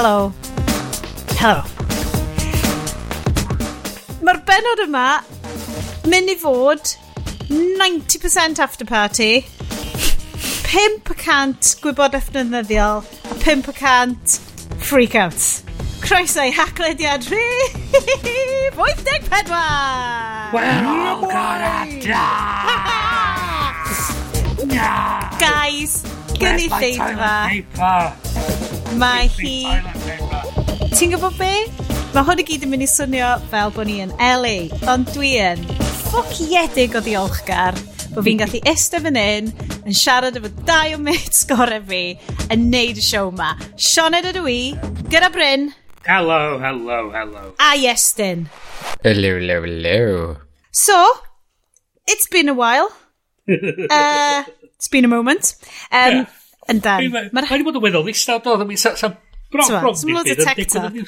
Helo. Helo. Mae'r benod yma mynd i fod 90% after party, 5% gwybodaeth defnyddiol, a 5% freakouts. Croeso i haglediad rhif 84! We're all gonna die! Guys, gen i ddeud yma. Mae hi... Ti'n gwybod be? Mae hwn i gyd yn mynd i swnio fel bod ni yn LA, ond dwi yn ffociedig o ddiolchgar bod fi'n gallu eistedd fan hyn yn siarad efo dau o mates gore fi yn neud y siow ma. Sioned ydw i, gyda Bryn. Hello, hello, hello. A Iestyn. Hello, hello, hello. So, it's been a while. uh, it's been a moment. Um, yeah. Yndan. Mae'n wedi bod yn weddol ddistaw, mi ddim yn bron, bron. Sym lot o TikTok.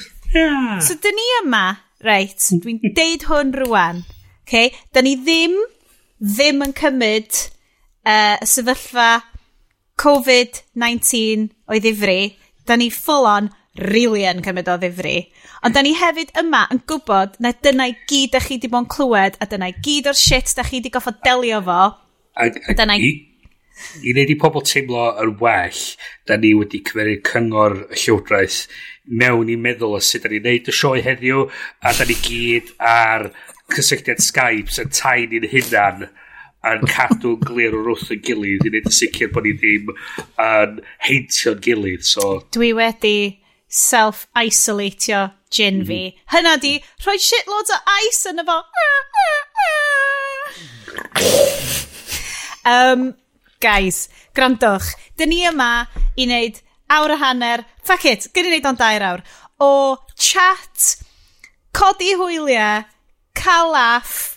So, dyn ni yma, reit, dwi'n deud hwn rwan, okay? dyn ni ddim, ddim yn cymryd uh, sefyllfa COVID-19 o'i ddifri, da ni full on really yn cymryd o ddifri. Ond da ni hefyd yma yn gwybod na dyna i gyd da chi di bod yn clywed a dyna i gyd o'r shit da chi di goffo delio fo. A, a dyna i i wneud i pobl teimlo yn well, da ni wedi cymeru cyngor y llywodraeth mewn i meddwl o sut da ni'n neud y sioe heddiw, a da ni gyd ar cysylltiad Skype sy'n tain i'n hunan yn cadw glir o'r wrth yn gilydd i wneud yn sicr bod ni ddim yn heintio'n gilydd. So. Dwi wedi self-isolatio gin fi. Mm -hmm. Hynna di, rhoi shitloads o ice yn efo. um, guys, grandwch, dyn ni yma i wneud awr a hanner, fuck it, gyn i wneud o'n dair awr, o chat, codi hwyliau, cael laff,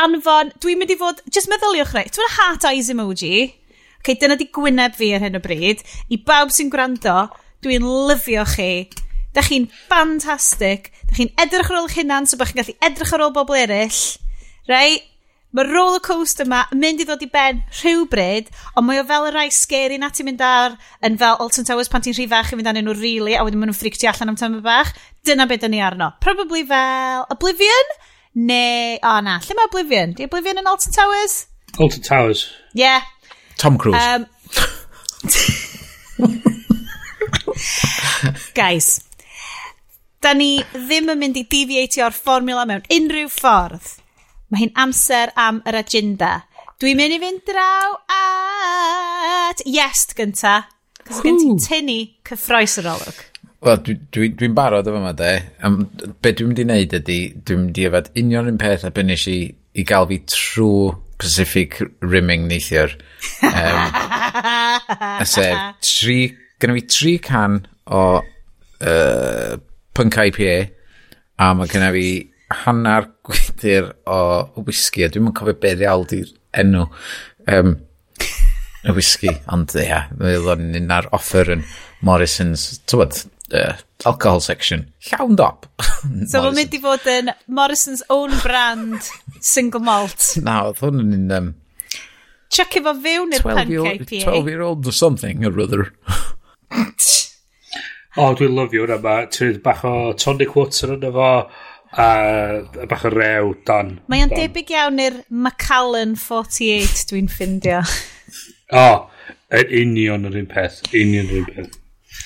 anfon, dwi'n mynd i fod, just meddyliwch rei, Dwi'n heart eyes emoji, okay, dyna di gwyneb fi ar hyn o bryd, i bawb sy'n gwrando, dwi'n lyfio chi, da chi'n ffantastig, da chi'n edrych ar ôl eich hunan, so bych chi'n gallu edrych ar ôl bobl eraill, rei, right? Mae roller coaster yma yn mynd i ddod i ben rhywbryd, ond mae o fel y rai scary na ti'n mynd ar yn fel Alton Towers pan ti'n rhy fach i fynd anyn nhw really, a wedyn maen nhw'n ffricti allan am tam bach. Dyna beth dyn ni arno. Probably fel Oblivion? Neu, o oh, na, lle mae Oblivion? Di Oblivion yn Alton Towers? Alton Towers. Yeah. Tom Cruise. Um, Guys, da ni ddim yn mynd i deviatio o'r fformula mewn unrhyw ffordd. Mae hi'n amser am yr agenda. Dwi'n mynd i fynd draw at Iest gynta. Cos gen ti'n tynnu cyffroes yr olwg. Wel, dwi'n dwi, dwi, barod o yma, de. Um, be dwi'n mynd i wneud ydy, dwi'n mynd i yfad union un peth a bynnes i, i gael fi trwy Pacific Rimming neithiwr. Um, a sef, tri, gynnu fi tri can o uh, punk IPA a mae gynnu fi hanner gwydr o whisky, a dwi'n mynd cofio beth iawn di'r enw um, y whisky, ond ie, yeah, o'n yn un ar offer yn Morrison's, tywed, uh, alcohol section, llawn dop. so mae'n mynd i fod yn Morrison's own brand single malt. Na, oedd hwn yn un... Um, Chuck efo fewn i'r pancake 12 year old or something, or rather. o, oh, dwi'n lyfio hwnna, mae ti'n bach o tonic water yn efo... Fo a bach o rew dan. Mae o'n debyg iawn i'r Macallan 48 dwi'n ffindio. o, yn union yr un peth, union yr un peth.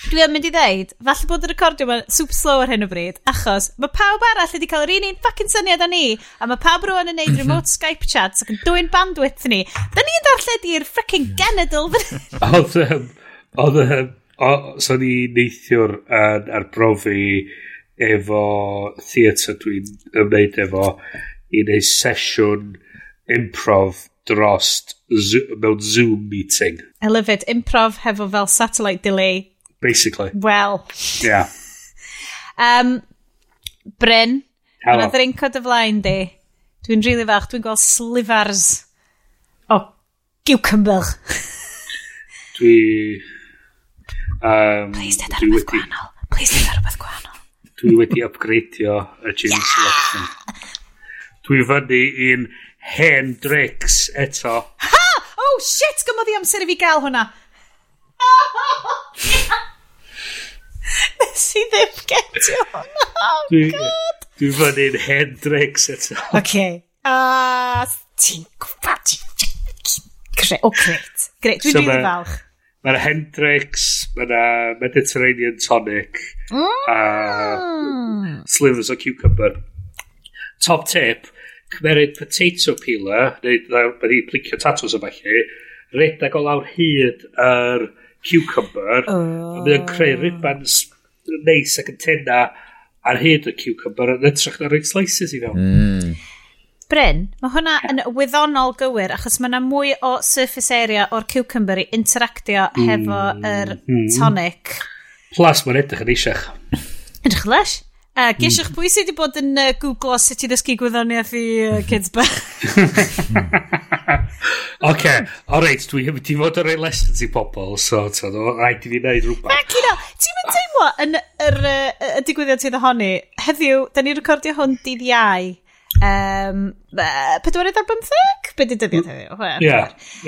Dwi am mynd i ddeud, falle bod y recordio mae'n super slow ar hyn o bryd, achos mae pawb arall wedi cael yr un un ffacin syniad a ni, a mae pawb rwan yn neud mhm. remote Skype chats ac yn dwy'n bandwidth ni. Da ni'n darllen i'r frickin' genedl oedd, hyn. Oedd, oedd, so ni neithiwr yn arbrofi efo theatr dwi'n ymwneud efo i wneud sesiwn improv drost zo mewn Zoom meeting. I love it. Improv hefo fel satellite delay. Basically. Well. Yeah. um, Bryn, yna ddrinko dy flaen di. Dwi'n rili really fach, dwi'n gweld slifars o cucumber. dwi... Um, Please, dyn ar rhywbeth gwahanol. Please, dyn ar rhywbeth gwahanol dwi wedi upgradeio y James selection. Dwi fyny i'n hen Drix eto. Ha! Oh shit, gymodd i amser i fi gael hwnna. Nes i ddim getio hwnna. Oh dwi, god. Dwi fyny'n hen Drix eto. Oce. Okay. Uh, ti'n gwybod, ti'n... O, gret. Gret, dwi'n so rili falch. Mae yna Hendrix, mae Mediterranean Tonic, mm. a Slivers o Cucumber. Top tip, cymeryd potato peeler, neu mae di plicio tatws o falle, redag o lawr hyd yr cucumber, oh. a mae'n creu ribbons neis ac yn tenna ar hyd y cucumber, yn ytrach na rhaid slices i fewn. Mm. Bryn, mae hwnna yn wyddonol gywir achos mae yna mwy o surface area o'r cucumber i interactio mm, hefo yr mm. tonic. Plus, mae'n edrych yn eisiach. Edrych lesh. Uh, mm. Ges eich pwy sydd wedi bod yn uh, googlo sut i ddysgu gwyddoniaeth i uh, kids bach? Oce, reit, dwi hefyd i fod yn rhoi lessons i pobl, so rhaid i fi wneud rhywbeth. Na, Cino, ti'n mynd teimlo yn y digwyddiad sydd ohoni, heddiw, da ni recordio hwn dydd iau, um, pedwerydd ar bymtheg? Be di dyddiad heddiw? Ie,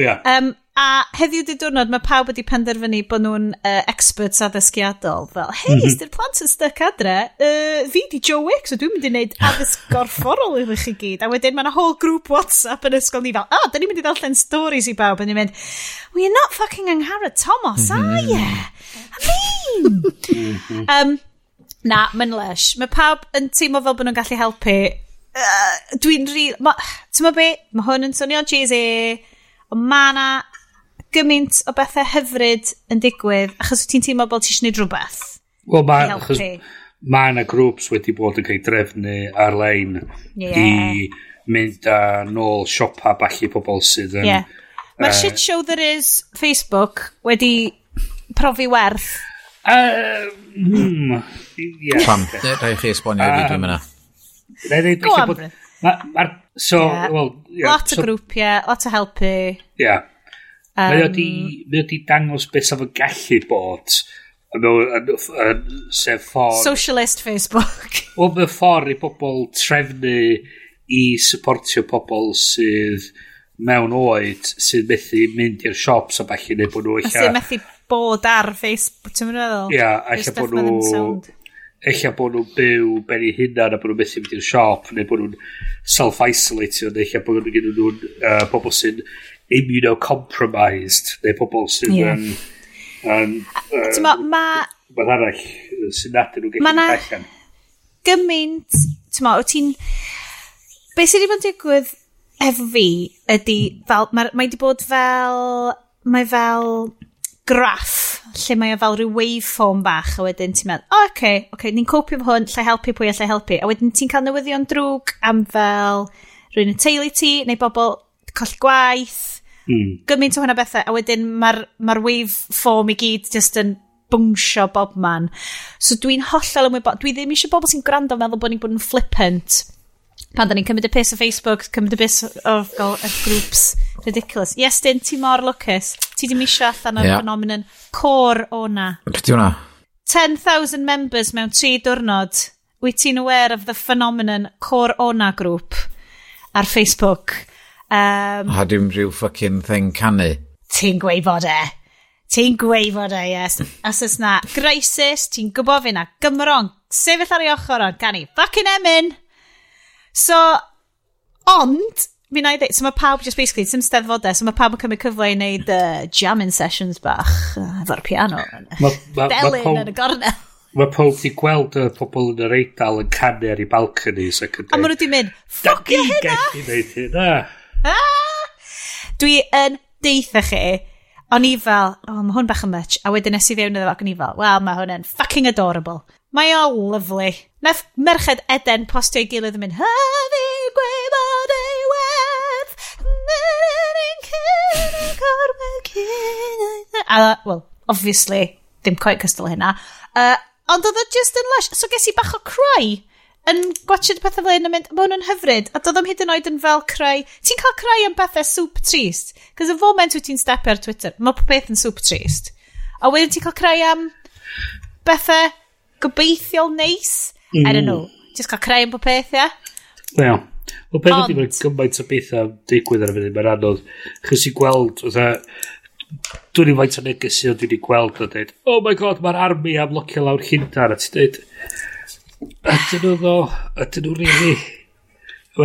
ie. Um, a heddiw di diwrnod, mae pawb wedi penderfynu bod nhw'n uh, experts addysgiadol. Fel, hei, mm -hmm. styr plant yn styc adre, uh, fi di Joe Wick, so dwi'n mynd i wneud addysg gorfforol i chi gyd. A wedyn mae yna whole group WhatsApp yn ysgol ni fel, oh, da ni'n mynd i ddarllen stories i bawb. A ni'n mynd, well, you're not fucking Angharad Thomas, mm -hmm. are you? I mean... um, Na, mae'n lesh. Mae pawb yn teimlo fel bod nhw'n gallu helpu uh, dwi'n rhi... Ti'n be? Mae hwn yn swnio cheesy, ond mae yna gymaint o bethau hyfryd yn digwydd achos ti'n teimlo bod ti eisiau gwneud rhywbeth. Wel, mae... Achos mae yna grŵps wedi bod yn cael drefnu ar-lein yeah. i mynd a nôl siopa balli pobl sydd yn... Yeah. Mae'r uh, shit show there is Facebook wedi profi werth. Uh, mm, yeah. Pam, rhaid chi esbonio i fi dwi'n mynd Go on, bod, ma, ma, so, yeah. well, yeah, lot so, o grwpiau, lot o helpu. Yeah. Um, mae wedi, mae wedi dangos beth sef yn gallu bod mewn sef ffordd... Socialist Facebook. Wel, mae ffordd i pobl trefnu i supportio pobl sydd mewn oed sydd methu mynd i'r siops a falle neu bod nhw eich... Sydd methu bod ar Facebook, ti'n mynd i feddwl? Ia, yeah, eich bod nhw eich bod nhw'n byw ben i hunan a bod nhw'n methu mynd i'r siop neu bod nhw'n self-isolatio neu eich bod nhw'n gyda nhw'n uh, pobl sy'n immunocompromised neu pobl sy'n yeah. um, um, um, mae ma, arall sy'n adyn nhw'n gallu ma allan gymaint tyma, o ti'n be sydd wedi bod yn digwydd efo fi ydy fel mae, mae wedi bod fel mae fel graff lle mae o fel rhyw waveform bach, a wedyn ti'n meddwl, o, oh, oce, okay, okay, ni'n copio fo hwn, lle helpu pwy a lle helpu. A wedyn ti'n cael newyddion drwg am fel rhywun yn teulu ti, neu bobl coll gwaith, mm. gymaint o hwnna bethau, a wedyn mae'r ma, waveform i gyd just yn bwngsio bob man. So dwi'n hollol ymwybod, dwi ddim eisiau bobl sy'n gwrando meddwl bod ni'n bod yn flippant pan da ni'n cymryd y piss o Facebook, cymryd y piss o, o, o grŵps ridiculous. Yes, dyn, ti mor lwcus. Ti ddim eisiau allan o'r yeah. phenomenon cor o na. Beth yw na? 10,000 members mewn tri diwrnod. Wyt ti'n aware of the phenomenon cor o na grŵp ar Facebook? Um, ha, dim rhyw fucking thing canu. Ti'n gweud fod e. Ti'n gweud fod e, yes. Os ys na crisis, ti'n gwybod fi na gymrong, sefyll ar ei ochr o'n canu. Fucking emyn! So, ond, mi na i ddeud, so mae pawb just basically, dim steddfodau, so mae pawb yn cymryd cyfle i wneud uh, jamming sessions bach uh, efo'r piano. Ma, ma, Delyn ma yn y gornel. Mae pob di gweld y pobl yn yr eidl yn canu ar ei balconies ac yn. A maen nhw wedi mynd, ffocio hynna! Gallu gwneud hynna! Ah! Dwi yn deitha chi, o'n i fel, oh, mae hwn bach yn much, a wedyn nes i fewn iddo fo ac o'n i fel, wel, mae hwn yn fucking adorable. Mae o lovely. Nath merched Eden postio i gilydd yn mynd, hyfi gwebo carweg hyn... A, well, obviously, dim coed cystal hynna. Uh, ond oedd o just yn lush. So ges i bach o cry yn gwachod pethau fel hyn yn mynd, mae hwn hyfryd, a doedd o'm hyd yn oed yn fel cry. Ti'n cael cry am bethau super trist, cos y foment wyt ti'n stepio ar Twitter, mae popeth yn super trist. A wedyn ti'n cael cry am bethau gobeithiol neis, mm. I don't mm. know, just cael cry am popeth, ia? Yeah? yeah. Wel, beth ydy, mae'n gymaint o bethau digwydd ar y funud, mae'n anodd. Chys i gweld, oedd dwi'n i'n faint o negesu ond dwi'n i gweld o dweud, oh my god, mae'r armi am locio lawr Llundain, a ti'n dweud, ydyn nhw ddo, ydyn nhw rili.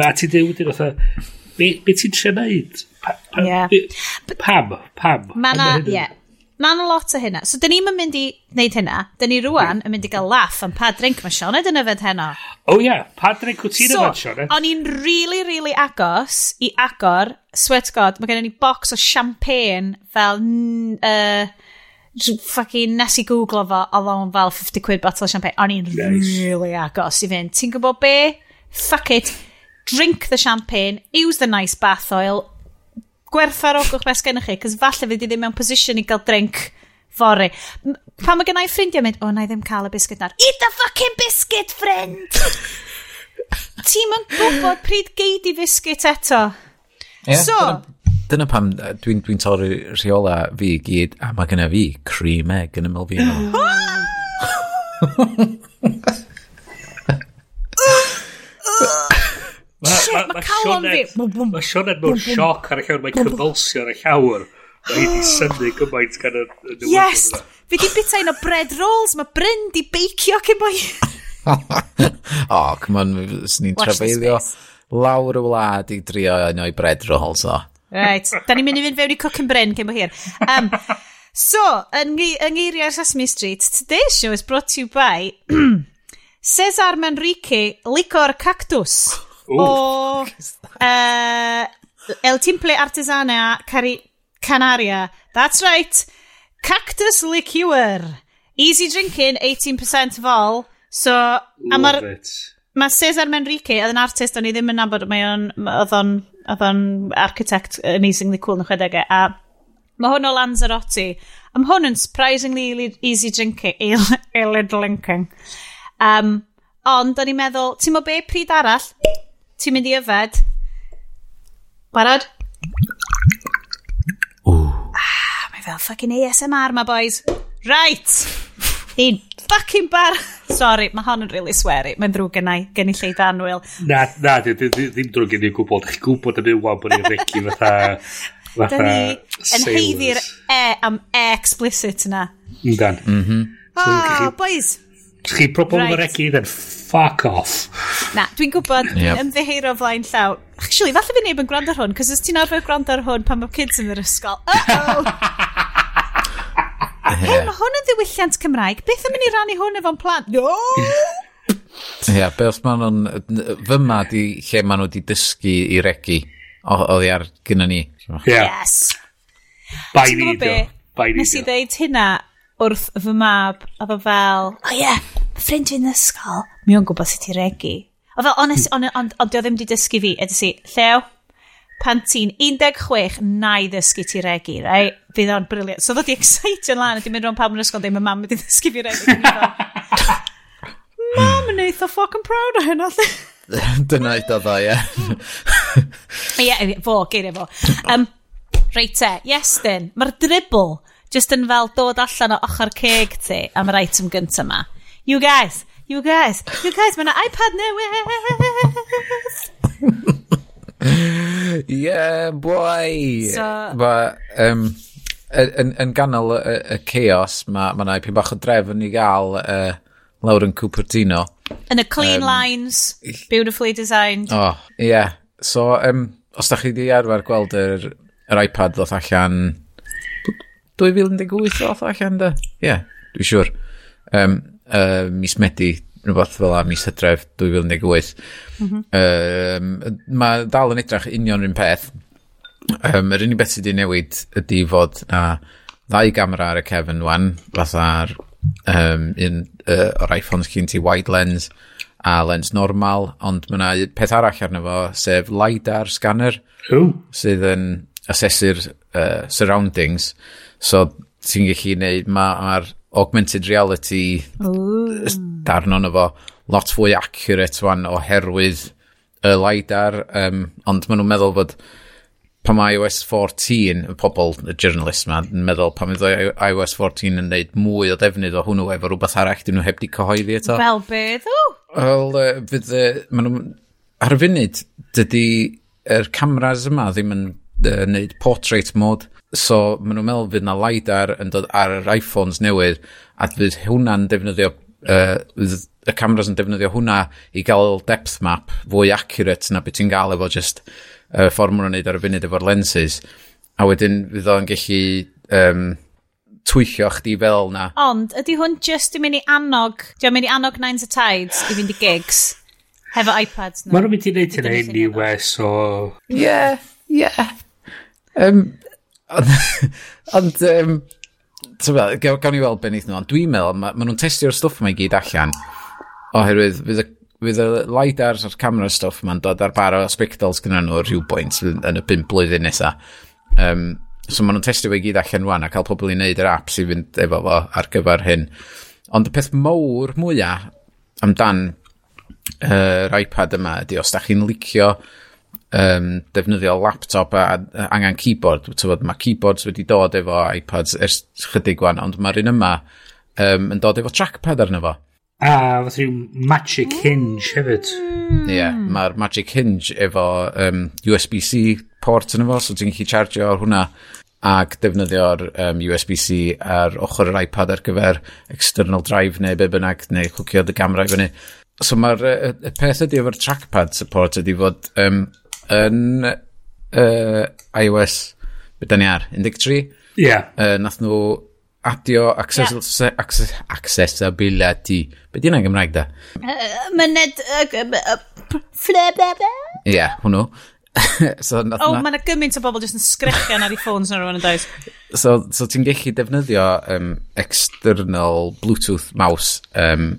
A ti'n dweud wedyn, oedd be, be ti'n trio neud? Pa, pa, yeah. be, pam, pam. Mae na, ie. Yeah na na lot o hynna. So, dyn ni'n mynd i wneud hynna. Dyn ni rwan yn mynd i gael laff am pa drink mae Sioned yn yfed heno. O oh, yeah, pa drink wyt ti'n so, yfed Sioned? o'n i'n really, really agos i agor, sweat god, mae gen ni box o champagne fel... Uh, fucking nes i googlo fo, oedd o'n fel 50 quid bottle o champagne. O'n i'n nice. really agos i fynd. Ti'n gwybod be? Fuck it. Drink the champagne, use the nice bath oil, gwerthfarogwch beth gennych chi, cos falle fydd i ddim mewn position i gael drink fory. Pan mae gennau ffrindiau mynd, o, oh, na i ddim cael y biscuit nar. Eat the fucking biscuit, friend! Ti'n yn gwybod pryd geid i biscuit eto. Yeah, so, dyna pam dwi'n dwi torri rheola fi i gyd, a mae gyda fi cream egg yn ymlaen fi. Mae Calon fi... Mae Sionet mewn sioc ar y llawr, mae'n cyfalsio ar y llawr. Mae hi wedi oh. synnu gymaint gan y newyddion. Yes! Fi di bita un o bread rolls, mae Bryn di beicio cyn boi. o, oh, come on, swn i'n trafeilio lawr y wlad i drio un o'i bread rolls o. Right, da ni'n mynd i fynd fewn i Cook and Bryn cyn bo hir. Um, so, yng, yng Ngeiriau Sesame Street, today's show is brought to you by Cesar Manrique, Licor Cactus o uh, El Timple Artesana Cari Canaria. That's right. Cactus liqueur. Easy drinking, 18% vol. So, a mae'r... Mae Cesar Menrique oedd yn artist o'n i ddim yn nabod, mae o'n, oedd o'n, oedd o'n architect amazingly cool yn y chwedegau, a mae hwn o Lanzarote, a mae hwn yn surprisingly easy drinking, ale drinking. Um, ond, o'n i'n meddwl, ti'n mo be pryd arall? Ti'n mynd i yfed? Barod? Ah, mae fel fucking ASMR, my boys. Right! Un fucking bar... Sorry, mae hon yn really sweary. Mae'n ddrwg yna i lleid anwyl. Na, na, ddim drwg gen ei gwybod. Chi'n gwybod y am yw bod ni'n regu fatha... Fatha... Ni yn heiddi'r e am e explicit yna. Dan. Mm -hmm. Oh, boys, chi probl right. regi, then fuck off. Na, dwi'n gwybod yep. ymddeheiro flaen llaw. Actually, falle fi neb yn gwrando ar hwn, cos os ti'n arfer gwrando ar hwn pan mae kids yn yr ysgol. Uh-oh! yeah. Hei, mae hwn yn ddiwylliant Cymraeg. Beth yn mynd i rannu hwn efo'n plant? No! Ie, yeah, beth maen nhw'n... Fyma di lle maen nhw wedi dysgu i regi. Oedd ar gyda ni. Yeah. Yes! Bai ni, do. Bai ni, do. Nes i ddeud hynna wrth fy mab a fo fel, o oh, ie, yeah, ffrind fi'n ysgol, mi o'n gwybod sut i regu. O fel, honest, hmm. ond on, on, on, o ddim di dysgu fi, edrych si, llew, pan ti'n 16 na i ddysgu ti regu, rai? Fydd o'n briliant. So ddod i excited lan, a di mynd rhwng pawb yn ysgol, dweud, mae mam wedi ddysgu fi regu. mam yn eitha fucking proud o hynna. Dyna i eitha o, ie. Ie, fo, geiriau fo. Um, Reit e, yes then, mae'r dribble just yn fel dod allan o ochr ceg ti am yr item gyntaf ma. You guys, you guys, you guys, mae iPad newydd! yeah, boy! So, Ma, um, yn, yn ganol y, y chaos, mae ma yna ipyn bach o drefn i gael uh, lawr yn Cupertino. Yn y clean um, lines, beautifully designed. Oh, yeah. So, um, os da chi di arfer gweld yr, yr iPad ddoth allan 2018 oedd allan da? Ie, yeah, dwi'n siŵr. Um, uh, mis Medi, rhywbeth fel a mis Hydref 2018. Mm -hmm. um, mae dal yn edrych union rhywun peth. Um, yr unig beth sydd wedi newid ydy fod na ddau gamera ar y cefn wan, fatha'r um, un uh, o'r iPhones cyn ti wide lens a lens normal, ond mae yna peth arall arno fo, sef LiDAR scanner, Ooh. sydd yn asesu'r uh, surroundings. So ti'n gallu neud, mae'r augmented reality darn o'n efo lot fwy accurate wan oherwydd y LiDAR, um, ond maen nhw'n meddwl bod mae iOS 14, y pobl, y journalist ma, yn meddwl pan mae iOS 14 yn neud mwy o defnydd o hwnnw efo rhywbeth arall, dyn nhw heb di cyhoeddi eto. Fel beth o? Wel, uh, fydd, uh, maen nhw, ar y funud, dydy, yr er cameras yma ddim yn uh, neud portrait mode, So, maen nhw'n meddwl fydd na LiDAR yn dod ar yr iPhones newydd, a fydd hwnna'n defnyddio, uh, y cameras yn defnyddio hwnna i gael depth map fwy accurate na beth ti'n gael efo just uh, ffordd mwyn wneud ar y funud efo'r lenses. A wedyn fydd o'n gallu um, twyllio chdi fel na. Ond, ydy hwn just i mynd i annog, di o'n mynd i annog Nines a Tides i fynd i gigs? Hefo iPads. No. Mae'n mynd i wneud hynny US o... Ie, ie. Um, Ond, um, gawn ni weld beth wnaethon nhw, ond dwi'n meddwl, maen ma nhw'n testio'r stwff yma i gyd allan, oherwydd fydd y fydd y lidar a'r camera stuff ma'n dod ar bar o spectacles gyda nhw rhywbwynt yn y 5 blwyddyn nesa. Um, so maen nhw'n testio fe gyd allan rwan a cael pobl i wneud yr apps i fynd efo fo ar gyfer hyn. Ond y peth mawr mwyaf amdan yr uh, iPad yma ydy os da chi'n licio uh, um, defnyddio laptop a, a angen keyboard. Tywod, mae keyboards wedi dod efo iPads ers chydig gwan, ond mae'r un yma um, yn dod efo trackpad arno fo. A fath rhyw Magic Hinge hefyd. Ie, yeah, mae'r Magic Hinge efo um, USB-C port yn efo, so ti'n gallu chargio ar hwnna ac defnyddio'r um, USB-C ar ochr yr iPad ar gyfer external drive neu be bynnag, neu chwcio dy gamera i fyny. So mae'r y peth ydy efo'r trackpad support ydy fod um, yn uh, iOS, beth ni ar, 13? Ie. Yeah. Uh, nath nhw adio access, yeah. access, accessibility. Be di yna'n Gymraeg da? Uh, Myned... Ie, yeah, hwnnw. so, nath oh, mae yna gymaint o bobl jyst yn sgrechian ar ei ffôns na rhywun yn dweud. So, so ti'n gallu defnyddio um, external Bluetooth mouse um,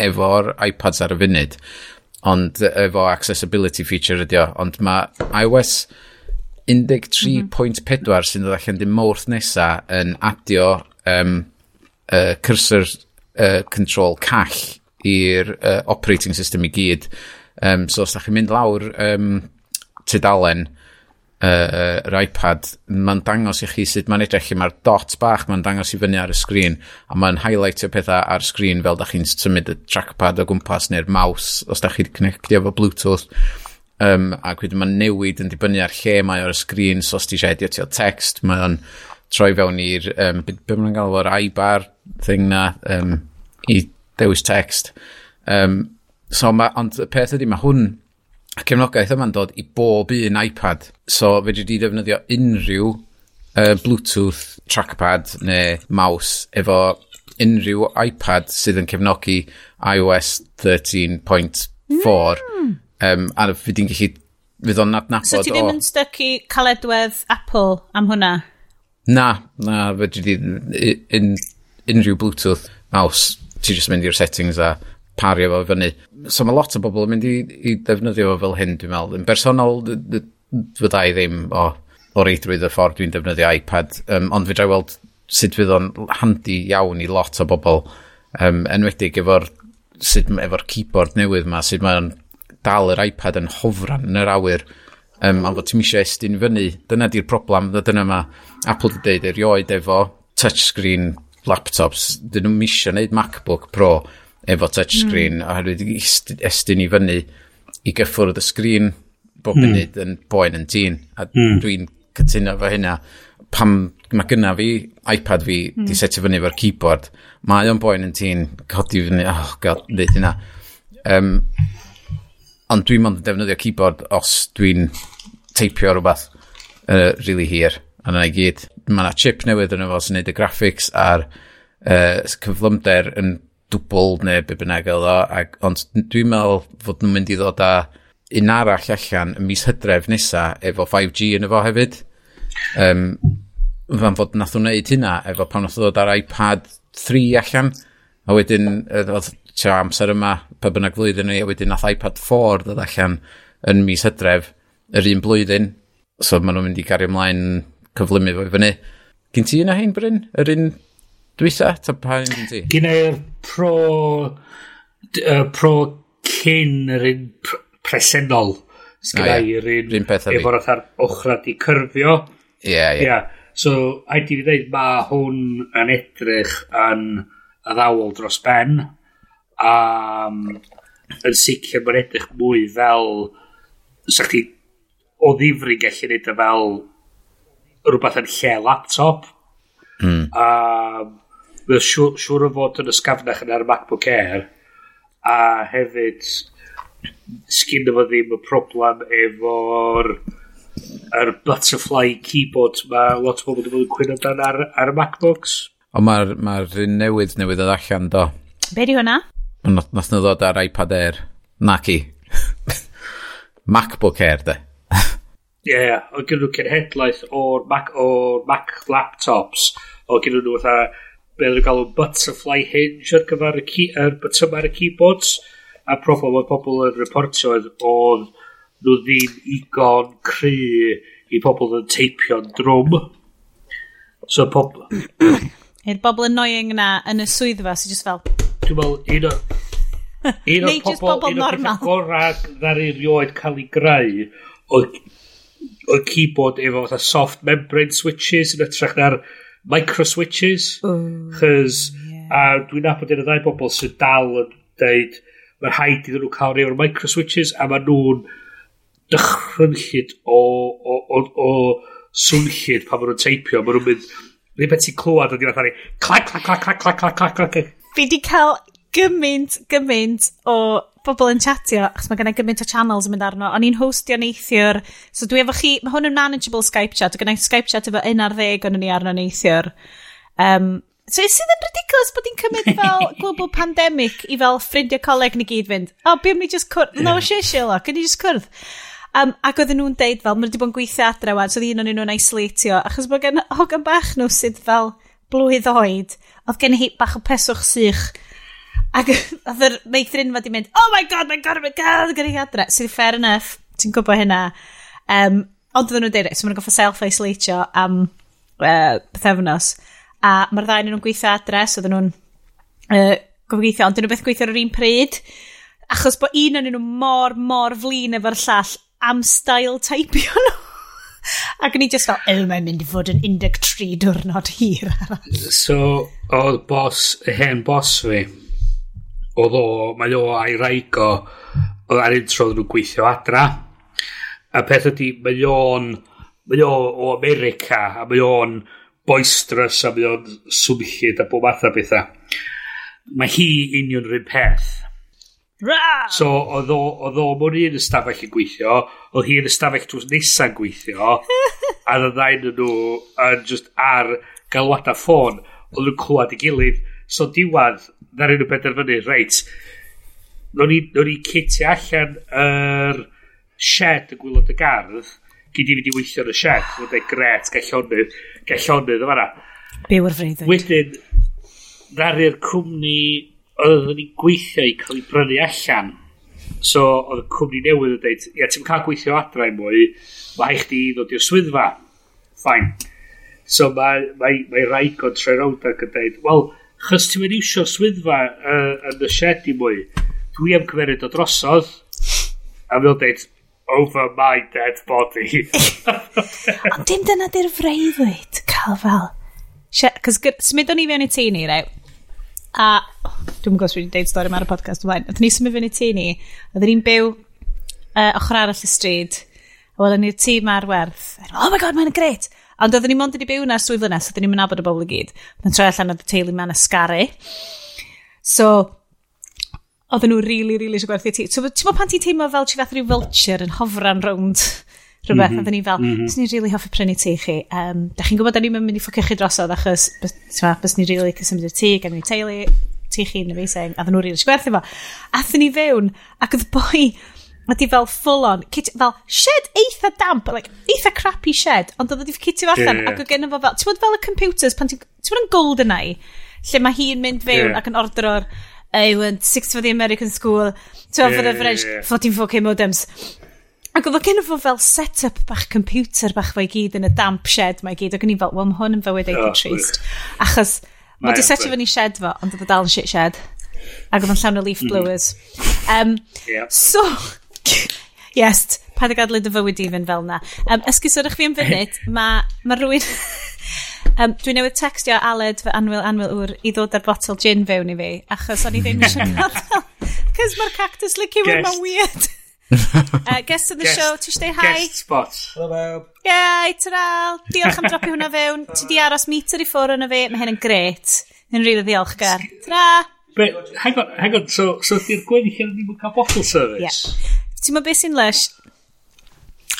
efo'r iPads ar y funud ond e, efo accessibility feature ydi o, ond mae iOS 13.4 mm -hmm. sy'n dod allan dim mwrth nesa yn adio um, uh, cursor uh, control call i'r uh, operating system i gyd. Um, so os da chi'n mynd lawr um, tudalen, uh, yr iPad, mae'n dangos i chi sut mae'n edrych, mae'r dot bach, mae'n dangos i fyny ar y sgrin, a mae'n highlightio pethau ar sgrin fel da chi'n symud y trackpad o gwmpas neu'r mouse, os da chi'n connectio efo Bluetooth. Um, ac wedyn mae'n newid yn dibynnu ar lle mae o'r sgrin, so os ti eisiau editio text, mae'n troi fewn i'r, um, beth mae'n gael o'r iBar thing na, um, i dewis text. Um, so ma, ond y peth ydy, mae hwn y cefnogaeth yma'n dod i bob un iPad. So fe dwi wedi defnyddio unrhyw uh, Bluetooth trackpad neu mouse efo unrhyw iPad sydd yn cefnogi iOS 13.4 mm. um, a fe di'n gallu fydd o'n adnabod so ti ddim yn stuck i caledwedd Apple am hwnna? na, na fe dwi di unrhyw Bluetooth mouse ti jyst mynd i'r settings a pario fo fyny. So mae lot o bobl yn mynd i, i defnyddio fo fel hyn, dwi'n meddwl. Yn bersonol, fydda i ddim o, o reidrwydd y ffordd dwi'n defnyddio iPad, um, ond fydda i weld sut fydd o'n handi iawn i lot o bobl, um, enwedig efo'r efo keyboard newydd ma, sut mae'n dal yr iPad yn hofran yn yr awyr, um, ond fod ti'n eisiau estyn fyny, dyna di'r problem, dyna mae Apple wedi dweud erioed efo touchscreen laptops, dyn nhw'n misio wneud MacBook Pro, efo touchscreen mm. oherwydd estyn i fyny i gyffwrdd y sgrin bob mm. munud yn boen yn tîn, a mm. dwi'n cytuno fo hynna pam mae gynna fi iPad fi mm. di setio fyny efo'r keyboard mae o'n boen yn tîn codi fyny oh god neud hynna um, ond dwi'n mond yn defnyddio keyboard os dwi'n teipio rhywbeth uh, really hir a na i gyd mae yna chip newydd yn efo sy'n neud y graphics a'r uh, cyflymder yn dwbl neu be bynnag oedd o, ac, ond dwi'n meddwl fod nhw'n mynd i ddod â un arall allan y mis hydref nesa efo 5G yn efo hefyd. Um, fan fod nath nhw'n neud hynna efo pan nath ddod ar iPad 3 allan, a wedyn oedd tio amser yma, pa bynnag flwyddyn ni, a wedyn nath iPad 4 ddod allan yn mis hydref yr un blwyddyn, so maen nhw'n mynd i gario ymlaen cyflymu fo i fyny. Gyn ti yna hyn, Bryn? Yr un Dwi sa, ta pa un gen ti? Gynnau'r pro, uh, pro cyn yr un presennol. Sgynnau'r ah, un peth efo. efo'r atha'r ochr di cyrfio. Ie, yeah, ie. Yeah. Yeah. So, a di fi dweud, mae hwn yn edrych yn addawol dros ben. A um, yn sicr mae'n edrych mwy fel sa chdi o ddifri gallu neud e fel rhywbeth yn lle laptop mm. um, mae'n siŵr, siŵr o fod yn ysgafnach yn ar MacBook Air a hefyd sgyn efo ddim y problem efo'r yr butterfly keyboard mae lot o bobl wedi bod yn cwyno dan ar, ar y MacBooks. Ond mae'r ma un newydd newydd yn allan do. Be di hwnna? Nath nhw ddod ar iPad Air. Naci. MacBook Air de. Ie, yeah, o gen nhw cenhedlaeth o'r Mac, o'r Mac laptops. o gen nhw fatha be oedden nhw'n galw butterfly hinge ar gyfer y key, er, butym ar y keyboards a problem mae pobl yn reportio oedd oedd nhw ddim igon cry i pobl yn teipio'n drwm. So pobl i'r bobl annoying na yn y swyddfa sy'n just fel dwi'n meddwl un o un o'r pobol un o'r pethau gorau ddar rioed cael ei greu oedd oedd keyboard efo fatha soft membrane switches yn ytrach na'r microswitches. Chys, yeah. a dwi'n nabod yn y ddau bobl sy'n dal yn deud, mae'r haid iddyn nhw cael rhywun microswitches, a maen nhw'n dychrynllid o, o, o, o swnllid pan maen nhw'n teipio. Maen nhw'n mynd, rhywun beth ti'n clywed o'n gyda'r clac, clac, clac, clac, clac, clac, clac, clac. Fi di cael gymaint, gymaint o bobl yn chatio, achos mae gennau gymaint o channels yn mynd arno. O'n i'n hostio neithiwr, so dwi efo chi, mae hwn yn manageable Skype chat, gennau Skype chat efo 11 o'n ni arno neithiwr. Um, so sydd yn ridiculous bod ni'n cymryd fel global pandemic i fel ffrindiau coleg ni gyd fynd, o, oh, bym mi just cwrdd, no, yeah. shit, Sherlock, ni just cwrdd. Um, ac oedden nhw'n deud fel, mae wedi bod yn gweithio adre wan, so oedd un o'n nhw'n isolatio, achos bod gen hogan bach nhw sydd fel blwydd oed, oedd gen i bach o peswch sych Ac oedd yr meithrinfa di mynd, oh my god, mae'n gorfod gael gyda'i adre. Sydd so, fair enough, ti'n gwybod hynna. Um, ond oedden nhw'n deud, so mae'n goffa self-isolatio am uh, pethefnos. A mae'r ddau nhw'n gweithio adres, so oedden nhw'n uh, gofio ond dyn nhw beth gweithio ar yr un pryd. Achos bod un o'n nhw mor, mor flin efo'r llall am style taipio nhw. Ac ni just fel, oh, mae'n mynd i fod yn 13 diwrnod hir arall. So, oedd bos, hen bos fi, oedd o, mae o a'i raig o, o ar intro nhw'n gweithio adra. A peth ydy, mae o'n, mae o o America, a mae o'n boistrous, a mae o'n swmllid, a bob math o bethau. Mae hi union rhywun peth. Ra! So, oedd o, oedd o mewn un ystafell yn gweithio, oedd hi yn ystafell drws nesaf gweithio, a oedd ddain nhw yn just ar galwada ffôn, oedd nhw'n clywed i gilydd, So diwad, na rhywun benderfynu, reit, no'n ni, no ni citio allan yr shed y gwylod y gardd, gyd i fynd i weithio yn y shed, mae'n dweud gret, gallonydd, gallonydd, yma na. Byw ar freuddwyd. Wedyn, ddaru'r cwmni oedd ni'n gweithio i cael ei brynu allan. So, oedd y cwmni newydd yn dweud, ia, ti'n cael gweithio adra i mwy, mae eich di ddod i'r swyddfa. Fine. So, mae mae, mae rhaid o'n troi rawd ac yn dweud, wel, chos ti'n mynd iwsio swyddfa uh, yn y shed i mwy, dwi am cymeryd o drosodd, a mi dweud, over my dead body. Ond dim dyna di'r freuddwyd, cael fel. Cos symud o'n i fewn i tu ni, rew. A, dwi'n gwybod wedi deud stori mae'r podcast ymlaen. Oedden ni symud fewn i tu ni, oedden ni'n byw uh, ochr arall y stryd, a wedyn ni'r tŷ mae'r werth. Oh my god, mae'n gret! Ond oedden ni mond wedi byw na swy flynes, oedden ni'n mynd abod y bobl i gyd. Mae'n troi allan oedd y teulu mewn ysgaru. So, oedden nhw really, really eisiau gwerthu ti. So, ti'n bod pan ti'n teimlo fel ti fath rhyw vulture yn hofran rownd rhywbeth, mm -hmm. oedden ni fel, mm -hmm. ni'n really hoffi prynu ti chi. Um, da chi'n gwybod da ni'n mynd i ffocio chi drosodd achos bys ni'n really cysymryd y tŷ, gen ni teulu, tŷ chi'n amazing, a oedden nhw'n rili really eisiau gwerthu fo. Athyn ni fewn, ac oedd boi ydy fel full on, kit, fel shed eitha damp, like, eitha crappy shed, ond oedd wedi cytio allan yeah. ac oedd gennym fel, ti'n bod fel y computers, pan ti'n bod yn GoldenEye, lle mae hi'n mynd fewn yeah. ac yn ordero'r Island, Six for the American School, ti'n yeah, for the French, yeah, yeah. 14 4K modems. Ac oedd gen fo fel set-up bach computer bach fe gyd yn y damp shed mae gyd. Ac o'n i fel, wel, mae hwn yn fywyd eitha oh, trist. Achos, mae wedi setio fyny shed fo, ond oedd o dal yn shit shed. Ac oedd yn llawn o leaf blowers. Mm. Um, yeah. So, yes, pa dy gadlu dy fywyd i fynd fel na. Um, ysgusodwch fi am funud, mae ma rhywun... um, dwi'n newid textio Aled fy anwyl anwyl wr i ddod ar botol gin fewn i fi, achos o'n i ddim eisiau gadael. Cys mae'r cactus licio wyn, mae'n weird. uh, guest of the guest, show, ti eisiau hi? Guest spot. Hello. Yay, tyral. Diolch am dropi hwnna fewn. Ti di aros meter i ffwr yna fi, mae hyn yn gret. Yn rili really ddiolchgar. Tra! Hang on, hang on, so, so di'r gweddill yn ddim yn cael bottle service? Yeah. Ti'n meddwl beth sy'n leis?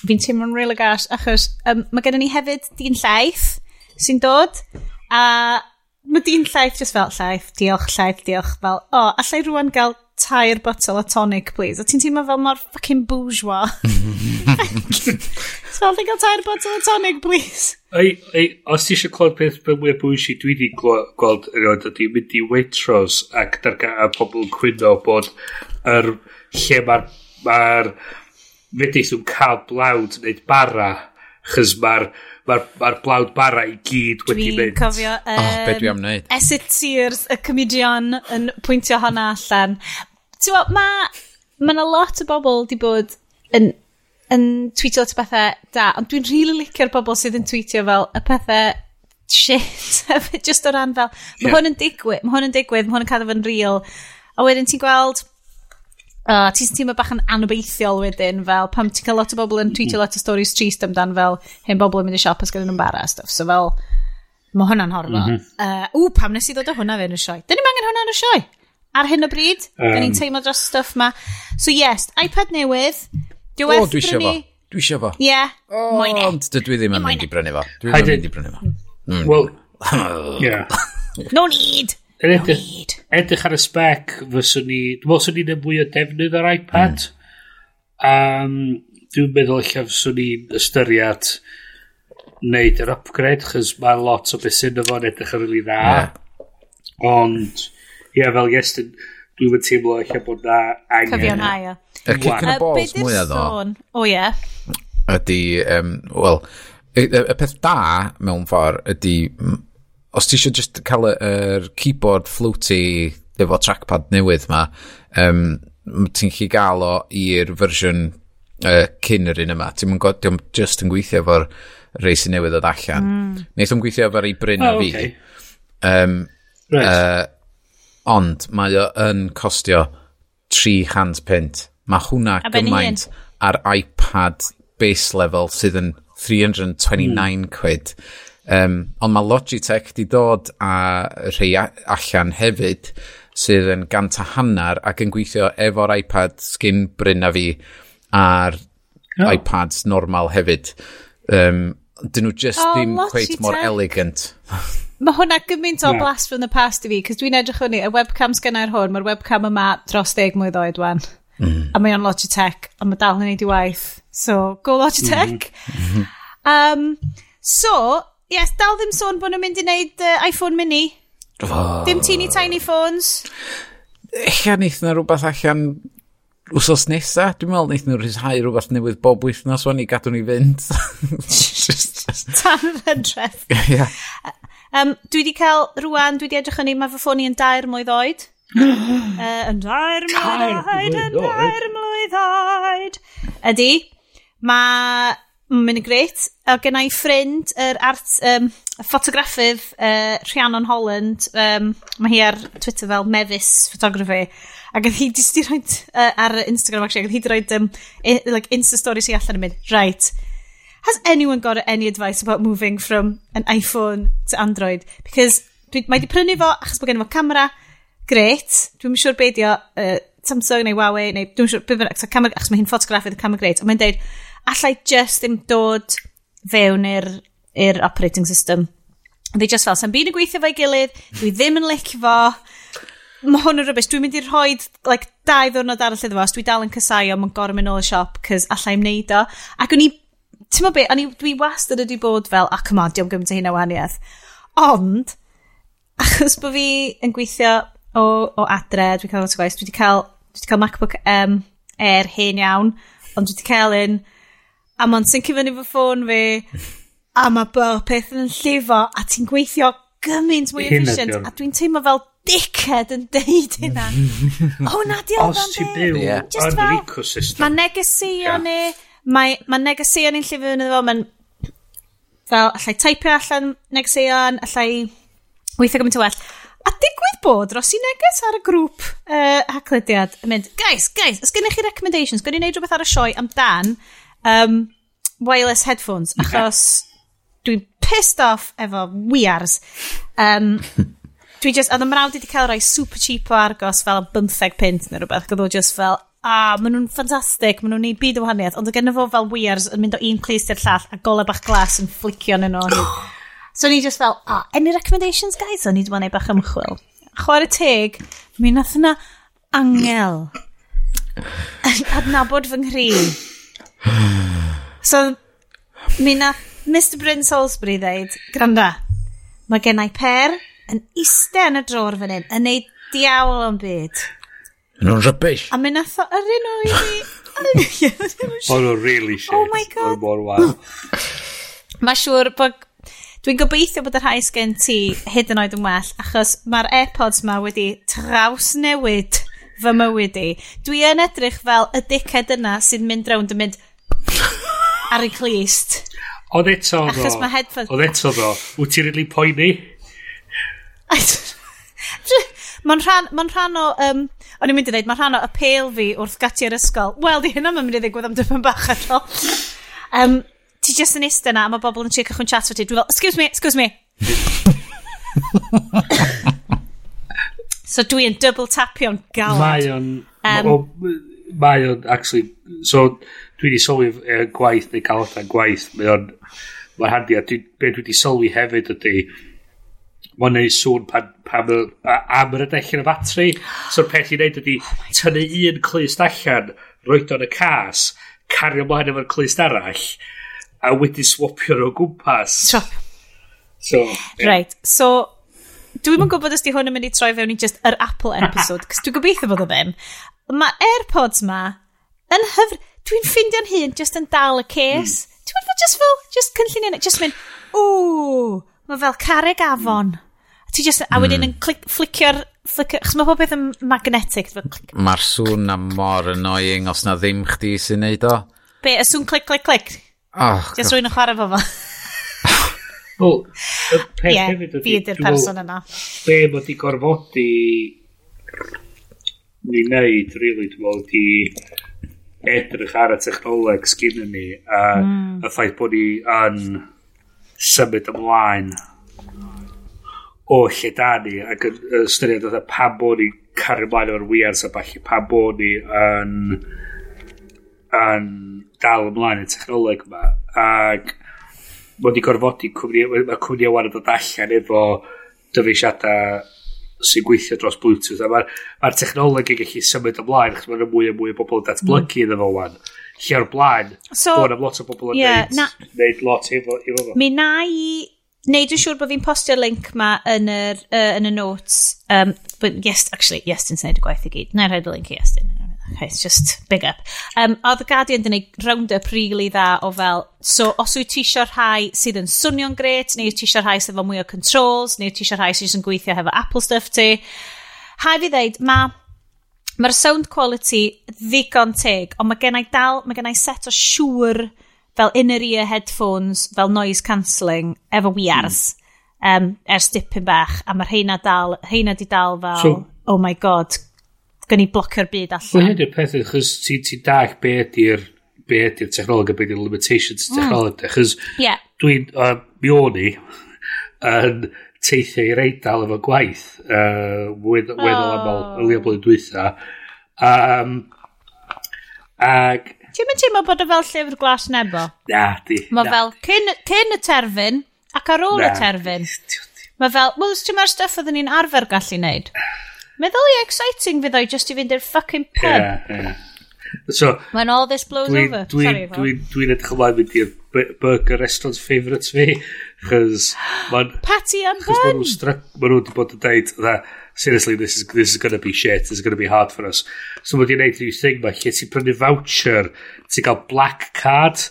Fi'n teimlo'n real y gas, achos um, mae gennym ni hefyd dyn llaeth sy'n dod, a mae dyn llaeth just fel llaeth, diolch llaeth, diolch, fel, o, oh, allai rwan gael tair botol o tonic, please. A ti'n teimlo fel mor fucking bourgeois. so, allai gael tair botol o tonic, please. Ei, ei, os ti eisiau clod peth beth mwy o bwysi, dwi wedi gweld erioed ydy mynd i Waitrose ac darga a pobl yn cwyno bod yr er, lle mae'r mae'r fedys nhw'n cael blawd yn neud bara, chys mae'r mae'r ma blawd bara i gyd wedi mynd. Dwi'n cofio... Um, oh, be dwi am wneud? Esit Sears, y comedian, yn pwyntio honna allan. Ti'n bod, mae ma na lot o bobl di bod yn, yn tweetio lot o bethau da, ond dwi'n rili really licio'r bobl sydd yn tweetio fel y pethau shit, just o ran fel, mae yeah. hwn yn digwydd, mae hwn yn digwydd, mae hwn yn cadw fy'n real. A wedyn ti'n gweld Uh, ti'n teimlo bach yn anobeithiol wedyn, fel pam ti'n cael lot o bobl yn mm-hmm. tweetio lot o stories trist amdan fel hyn bobl yn mynd i siop os gyda nhw'n bara a stuff. So fel, mae hwnna'n horfo. Mm -hmm. uh, ww, pam nes i ddod o hwnna fe yn y sioe. Dyn ni'n angen hwnna yn y sioe. Ar hyn o bryd, um, dyn ni'n teimlo dros stuff ma. So yes, iPad newydd. Dwi o, oh, dwi eisiau fo. Dwi eisiau fo. Ie. Yeah. Oh, moine. Ond dwi ddim yn mynd i brynu fo. Dwi ddim yn mynd i brynu fo. Mm. Well, yeah. no need. Yn edrych, edrych ar y spec, fyswn ni... Dwi'n meddwl swn i'n y mwy o defnydd ar iPad. Mm. Um, dwi'n meddwl eich fyswn ni'n ystyried wneud yr upgrade, chys mae lot o beth sy'n efo'n edrych yn rili dda. Yeah. Ond, ie, yeah, fel gestyn, dwi'n mynd teimlo eich bod na angen. Cyfiawnhau, o. Y kick and balls uh, mwyaf ddo. O, ie. Ydy, um, wel, y, y, y peth da mewn ffordd ydy os ti eisiau just cael yr keyboard floaty efo trackpad newydd ma, um, ti'n chi gael o i'r fersiwn uh, cyn yr un yma. Ti'n gwybod, diolch just yn gweithio efo'r rei sy'n newydd o allan. Mm. Neith o'n gweithio efo'r ei bryn oh, a fi. Okay. Um, right. uh, ond mae o yn costio 300 pint. Mae hwnna a gymaint ar iPad base level sydd yn 329 mm. quid. Um, ond mae Logitech di dod a rhai allan hefyd sydd yn gant a hannar ac yn gweithio efo'r iPad sgyn bryn a fi a'r oh. iPads normal hefyd. Um, dyn nhw just oh, ddim cweit mor elegant. Mae hwnna gymaint o yeah. blast from the past i fi, cos dwi'n edrych hwnni, y webcam sgynnau'r hwn, mae'r webcam yma dros deg mlynedd oed wan. Mm. A mae o'n Logitech, a mae dal yn ei di waith. So, go Logitech! Mm -hmm. um, so, yes, dal ddim sôn bod nhw'n mynd i wneud uh, iPhone mini. Oh. Dim teeny tiny phones. Eich a wneud yna rhywbeth allan wsos nesa, dwi'n meddwl wnaeth nhw rhyshau rhywbeth newydd bob wythnos o'n i gadw ni fynd. just, just... Tan yr hydref. yeah. Um, dwi wedi cael, rwan, dwi wedi edrych yn ei, mae fy ffôn i yn dair mlynedd oed. uh, yn dair mlynedd oed, yn dair mlynedd oed. Ydy, mae Mm, mynd yn greit. A gen i ffrind, yr er art, um, ffotograffydd uh, Rhiannon Holland, um, mae hi ar Twitter fel Mevis Photography, ac oedd hi jyst i roed, uh, ar Instagram actually, ac oedd hi wedi roed um, i, like, Insta story sy'n allan yn mynd, right, has anyone got any advice about moving from an iPhone to Android? Because dwi, mae di prynu fo, achos bod gen fo camera, great, dwi'n siŵr beidio uh, Samsung neu Huawei, neu dwi'n siŵr, beth bynnag, so camera, achos mae hi'n ffotograffydd y camera great, ond mae'n deud, allai just ddim dod fewn i'r operating system. They just fel, sa'n byd yn gweithio fo'i gilydd, dwi ddim yn licio fo, mae hwn yn rybys, dwi'n mynd i rhoi like, dau ddwrnod arall iddo fo, os dwi dal yn cysau o, mae'n gorau mynd nôl y siop, cys allai'n wneud o. Ac o'n i, ti'n mo be, o'n i, dwi wastad ydi bod fel, a oh, come on, diolch gymaint o hyn o wahaniaeth. Ond, achos bod fi yn gweithio o, o adre, dwi'n cael lot o gwaith, dwi wedi cael, dwi wedi cael MacBook um, Air hen iawn, ond dwi wedi cael un a mae'n syncu fyny fy ffôn fi, a mae bob peth yn llifo, a ti'n gweithio gymaint mwy efficient, a dwi'n teimlo fel dickhead yn deud hynna. o, na, diolch Os ti'n byw yn yr ecosystem. Mae negeseuon ni, mae mae negeseuon ni'n llifio fyny fo, mae'n fel, allai taipio allan negeseuon, allai weithio gymaint o well. A digwydd bod, ros i neges ar y grŵp uh, haclediad, yn mynd, guys, guys, os gennych chi recommendations, gwneud i wneud rhywbeth ar y sioe amdan, um, wireless headphones, achos dwi'n pissed off efo wears Um, dwi just, oedd y mrawd wedi cael rhoi super cheap o argos fel 15 pint neu rhywbeth, oedd o just fel, a, ah, maen nhw'n ffantastig, maen nhw'n neud byd o wahaniaeth, ond oedd gen fo fel wears yn mynd o un clis i'r llall a golau bach glas yn flicio yn nhw. Oh. so ni just fel, ah, any recommendations guys? O'n i ddim yn ei bach ymchwil. Chwer y teg, mi nath yna angel adnabod fy nghri So, mi na Mr Bryn Salisbury ddeud, granda, mae gen i per yn iste yn y dror fan hyn, yn neud diawl o'n byd. Yn o'n rybys. A mi nath yr un o i fi... O'n o'n really shit. Oh my god. O'n mor wael. Mae siŵr bod... Dwi'n gobeithio bod y rhai sgen ti hyd yn oed yn well, achos mae'r AirPods ma wedi traws newid fy mywyd i. Dwi yn edrych fel y diced yna sy'n mynd rownd yn mynd, ar y clist. Oedd eto ddo. Achos mae headphones... Oedd eto ddo. Wyt ti'n rili poeni? Mae'n rhan, ma rhan o... Um, o'n i'n mynd i ddweud, mae'n rhan o apel fi wrth gati ar ysgol. Wel, di hynna mae'n mynd i ddigwydd am dyfyn bach ar ôl. Um, ti just yn ista na, a mae bobl yn trio cychwyn chat fo ti. Dwi'n fel, excuse me, excuse me. so dwi'n double tapio'n galad. Mae o'n... Um, mae o'n, actually, so dwi wedi sylwi e, gwaith neu cael allan gwaith, mae o'n mae'n handi, a dwi, be dwi wedi sylwi hefyd ydy, mae'n neud sŵn pan, pan, am yr adell yn y batri, so'r peth i wneud ydy oh tynnu un clust allan, roed o'n y cas, cario mlaen efo'r clust arall, a wedi swapio nhw gwmpas. So, so yeah. Right, so Dwi'n yn gwybod os di hwn yn mynd i troi fewn i just yr Apple episode, cos dwi'n gobeithio bod o ddim. Mae AirPods ma yn hyfryd dwi'n ffindio'n hun just yn dal y ces. Mm. Dwi'n meddwl just fel, just cynllun yna, just mynd, ww, mae fel carreg afon. Ti just, a wedyn hmm. yn clic, flicio'r flicio, chos mae popeth yn magnetic. Mae'r sŵn na mor annoying os na ddim chdi sy'n neud o. Be, y sŵn clic, clic, clic? Oh, Just rwy'n yn chwarae fo fo. Wel, y peth hefyd ydy... Ie, person yna. Be mae di gorfodi ni wneud, really, dwi'n meddwl, di edrych ar y technoleg sgyn ni a mm. y ffaith bod ni yn symud ymlaen o lle da ni ac yn ystyried oedd pa bod ni cario ymlaen o'r wears a falle pa bod ni yn yn dal ymlaen y technoleg yma ac mod i gorfodi cwmni, mae cwmni awan yn dod allan efo dyfeisiadau sy'n gweithio dros Bluetooth. A mae'r ma technoleg yn gallu symud ymlaen achos mae'n mwy a mwy o bobl yn datblygu mm. iddo fo wan lle o'r blaen so, bod am lot o bobl yn yeah, neud, neud lot efo, efo fo. Mi na i neud yn siŵr bod fi'n postio'r link ma yn, yr, uh, yn y notes. Um, but yes, actually, yes, yn syniad y gwaith i gyd. Na i rhaid y link i yes, Okay, it's just big up. Um, oedd y Guardian yn gwneud round-up really dda o fel, so os wyt ti eisiau rhai sydd yn swnio'n gret, neu ti eisiau rhai sydd efo mwy o controls, neu ti eisiau rhai sydd yn gweithio hefo Apple stuff ti. Hai fi ddeud, mae mae'r sound quality ddigon teg, ond mae gennau dal, mae gennau set o siŵr fel inner ear headphones, fel noise cancelling, efo wears, mm. um, ers dipyn bach, a mae'r heina dal, heina di dal fel, so, oh my god, gen i blocio'r byd allan. Wel, hyn yw'r peth, achos ti'n ti dag be ydy'r be ydy'r technolog a be ydy'r limitations mm. technolog, achos yeah. dwi'n uh, mi o'n i yn teithio i'r eidal efo gwaith uh, weddol oh. aml y leo blwyddyn dwytha. Um, ag... Ti'n mynd teimlo bod o fel llyfr glas nebo? Na, di. Mae fel cyn, cyn y terfyn ac ar ôl na. y terfyn. Mae fel, wel, ti'n ma'r stuff oedden ni'n arfer gallu neud? Meddwl i exciting fydd o'i just i fynd i'r fucking pub. Yeah, yeah. So, When all this blows dwi, over. Dwi'n dwi, dwi, dwi edrych ymlaen mynd i'r burger restaurant favourites fi. Chos... Patty and Bun! Chos maen nhw wedi bod yn dweud, seriously, this is, this is going to be shit, this is going to be hard for us. So mae wedi'n gwneud rhyw thing ma, lle ti'n prynu voucher, ti'n cael black card,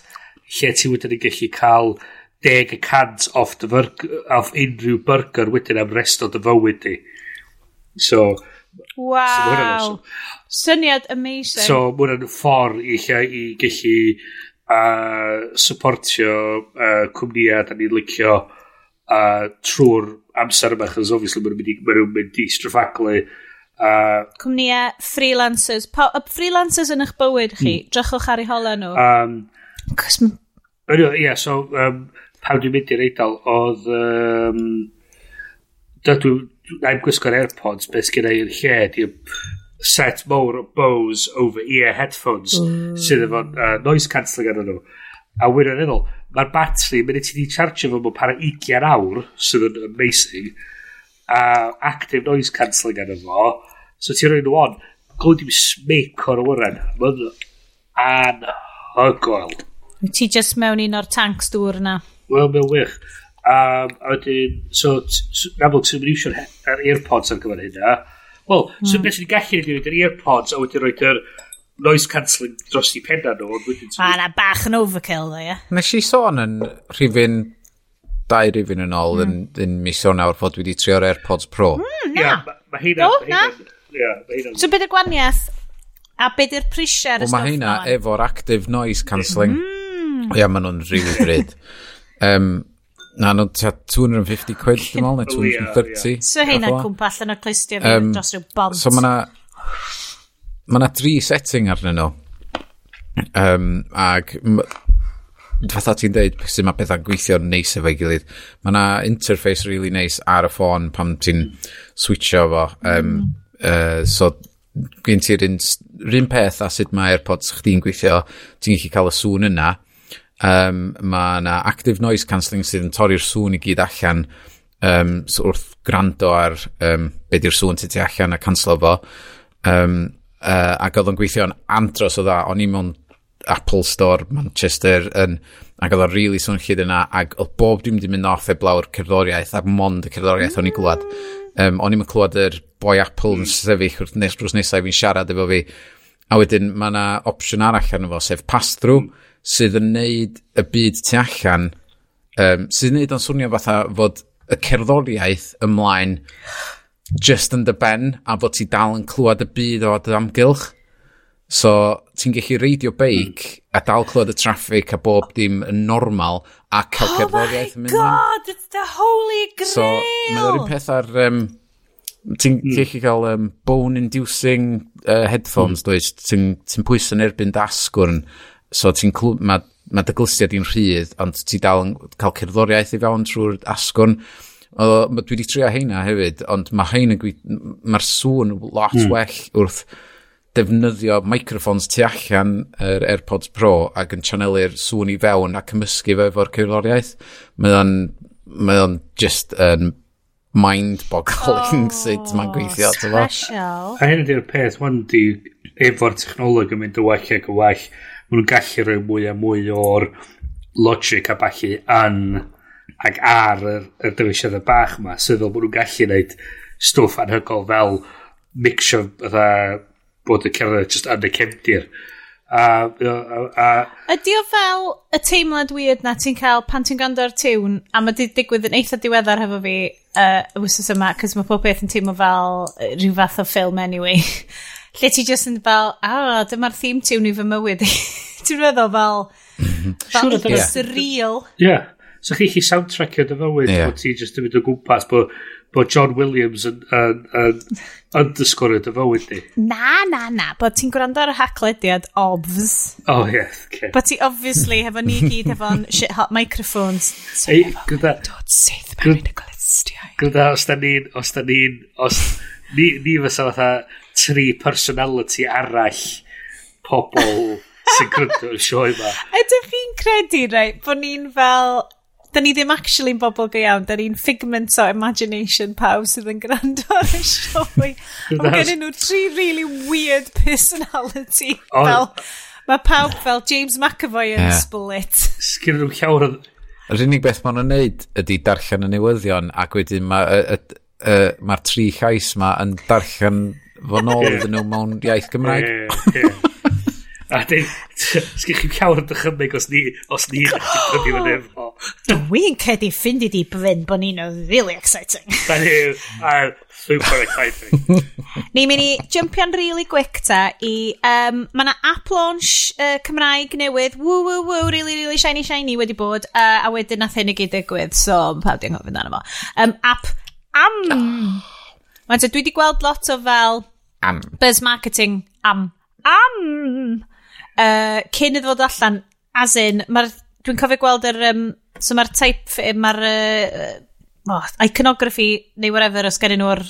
lle ti wedyn yn gallu cael 10% off, the burger, off unrhyw burger wedyn am rest o dy fywyd ni. So, Wow! So, Syniad amazing. So, mae hwnna'n ffordd i lle i gallu uh, supportio uh, cwmnïau da ni'n licio uh, trwy'r amser yma, chos obviously mae'n mynd i, mae mynd i straffaglu. Uh, cwmnïau, freelancers. Pa, y freelancers yn eich bywyd chi, mm. drychwch ar eu hola nhw. Um, Cos... Ie, yeah, so, um, pawb dwi'n mynd i'r eidl, oedd... Um, dydw, na gwisgo'r AirPods, beth sgynna i'n lle, di'r set mowr o Bose over-ear headphones mm. sydd efo uh, noise cancelling arno nhw. A wyr yn enol, mae'r batri, mynd i ti di charge fo mewn para 20 awr, sydd yn amazing, a active noise cancelling arno fo, so ti'n rhoi nhw on, glwyd i'n smic o'r wyren, mae'n anhygoel. Ti just mewn un o'r tanks dŵr na. Wel, mewn wych. Um, a wedyn, so, yn amlwg, sy'n mynd iwsio'r er AirPods ar gyfer hynna. Wel, so hmm. beth sy'n gallu ni wneud yr AirPods a wedyn roed yr noise cancelling dros i penna nhw. Ma na bach yn overkill dda, ie. Nes i sôn yn rhywun dau rhywun yn ôl hmm. yn, yn mis o nawr fod wedi trio'r AirPods Pro. Mm, na. Yeah, ma hynna... Do, ma hynna, yeah, ma hynna. So beth y gwaniaeth? A beth yw'r prisiau ar y stwff Mae hynna efo'r active noise cancelling. Mm. Ia, maen nhw'n rili bryd. um, Na, nhw'n no, 250 quid, dwi'n meddwl, neu 230. So yeah. So heina'n cwmpa allan o'r clustio fi um, dros rhyw bont. So mae'na... Mae'na dri setting arnyn nhw. Um, ag... Fatha ti'n deud sy'n mae pethau'n gweithio'n neis efo'i gilydd. Mae'na interface really nice ar y ffôn pam ti'n switcho fo. Um, mm. uh, so gen ti'r un, un peth a sut mae AirPods chdi'n gweithio, ti'n gallu cael y sŵn yna um, mae yna active noise cancelling sydd yn torri'r sŵn i gyd allan. Um, so wrth gwrando ar um, be di'r sŵn sydd ti allan a cancelo fo. Um, uh, ac oedd o'n gweithio yn andros o dda o'n i mewn Apple Store Manchester yn, ac oedd o'n really swn chyd yna ac oedd bob dim di mynd off eblaw'r cerddoriaeth ac mond y cerddoriaeth o'n i glwad. Um, o'n i'n clywed yr boi Apple yn sefyll wrth nes drws nesaf fi'n siarad efo fi. A wedyn mae yna opsiwn arall arno fo sef pass-through sydd yn neud y byd tu allan, um, sydd yn neud o'n swnio fatha fod y cerddoriaeth ymlaen just yn dy ben a fod ti dal yn clywed y byd o dy amgylch. So, ti'n gallu reidio beic a dal clywed y traffig a bob dim yn normal a cael oh cerddoriaeth yn mynd. Oh my god, it's the holy grail! So, mae'n un peth ar... Um, ti'n mm. gallu cael um, bone-inducing uh, headphones, mm. does? Ti'n ti pwys yn erbyn dasgwrn So ti'n mae ma dyglysiad i'n rhydd, ond ti dal yn cael cerddoriaeth i fewn trwy'r asgwrn. O, dwi wedi trio heina hefyd, ond mae hein yn mae'r sŵn lot mm. well wrth defnyddio microphones tu allan yr AirPods Pro ac yn chanelu'r sŵn i fewn a cymysgu fe efo'r cerddoriaeth. Mae o'n, mae o'n just yn um, mind-boggling oh, sut mae'n gweithio. Special. A hyn ydy'r peth, wan di efo'r technoleg yn mynd y well ac y well maen nhw'n gallu rhoi mwy a mwy o'r logic a bachu yn ac ar y, y dyfeisiadau bach yma sydd fel bod nhw'n gallu gwneud stwff anhygol fel mixio fatha bod y cerdded just yn y cefndir. A, a, a, Ydy o fel y teimlad weird na ti'n cael pan ti'n gwrando'r tiwn a mae di digwydd yn eitha diweddar hefo fi uh, y wythnos yma cos mae pob beth yn teimlo fel rhyw fath o ffilm anyway. lle ti just yn fel, a, oh, dyma'r theme tune i fy mywyd i. Ti'n meddwl fel, mhm. fel sure, surreal. Ie, yeah. so chi chi soundtrackio dy y fywyd, yeah. bod ti just yn mynd o gwmpas, bod bod John Williams yn, yn, yn underscore dy fywyd ni. Na, na, na. Bod ti'n gwrando ar y haclediad, obvs. Oh, yeah, okay. Bod ti obviously hefo ni gyd hefo'n shit hot microphones. So Ei, gyda... Dod syth mewn i'n y golestiau. Gyda, os da ni'n... Os da ni'n... Os... Ni, ni fysa fatha tri personality arall pobl sy'n gwrando y sioe ma. Ydych chi'n credu, reit, bod ni'n fel... Da ni ddim actually yn bobl go iawn, da ni'n figment o imagination pawb sydd yn gwrando ar y sioe. Mae gennyn nhw tri really weird personality. Oh. Fel, mae pawb fel James McAvoy yn yeah. Split. Sgyn nhw llawer o... Yr unig beth maen nhw'n neud ydy darllen y newyddion ac wedyn mae'r ma, y, ma tri llais ma yn darllen fo nôl iddyn nhw mewn iaith Gymraeg. Ie, ie. A dyn, sgych chi'n llawer yn dychymig os ni, os ni chydig yn efo. Dwi'n credu ffindi di Bryn bod ni'n really exciting. Da ni, a super exciting. Ni'n mynd i jumpio'n really quick ta i, um, mae yna app launch uh, Cymraeg newydd, woo woo woo, really really shiny shiny wedi bod, uh, a wedyn nath hyn i gyd digwydd, so pa di'n gofyn dan yma. Um, app am... Mae'n dwi wedi gweld lot o fel Am. Buzz marketing am. Am! Uh, cyn iddo fod allan, as in, dwi'n cofio gweld yr... Um, so mae'r type, mae'r uh, oh, iconography neu whatever os gen nhw o'r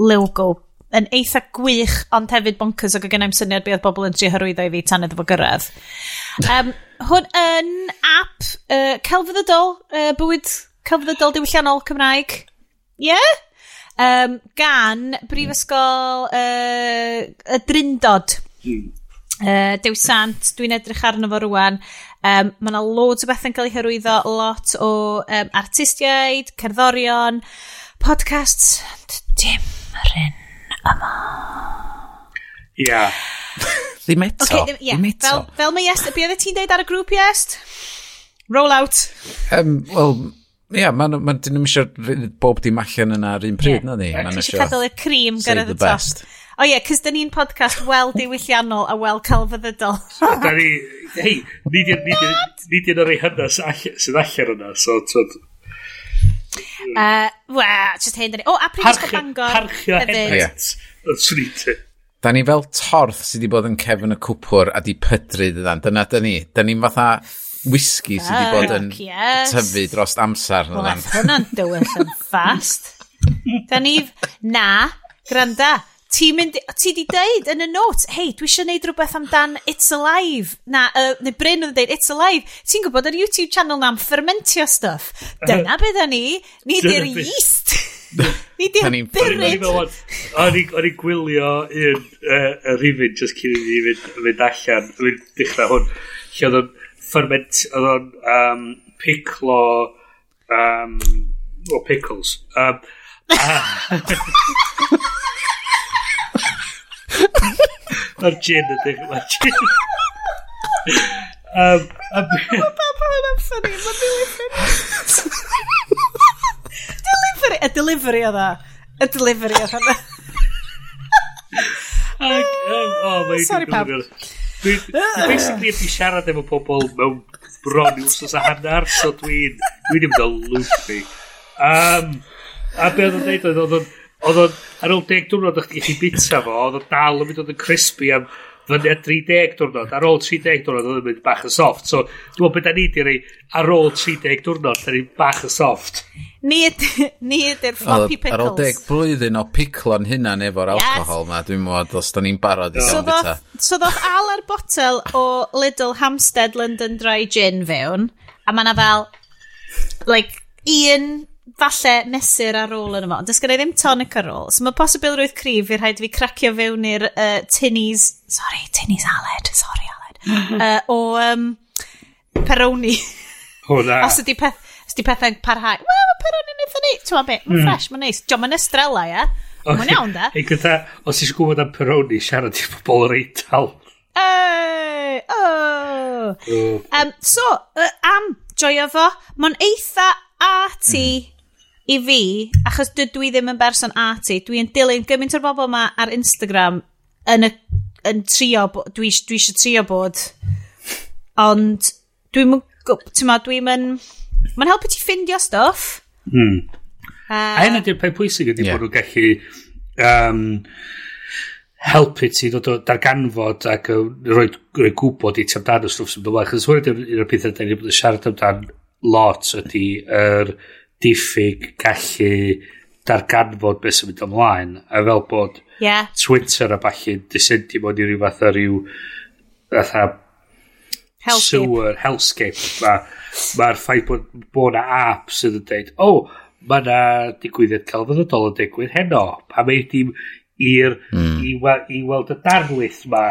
logo yn eitha gwych ond hefyd bonkers ac o gennau'n syniad beth bobl yn trio hyrwyddo i fi tan iddo fo gyrraedd. Um, hwn yn app uh, celfyddydol, uh, bywyd celfyddydol diwylliannol Cymraeg. Ie? Yeah? um, gan Brifysgol uh, y Drindod. Hmm. Uh, Dew Sant, dwi'n edrych arno fo rwan. Um, mae yna loads o bethau'n cael ei hyrwyddo, lot o um, artistiaid, cerddorion, podcasts, dim ryn yma. Ia. Yeah. ddim eto. Okay, ddim, yeah. ddim eto. Fel, fel mae Iest, beth oedd ti'n deud ar y grŵp Iest? Roll out. Um, Wel, Ia, mae'n ma, dyn nhw'n eisiau bob dim allan yna ar un pryd, yeah. na ni? Ma'n eisiau cadw y cream gyrraedd y top. O ie, cys dyn ni'n podcast wel diwylliannol a wel celfyddydol. da ni, hei, ni di'n yr ei hynna sydd allan yna, so tyd. Uh, Wa, just hyn da ni. O, a Prifysgol Bangor. Parchio hefyd. Swn i ti. Da ni fel torth sydd wedi bod yn cefn y cwpwr a di pydru dydan. Dyna da ni. Da ni'n fatha whisky sydd wedi ah, bod yn yes. tyfu dros amser. Wel, ath hwnna'n dywyll yn fast. Da ni, na, granda, ti mynd, ti di deud yn y notes, hei, dwi eisiau neud rhywbeth amdan It's Alive, na, uh, neu Bryn oedd yn deud It's Alive, ti'n gwybod ar YouTube channel na'n fermentio stuff. Dyna beth da ni, ni di'r yeast. ni di'r byrryd. O'n i gwylio un uh, rhywun, just cyn i ni fynd allan, fynd dechrau hwn, lle oedd ferment, um, pickle, um, or pickles. Um, uh, gin, I think. Not gin. um, a bit. Funny, delivery, a delivery that a delivery oedd um, oh, Sorry. Dwi'n Basically, ydi siarad efo pobl mewn bron i'w sos a hanner, so dwi'n... Dwi'n ymwneud â loopy. Um, a be oedd o'n dweud oedd oedd oedd o'n ar ôl deg diwrnod o'ch chi bita fo, oedd o'n dal yn mynd oedd yn crispy am fyny fyniad 30 diwrnod. Ar ôl 30 diwrnod oedd o'n mynd bach yn soft. So, dwi'n meddwl beth da ni di rei ar ôl 30 diwrnod, da ni'n bach yn soft. Ni ydy'r floppy pickles. Ar ôl deg blwyddyn o piclo'n hunan efo'r yes. alcohol ma, dwi'n mwyd os da ni'n barod i gael bita. So ddoth al ar botel o Lidl Hampstead London Dry Gin fewn, a mae yna fel, like, un falle mesur ar ôl yn yma. fo. Does gen i ddim tonic ar ôl. So mae posibil rwydd cryf i'r rhaid fi cracio fewn i'r uh, tinnies, sorry, tinnies Aled, sorry Aled, uh, o um, Peroni. Hwna. Os ydy peth di pethau'n parhau. Wel, mae pethau'n un eitha ni. Ti'n beth, mae'n ffresh, hmm. mae'n neis. Diolch, mae'n estrella, ie. Mae'n iawn, da. Ei gyda, os eisiau gwybod am Peroni, siarad i bobl yr eital. Ei, o. Um, so, uh, am joio fo, mae'n eitha arty mm. i fi, achos dydw i ddim yn berson arty. Dwi'n dilyn gymaint o'r bobl yma ar Instagram yn, y, yn trio, dwi, dwi eisiau trio bod, ond dwi'n mynd, Ti'n ma, dwi'n mynd... Mae'n helpu ti ffindio stuff. Hmm. Uh, a hyn ydy'r peth pwysig ydy yeah. bod nhw'n gallu um, helpu ti ddod o darganfod ac rhoi roi gwybod i ti amdano stwff sy'n dod Chos hwn ydy'r un o'r pethau da ni wedi siarad amdan lot ydy yr diffyg gallu darganfod beth sy'n mynd ymlaen. A fel bod yeah. Twitter a falle disendio mod i ryw fath o ryw fatha Hellscape. sewer, hellscape. Mae'r ma, ffaith bod, bod na app sydd yn dweud, o, oh, mae na digwyddiad celfyddydol yn digwydd heno. Pa mae dim i'r mm. i, wel, i weld y darlith ma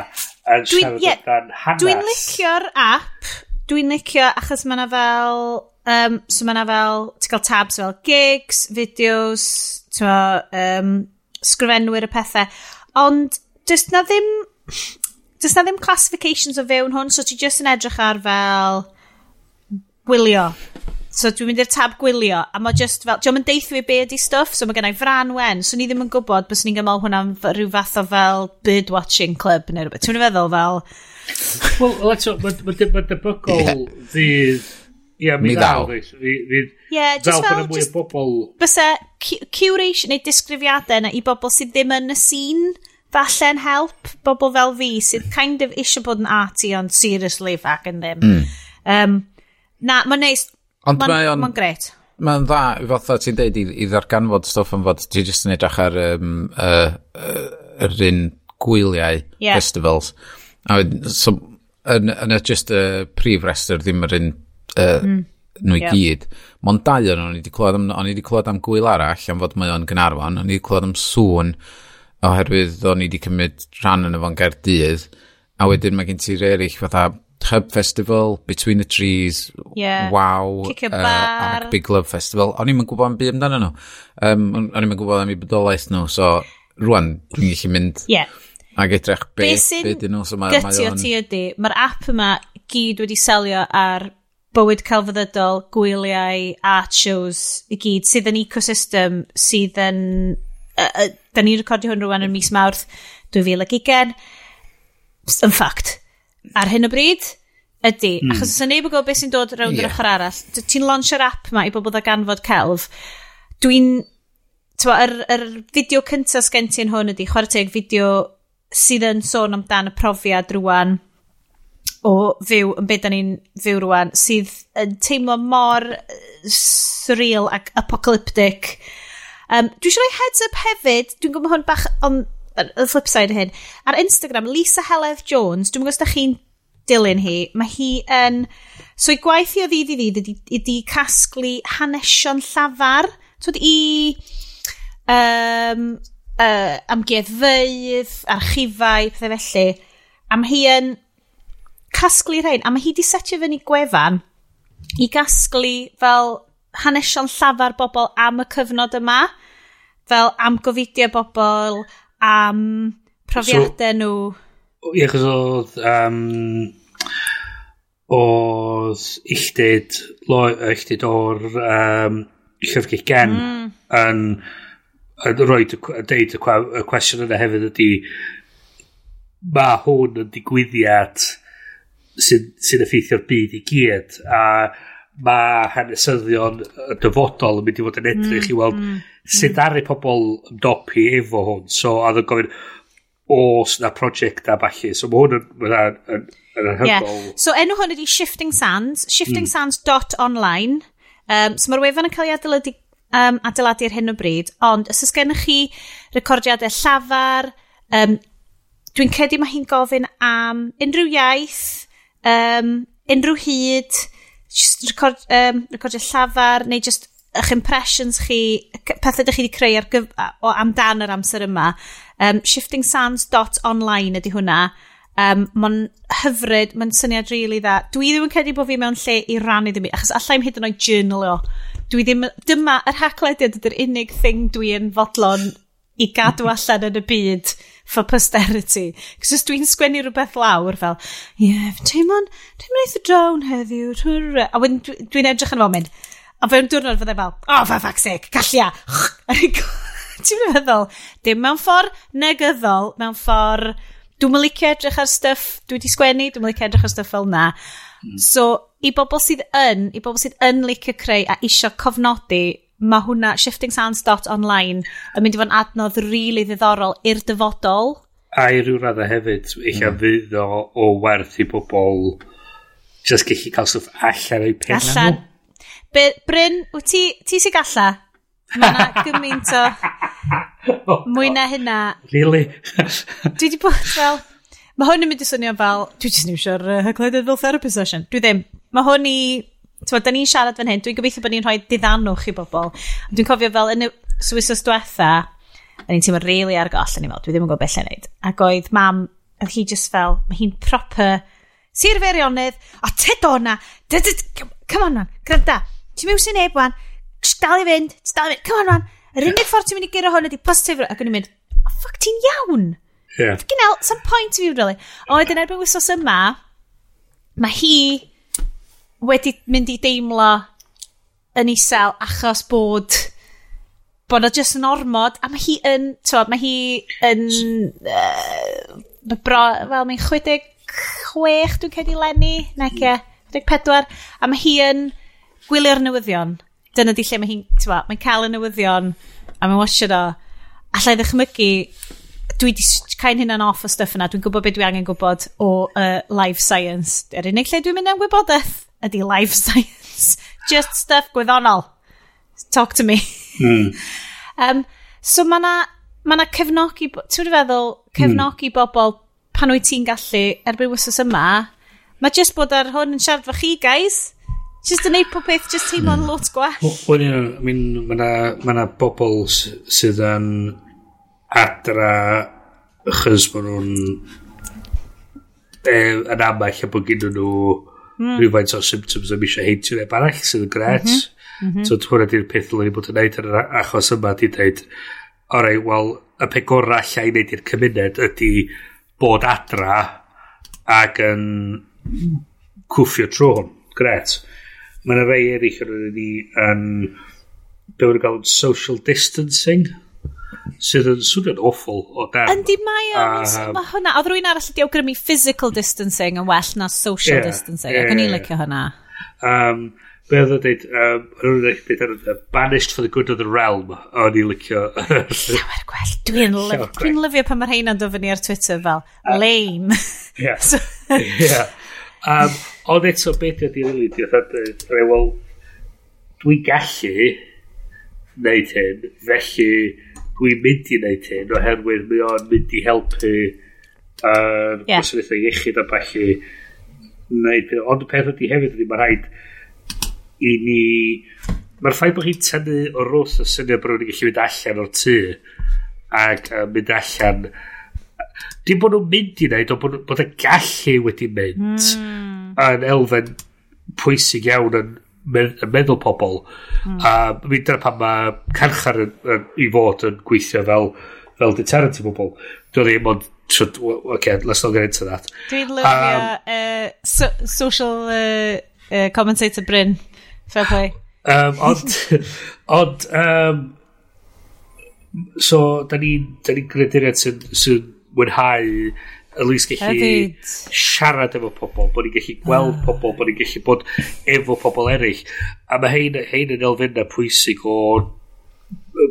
yn dwi, siarad yeah, amdan hanes. Dwi'n licio'r app. Dwi'n licio achos mae na fel... Um, so mae na fel... Ti'n cael tabs fel gigs, fideos, ti'n um, sgrifenwyr y pethau. Ond, dys na ddim does na ddim classifications o fewn hwn, so ti just yn edrych ar fel gwylio. So dwi'n mynd i'r tab gwylio, a mae just fel, diolch yn deithio fi be ydi stuff, so mae gennau fran wen, so ni ddim yn gwybod bys ni'n gymol hwnna'n rhyw fath o fel bird-watching club neu rhywbeth. Ti'n feddwl fel... Wel, eto, mae debygol ddydd... Ie, mi ddaw. Ie, just fel... Fel mwy o bobl... Bysa curation neu disgrifiadau na i bobl sydd ddim yn y scene, falle'n help bobl fel fi sydd kind of eisiau bod yn arty ond seriously fac yn ddim. Mm. Um, na, mae'n neis. Ond mae'n ma, ma gret. Mae'n dda, fatha ti'n deud, i, i ddarganfod stwff yn fod, ti'n just yn edrych ar um, uh, uh, yr un gwyliau yeah. festivals. A, so, yn, yn y just y uh, prif restr ddim yr un uh, mm. nhw i yeah. gyd. Mae'n dau o'n o'n i wedi clywed am, o'n i wedi clywed am gwyl arall, am fod mae o'n Gynarfon, o'n i wedi clywed am sŵn, oherwydd o'n i wedi cymryd rhan yn efo'n Gaerdydd, a wedyn mae gen ti'r eraill fatha Hub Festival, Between the Trees, yeah. Wow, uh, ac Big Love Festival. O'n i'n gwybod am byd amdano nhw. Um, o'n i'n gwybod am eu bodolaeth nhw, so rwan dwi'n gallu mynd yeah. ac edrych be, be dyn nhw. So mae, gytio on... ti ydy, mae'r app yma gyd wedi selio ar bywyd celfyddydol, gwyliau, art shows, i gyd, sydd yn ecosystem sydd yn uh, uh, da ni'n recordio hwn rwan yn mis Mawrth 2020, yn ffact. Ar hyn o bryd, ydy. mm. Achos os neb yn gwybod beth sy'n dod rownd yeah. yr ochr arall, ti'n launch'r app yma i bobl dda ganfod celf, dwi'n... Yr, yr fideo cyntaf sgen ti yn hwn ydy, chwarae teg fideo sydd yn sôn amdan y profiad rwan o fyw yn beth da ni'n fyw rwan sydd yn teimlo mor surreal ac apocalyptic Um, dwi eisiau rhoi heads up hefyd, dwi'n gwybod hwn bach on y flip side hyn. Ar Instagram, Lisa Helef Jones, dwi'n gwybod os chi'n dilyn hi, mae hi yn... So i gwaith i o ddydd i ddydd ydi ydy casglu hanesion llafar, twyd i um, uh, amgueddfeydd, archifau, pethau felly. A mae hi yn casglu rhain, a mae hi di setio fyny gwefan i gasglu fel hanesion llafar bobl am y cyfnod yma, fel am gofidio bobl, am profiadau so, nhw. Ie, chos oedd... Um, oedd illtyd, illtyd o'r um, llyfrgell gen mm. yn, yn rhoi, yn deud y, y cwestiwn yna hefyd ydy mae hwn yn digwyddiad sy'n sy effeithio'r byd i gyd a uh, mae hanesyddion y dyfodol yn mynd i fod yn edrych mm, i weld mm, sut mm. ddaru pobl ymdopi efo hwn. So, a ddyn gofyn, os na prosiect a falle. So, mae hwn yn, yn, yn, yn anhygol. Yeah. So, enw hwn ydi Shifting Sands, shiftingsands.online. Mm. Um, so, mae'r wefan yn cael ei adeiladu, um, adeiladu ar hyn o bryd, ond os oes gennych chi recordiadau llafar, um, dwi'n credu mae hi'n gofyn am unrhyw iaith, um, unrhyw hyd, just record, um, recordio llafar, neu just eich impressions chi, pethau ydych chi wedi creu ar gyf o amdan yr amser yma. Um, shiftingsands.online ydy hwnna. Um, mae'n hyfryd, mae'n syniad rili really dda. Dwi ddim yn credu bod fi mewn lle i rannu ddim i, achos allai hyd yn oed journal o. Dwi ddim, dyma, yr hacklediad ydy'r unig thing dwi yn fodlon i gadw allan yn y byd for posterity. Cos os dwi'n sgwennu rhywbeth lawr fel, ie, yeah, teimlo'n teimlo'n eitha drawn heddiw. A wedyn dwi'n edrych yn fel a fe'n diwrnod fyddai fel, oh, fa ffac sec, gallia. Ti'n meddwl, dim mewn ffordd negyddol, mewn ffordd, dwi'n mynd licio edrych ar stuff, dwi wedi sgwennu, dwi'n mynd licio edrych ar stuff fel na. Hmm. So, i bobl sydd yn, i bobl sydd yn licio creu a isio cofnodi mae hwnna, shiftingsounds.online, yn mynd i fod yn adnodd rili really ddiddorol i'r dyfodol. A i ryw raddau hefyd, eich mm. fydd o, o werth i bobl just gallu cael stwff allan o'i pen allan. Be, Bryn, wyt ti, ti sy'n galla? Mae yna gymaint o mwy na hynna. Really? dwi di bod fel... Mae hwn yn mynd i swnio fel... Dwi jyst yn iwsio'r uh, hygledd fel therapy session. Dwi ddim. Mae hwn i Tewa, da ni'n siarad fan hyn, dwi'n gobeithio bod ni'n rhoi diddanwch i bobl. Dwi'n cofio fel yn y Swisos diwetha, a ni'n teimlo really ar goll, a ni'n fel, dwi ddim yn gwybod beth lle'n neud. Ac oedd mam, oedd hi just fel, mae hi'n proper, sir feirionydd, o te do dona, come on man, gryda, ti'n mewn sy'n neb wan, dal i fynd, dal i fynd, come on man, yr unig ffordd ti'n mynd i gyrra hwn ydi positif, ac o'n i'n mynd, oh ffuck ti'n iawn. Yeah. Fucking some point i fi, really. Oed yn erbyn wisos yma, mae hi wedi mynd i deimlo yn isel achos bod bod o just yn ormod a mae hi yn tywod, mae hi yn uh, bro, wel mae'n 66 dwi'n cedi lenni nec e 14 a mae hi yn gwylio'r newyddion. Dyna di lle mae hi'n mae'n cael y newyddion a mae'n wasio do allai ddechmygu dwi di cael hynna'n off o stuff yna dwi'n gwybod beth dwi angen gwybod o uh, life science. Er Yr unig lle dwi'n mynd am wybodaeth ydy life science. Just stuff gwyddonol. Talk to me. Mm. um, so mae na, ma na cefnogi, ti'n wedi feddwl, cefnogi mm. bobl pan wyt ti'n gallu erbyn wythnos yma, mae just bod ar hwn yn siarad fo chi, guys. Just yn neud popeth, just teimlo'n mm. lot gwell. Wel, I mean, mae na, ma na bobl sydd yn adra achos bod nhw'n e, yn amell a bod gyda nhw mm. rhywfaint o symptoms am eisiau heintio neb arall sydd yn gret. Mm -hmm. Mm -hmm. So hwnna di'r peth ddylen ni bod yn neud yn yr achos yma di dweud, orau, wel, y pe gorau allai i wneud i'r cymuned ydy bod adra ac yn cwffio trwy hwn. Gret. Mae yna rei eraill yn ni yn, be wna'n e gael social distancing sydd yn swnio'n awful o dan. Yndi mae o, um, mae hwnna. Oedd rwy'n arall wedi awgrymu physical distancing yn well na social yeah, distancing, yeah, ac o'n i'n licio hwnna. Um, be oedd o'n dweud, um, o'n dweud, banished for the good of the realm, o'n i'n licio. Llawer gwell, dwi'n lyf, dwi lyfio pan mae'r heina'n dod fyny ar Twitter fel, lame. Yeah. so, yeah. Um, ond eto, beth ydy'n rili, dwi'n dweud, dwi'n gallu wneud hyn, felly dwi'n mynd i wneud hyn oherwydd mae o'n mynd i helpu uh, yeah. gwasanaethau iechyd a falle wneud peth. Ond y peth ydy hefyd ydy mae rhaid i ni... Mae'r ffaith bod chi'n tynnu o rwth y syniad bod nhw'n gallu mynd allan o'r tŷ ac uh, mynd allan dim bod nhw'n mynd i wneud ond bod, bod y gallu wedi mynd mm. yn elfen pwysig iawn yn med meddwl pobl mm. a mi dyna pan mae carchar yn, yn, i fod yn gweithio fel fel deterrent i bobl dwi'n ddim ond should, okay, let's not get into that. Dwi'n lyfio um, uh, so, social uh, uh, commentator Bryn. Fair play. Um, ond, ond, um, so, da ni'n ni, ni grediriad sy'n sy mwynhau Elise gallu siarad efo pobl, bod ni'n gallu gweld ah. uh. pobl, bod ni'n gallu bod efo pobl eraill. A mae hein, hein yn elfennau pwysig o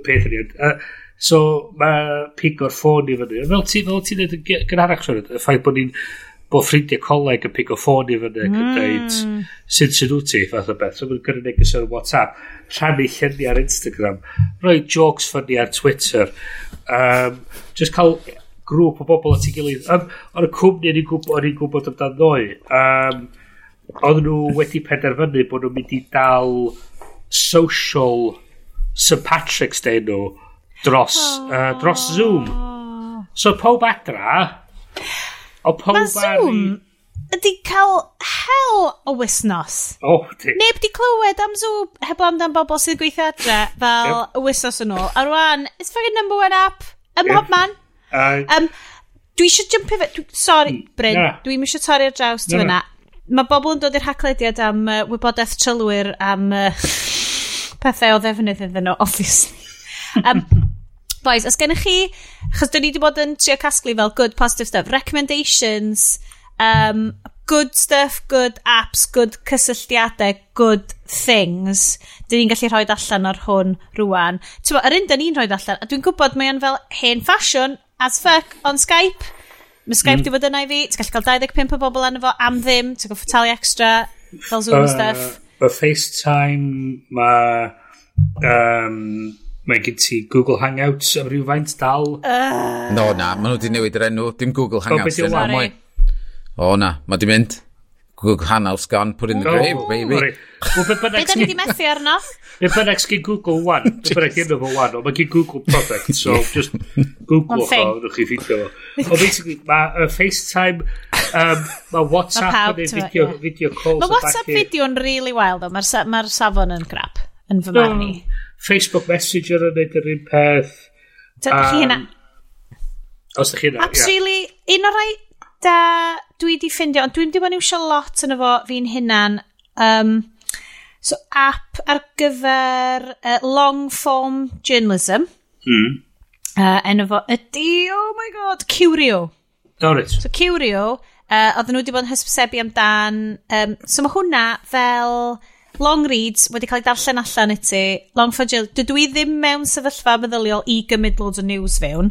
peth ni. A, so mae pig o'r ffôn i fyny. Fel ti, fel ti'n dweud gynharach sy'n y ffaith bod ni'n bod ffrindiau coleg yn pig o ffôn i fyny mm. yn dweud hmm. sy'n sy'n wyt ti fath o beth. So mae'n gyrru neges ar WhatsApp, rhannu lluniau ar Instagram, rhoi jokes ffynnu ar Twitter. Um, just cael grŵp o bobl at ei gilydd. Um, ond y cwmni o'n i'n gwybod, gwybod amdan ddoe. Um, ond nhw wedi penderfynu bod nhw'n mynd i dal social St Patrick's Day nhw dros, oh. uh, dros Zoom. So pob adra... O pob Mae Zoom ydy cael hel o wisnos. O, oh, di. Neb di clywed am Zoom heb amdan bobl sydd gweithio adre fel yep. y wisnos yn ôl. A rwan, it's fucking number one app. Ym mhob man. Um, dwi eisiau jump fe... Dwi, sorry, mm, Bryn, yeah. dwi eisiau torri ar draws ti fyna. Mae bobl yn dod i'r haglediad am uh, wybodaeth trylwyr am uh, pethau o ddefnydd iddyn nhw, obviously. Um, boys, os gennych chi, chos dyn ni wedi bod yn trio casglu fel good positive stuff, recommendations, um, good stuff, good apps, good cysylltiadau, good things, dyn ni'n gallu rhoi allan ar hwn rwan. Ti'n yr un dyn ni'n rhoi allan, a dwi'n gwybod mae o'n fel hen ffasiwn, as fuck on Skype. Mae Skype mm. di fod yna i fi. Ti'n gallu cael 25 o bobl arno fo am ddim. Ti'n gallu talu extra fel Zoom uh, stuff. Mae FaceTime, mae... Um, mae gen ti Google Hangouts am rhywfaint dal. Uh. No, na, maen nhw wedi newid yr enw. Dim Google Hangouts. O, beth yw O, na, mae di mynd. Google Gwghanol gone, put in the grave, oh, baby. Be da ni di methu arno? Be bynnag sgyn Google One, be bynnag gynnu fo One, ond mae gen Google product, so just Google o fo, nwch chi ffidio fo. O basically, mae uh, FaceTime, um, mae WhatsApp yn video, yeah. video calls. Mae WhatsApp video yn really wild, though, mae'r ma safon yn crap, yn fy marn i. Facebook Messenger yn neud yr un peth. Dydych chi hynna? Os ydych chi hynna, ie. Actually, un o'r rai da dwi di ffindio, ond dwi'n di bod yn iwsio lot yn efo fi'n hunan. Um, so, app ar gyfer uh, long form journalism. Mm. Uh, enw fo ydy, oh my god, Curio. Oh, right. So, Curio, uh, oedden nhw wedi bod yn hysbysebu amdan. Um, so, mae hwnna fel long reads wedi cael ei darllen allan i ti. Long for Jill, dydw i ddim mewn sefyllfa meddyliol i gymryd loads o news fewn.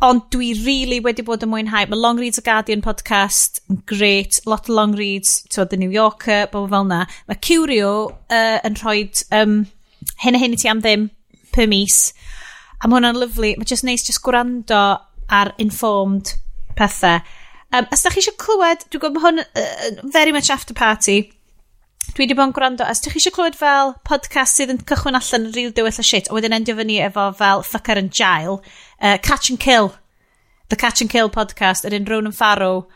Ond dwi really wedi bod yn mwynhau. Mae Long Reads y Guardian podcast yn great. Lot o long reads, to The New Yorker, bod fel na. Mae Curio uh, yn rhoi um, hyn a hyn i ti am ddim per mis. A mae hwnna'n lyflu. Mae just neis just gwrando ar informed pethau. Um, os da chi eisiau clywed, dwi'n gwybod hwn uh, very much after party, dwi wedi bod yn gwrando, os da chi eisiau clywed fel podcast sydd yn cychwyn allan yn ril dywyll o shit, a wedyn endio fyny efo fel fucker and jail, Uh, Catch and Kill. The Catch and Kill podcast, yr un Ronan Farrow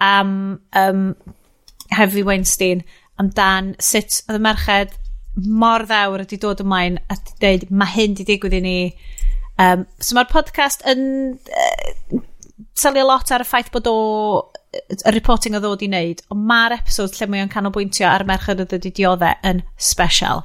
am um, Heavy Weinstein amdan sut oedd y merched mor ddawr wedi dod ymlaen a dweud mae hyn wedi digwydd i ni. Um, so mae'r podcast yn uh, sylio lot ar y ffaith bod o y reporting o ddod i wneud, ond mae'r episod lle mae o'n canolbwyntio ar merched oedd wedi dioddau yn special.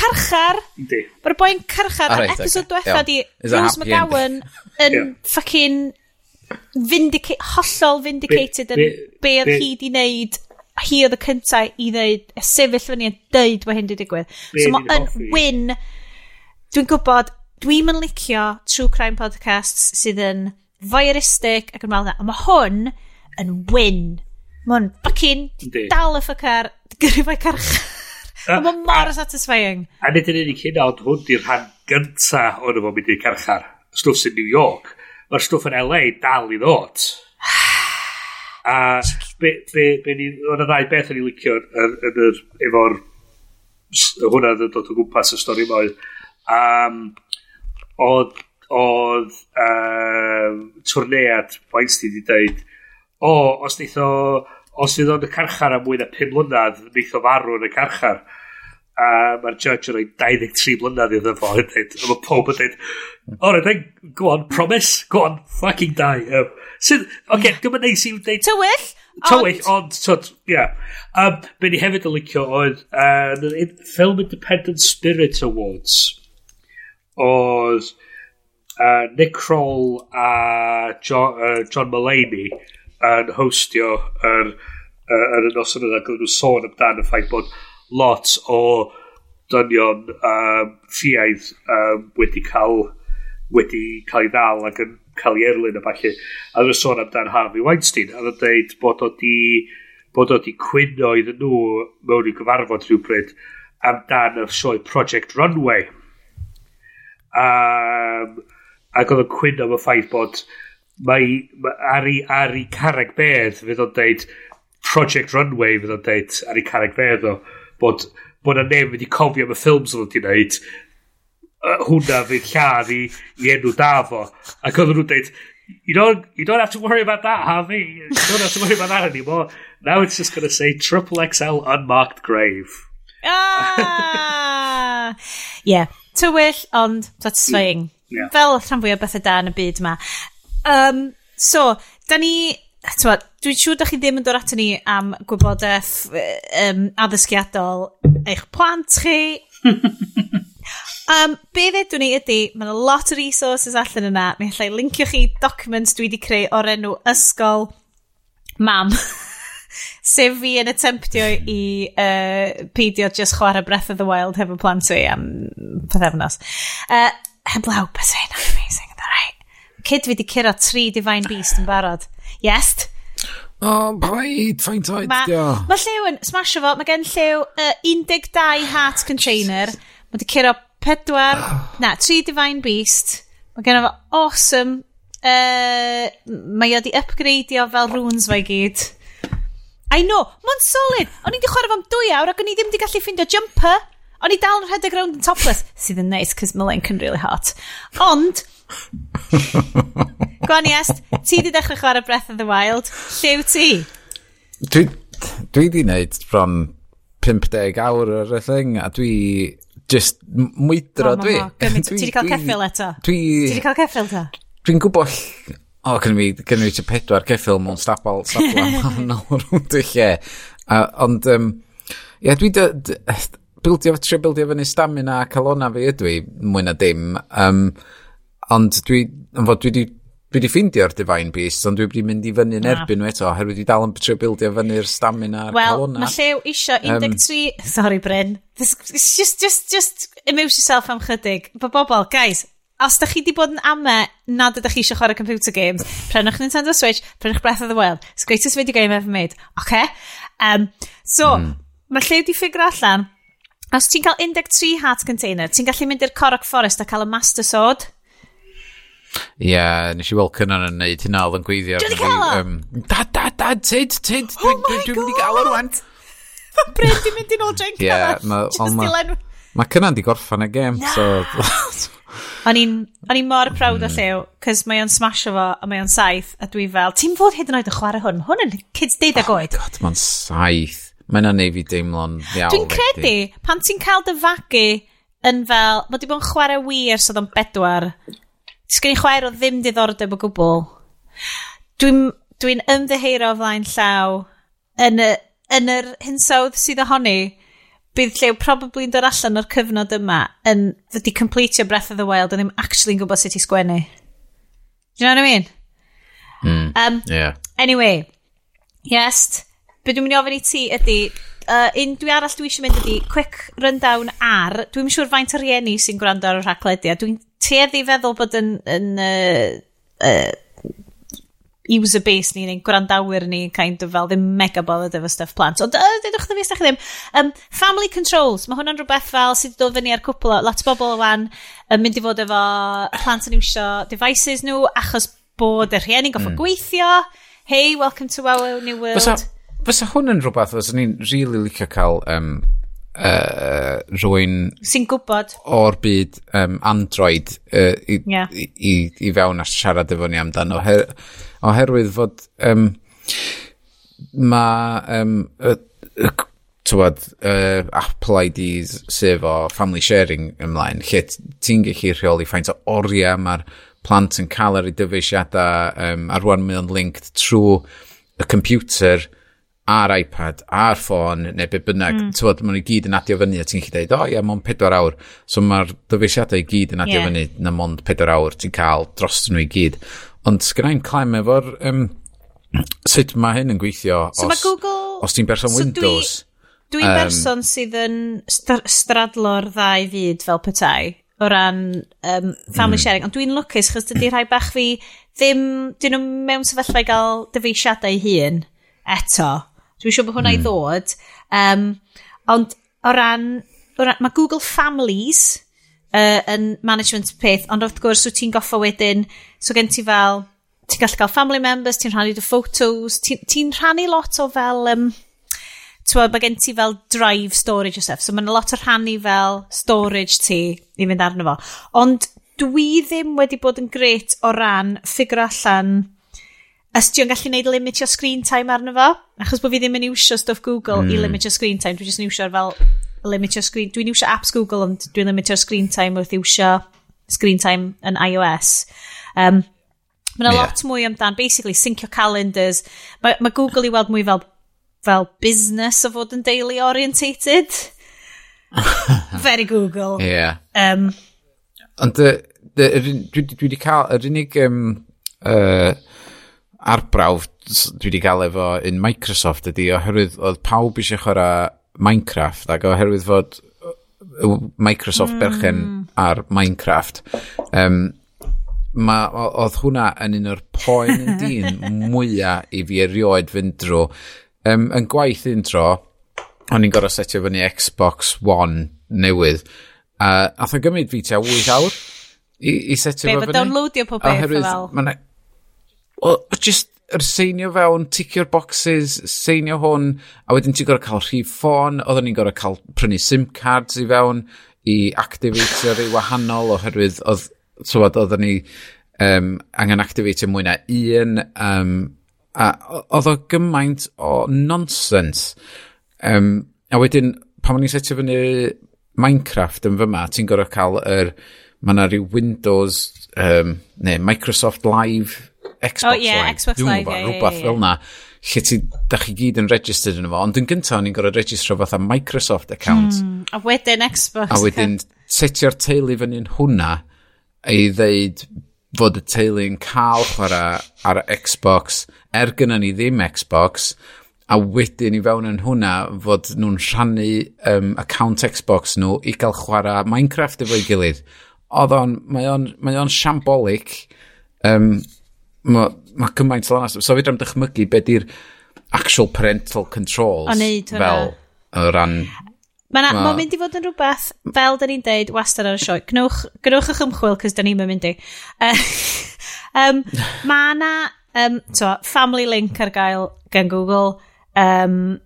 carchar. Di. Mae'r boi'n carchar. Ar episod diwetha di Rose McGowan yn fucking vindicate, hollol vindicated yn be oedd hi di wneud hi oedd y cyntaf i ddeud, y sefyll fyny a deud bod hyn wedi digwydd. So mae yn win, dwi'n gwybod, dwi'n yn licio true crime podcasts sydd yn voyeuristic ac yn meddwl a mae hwn yn win. Mae hwn fucking dal y ffucar gyrru fo'i carchar. Mae ma mor satisfying. A nid yn unig hynna, ond hwn di'r rhan gynta o'n efo mynd i'r carchar. Stwff sy'n New York. Mae'r stwff yn LA dal i ddod. A be, be, be ni, o'n y ddau beth o'n i licio yn, yn yr, efo'r hwnna yn dod o gwmpas y stori moedd. Um, oedd oedd um, twrnead Weinstein wedi dweud o, os neitho os fydd o'n y carchar am mwy na 5 mlynedd neitho farw yn y carchar a mae'r judge yn rhoi 23 blynedd iddo fo yn dweud, a mae pob yn dweud, alright then, go on, promise, go on, fucking die. Um, Sydd, oce, okay, gyma'n neis i'w dweud... Tywyll! Tywyll, ond, tyd. Yeah. Um, be ni hefyd yn licio oedd, uh, Film Independent Spirit Awards, oedd uh, Nick Kroll a John, uh, John Mulaney yn hostio yr er, er, er, noson yna, gyda nhw sôn amdano y ffaith bod lot o dynion um, ffiaidd um, wedi cael wedi cael ei ddal ac yn cael ei erlyn a falle. A dwi'n sôn amdan Harvey Weinstein, a dwi'n dweud bod o di bod o di cwyno iddyn nhw mewn i gyfarfod rhywbryd amdan y sioe Project Runway. Um, ac oedd o'n cwyno am y ffaith bod mae, ar ei, ar ei carreg bedd fydd o'n deud Project Runway fydd o'n deud ar ei carreg bedd o bod bod na neb wedi cofio am y ffilms oedd wedi wneud uh, hwnna fydd llad i, i enw da fo. Ac oedd nhw'n dweud you don't, you don't have to worry about that Harvey. You don't have to worry about that anymore. Now it's just going to say triple XL unmarked grave. Ah! yeah tywyll ond satisfying yeah. fel rhan fwy o bethau da yn y byd yma. Um, so da ni dwi'n siŵr da chi ddim yn dod ato ni am gwybodaeth um, addysgiadol eich plant chi. um, be fedwn ni ydy, mae yna lot o resources allan yna. Mi allai lincio chi documents dwi wedi creu o'r enw ysgol mam. Sef fi yn attemptio i uh, peidio just chwarae Breath of the Wild hefo plant fi am pethefnos. Uh, heblaw, beth sy'n amazing, all right. Cyd fi wedi curo tri Divine Beast yn barod. Yes. O, oh, paid, faint oed, Mae dio. ma lliw yn, smasho fo, mae gen lliw uh, 12 heart container. Mae di curo pedwar, na, tri Divine Beast. Mae gen fo awesome. Uh, mae o di upgradeio fel runes fe gyd. I know, mae'n solid. O'n i di chwarae fo'n dwy awr ac o'n i ddim di gallu ffindio jumper. O'n i dal yn rhedeg rownd yn topless, sydd yn neis, cos Milene'n really hot. Ond, Gwan i ti di dechrau chwarae Breath of the Wild. Lle yw ti? Dwi, dwi di wneud bron 50 awr ar y thing, a dwi just mwydro oh, dwi. Gymryd, dwi. Ti di cael ceffil eto? Dwi... Ti di cael ceffil ta? Dwi'n gwybod... O, oh, gynnu fi, gynnu fi ti pedwar ceffil mewn stabal, stabal nawr rwnd y lle. A, ond, um, ie, dwi dy... bildio, trio bildio fyny stamina a calona fi ydw i, mwy na dim. Um, Ond dwi, yn fod, dwi di, dwi di ffeindio'r Divine Beast, ond dwi wedi mynd i fyny yn erbyn nhw eto, oherwydd dwi dal yn trio bildio fyny'r stamina a'r well, calona. Wel, mae llew isio 13... Um, sorry, Bryn. Just, just, just immerse yourself am chydig. Bo bobl, guys, os da chi di bod yn ame nad ydych chi eisiau chwarae computer games, prenwch Nintendo Switch, prenwch Breath of the Wild. It's the greatest video game ever made. Okay? Um, so, mm. mae lle di ffigur allan, os ti'n cael 13 heart container, ti'n gallu mynd i'r Corog Forest a cael y Master Sword. Ie, yeah, nes i weld cynnar yn neud hynna oedd yn gweithio. Dwi'n cael o! Um, dad, dad, dad, tyd, tyd, oh dwi'n dwi mynd i gael o rwan. Fy bryd i'n mynd i'n ôl drenc arall. Ie, mae cynnar di gorffan y gêm, so... O'n i'n mor prawd o mm. llew, cys mae o'n smasho fo, a mae o'n saith, a dwi fel, ti'n fod hyd yn oed yn chwarae hwn, hwn yn kids deud ag oed. Oh god, mae'n saith. Mae'n yna'n neud fi deimlo'n ddiawl. Dwi'n credu, pan ti'n cael dy fagu yn fel, mae di bod yn chwarae wir, so oedd o'n bedwar, sgen i chwaer o ddim diddordeb o gwbl. Dwi'n dwi, dwi ymddeheiro o flaen llaw yn, y, yn yr hinsawdd sydd ohoni, bydd llew probably yn dod allan o'r cyfnod yma yn wedi completio Breath of the Wild a ddim actually'n gwybod sut i sgwennu. Do you know what I mean? Mm, um, yeah. Anyway, yes, be dwi'n mynd i ofyn i ti ydy, uh, un dwi arall dwi eisiau mynd ydy, quick rundown ar, dwi'n siŵr faint o rieni sy'n gwrando ar y rhaglediad, dwi'n tueddi feddwl bod yn, yn uh, uh, user base ni neu'n gwrandawyr ni kind of fel ddim mega bothered efo stuff plant. Ond uh, dydwch ddim eistedd ddim. Um, family controls mae hwnna'n rhywbeth fel sydd wedi dod fyny ar cwpl lot o bobl wan yn mynd i fod efo plant yn iwsio devices nhw achos bod y rhieni'n goffa mm. gweithio. Hey welcome to our new world. fysa, fysa hwn yn rhywbeth os ni'n really licio cael um, uh, rwy'n... Sy'n gwybod. O'r byd um, Android uh, i, yeah. i, i, i fewn a siarad efo ni amdano. Oher, oherwydd fod... Um, mae... Um, y, y, tywad, uh, Apple IDs sef o family sharing ymlaen, lle ti'n gallu rheoli ffaint o oriau mae'r plant yn cael ar ei dyfeisiadau, um, a rwan mae o'n linked trwy y computer, a'r iPad, a'r ffôn, neu be bynnag, mm. tywod, maen nhw gyd yn adio fyny, a ti'n gallu dweud, o oh, ie, yeah, 4 awr. So mae'r dyfeisiadau i gyd yn adio yeah. fyny, na mae'n 4 awr, ti'n cael dros nhw i gyd. Ond sgynnau'n claim efo'r, um, sut mae hyn yn gweithio, so os, Google... os ti'n berson so Windows. Dwi'n dwi um, berson sydd yn stradlo'r ddau fyd fel petai, o ran um, family mm. sharing, ond dwi'n lwcus, chos dydy rhai bach fi ddim, dyn nhw mewn sefyllfa i gael dyfeisiadau hun eto. Dwi'n siŵr bod hwnna i hmm. ddod. Um, ond o ran, o ran, mae Google Families uh, yn management peth, ond wrth gwrs wyt ti'n goffa wedyn, so gen ti fel, ti'n gallu cael family members, ti'n rhannu dy photos, ti'n ti rhannu lot o fel, um, twa, mae gen ti fel drive storage o stuff, so mae'n lot o rhannu fel storage ti i fynd arno fo. Ond dwi ddim wedi bod yn gret o ran ffigur allan Os ti'n gallu neud limitio screen time arno fo? Achos bod fi ddim yn iwsio stuff Google mm. i hmm. limitio screen time. Dwi'n just yn iwsio'r fel limitio screen... Dwi'n iwsio apps Google ond dwi'n your screen time wrth iwsio screen time yn iOS. Um, Mae yna yeah. lot mwy amdan, basically, syncio calendars. Mae ma Google i weld mwy fel, fel business o fod yn daily orientated. Very Google. Yeah. Um, Ond dwi wedi cael, yr unig um, uh, arbrawf dwi wedi gael efo un Microsoft ydy oherwydd oedd pawb eisiau chwarae Minecraft ac oherwydd fod Microsoft mm. berchen ar Minecraft um, ma, oedd hwnna yn un o'r poen yn dyn mwyaf i fi erioed fynd drwy um, yn gwaith un tro o'n i'n gorau setio fyny Xbox One newydd a uh, ath o'n gymryd fi tua 8 awr i, i setio fo fyny. Be, fe downloadio pob beth fel? Wel, just yr seinio fewn, ticio'r boxes, seinio hwn, a wedyn ti'n gorau cael rhif ffôn, oedden ni'n gorau cael prynu SIM cards i fewn, i activatio rei wahanol oherwydd oedd, tywod, oedden ni um, angen activatio mwy na un, um, a oedd o gymaint o nonsens. Um, a wedyn, pan o'n i'n setio fyny Minecraft yn fyma, ti'n gorau cael yr, mae yna rhyw Windows, um, neu Microsoft Live Xbox oh, yeah, Live. Xbox Live, ie, ie, Rhywbeth fel na, lle ti, da chi gyd yn registered yn efo, ond yn gyntaf ni'n gorau registro fatha Microsoft account. Mm, a wedyn Xbox. A wedyn setio'r teulu fyny'n hwnna i ddeud fod y teulu yn cael chwarae ar Xbox er gyna ni ddim Xbox a wedyn i fewn yn hwnna fod nhw'n rhannu um, account Xbox nhw i gael chwarae Minecraft efo'i gilydd. Oedd o'n, mae o'n, mae o'n siambolic um, mae ma gymaint o lanas. So fi dram dychmygu be di'r actual parental controls. O neud hwnna. Fel o ran... Mae'n ma, ma mynd i fod yn rhywbeth, fel da ni'n deud, wastad ar y sioe. Gnwch, gnwch eich ymchwil, cys da ni'n mynd i. um, mae na um, to, family link ar gael gan Google. Um,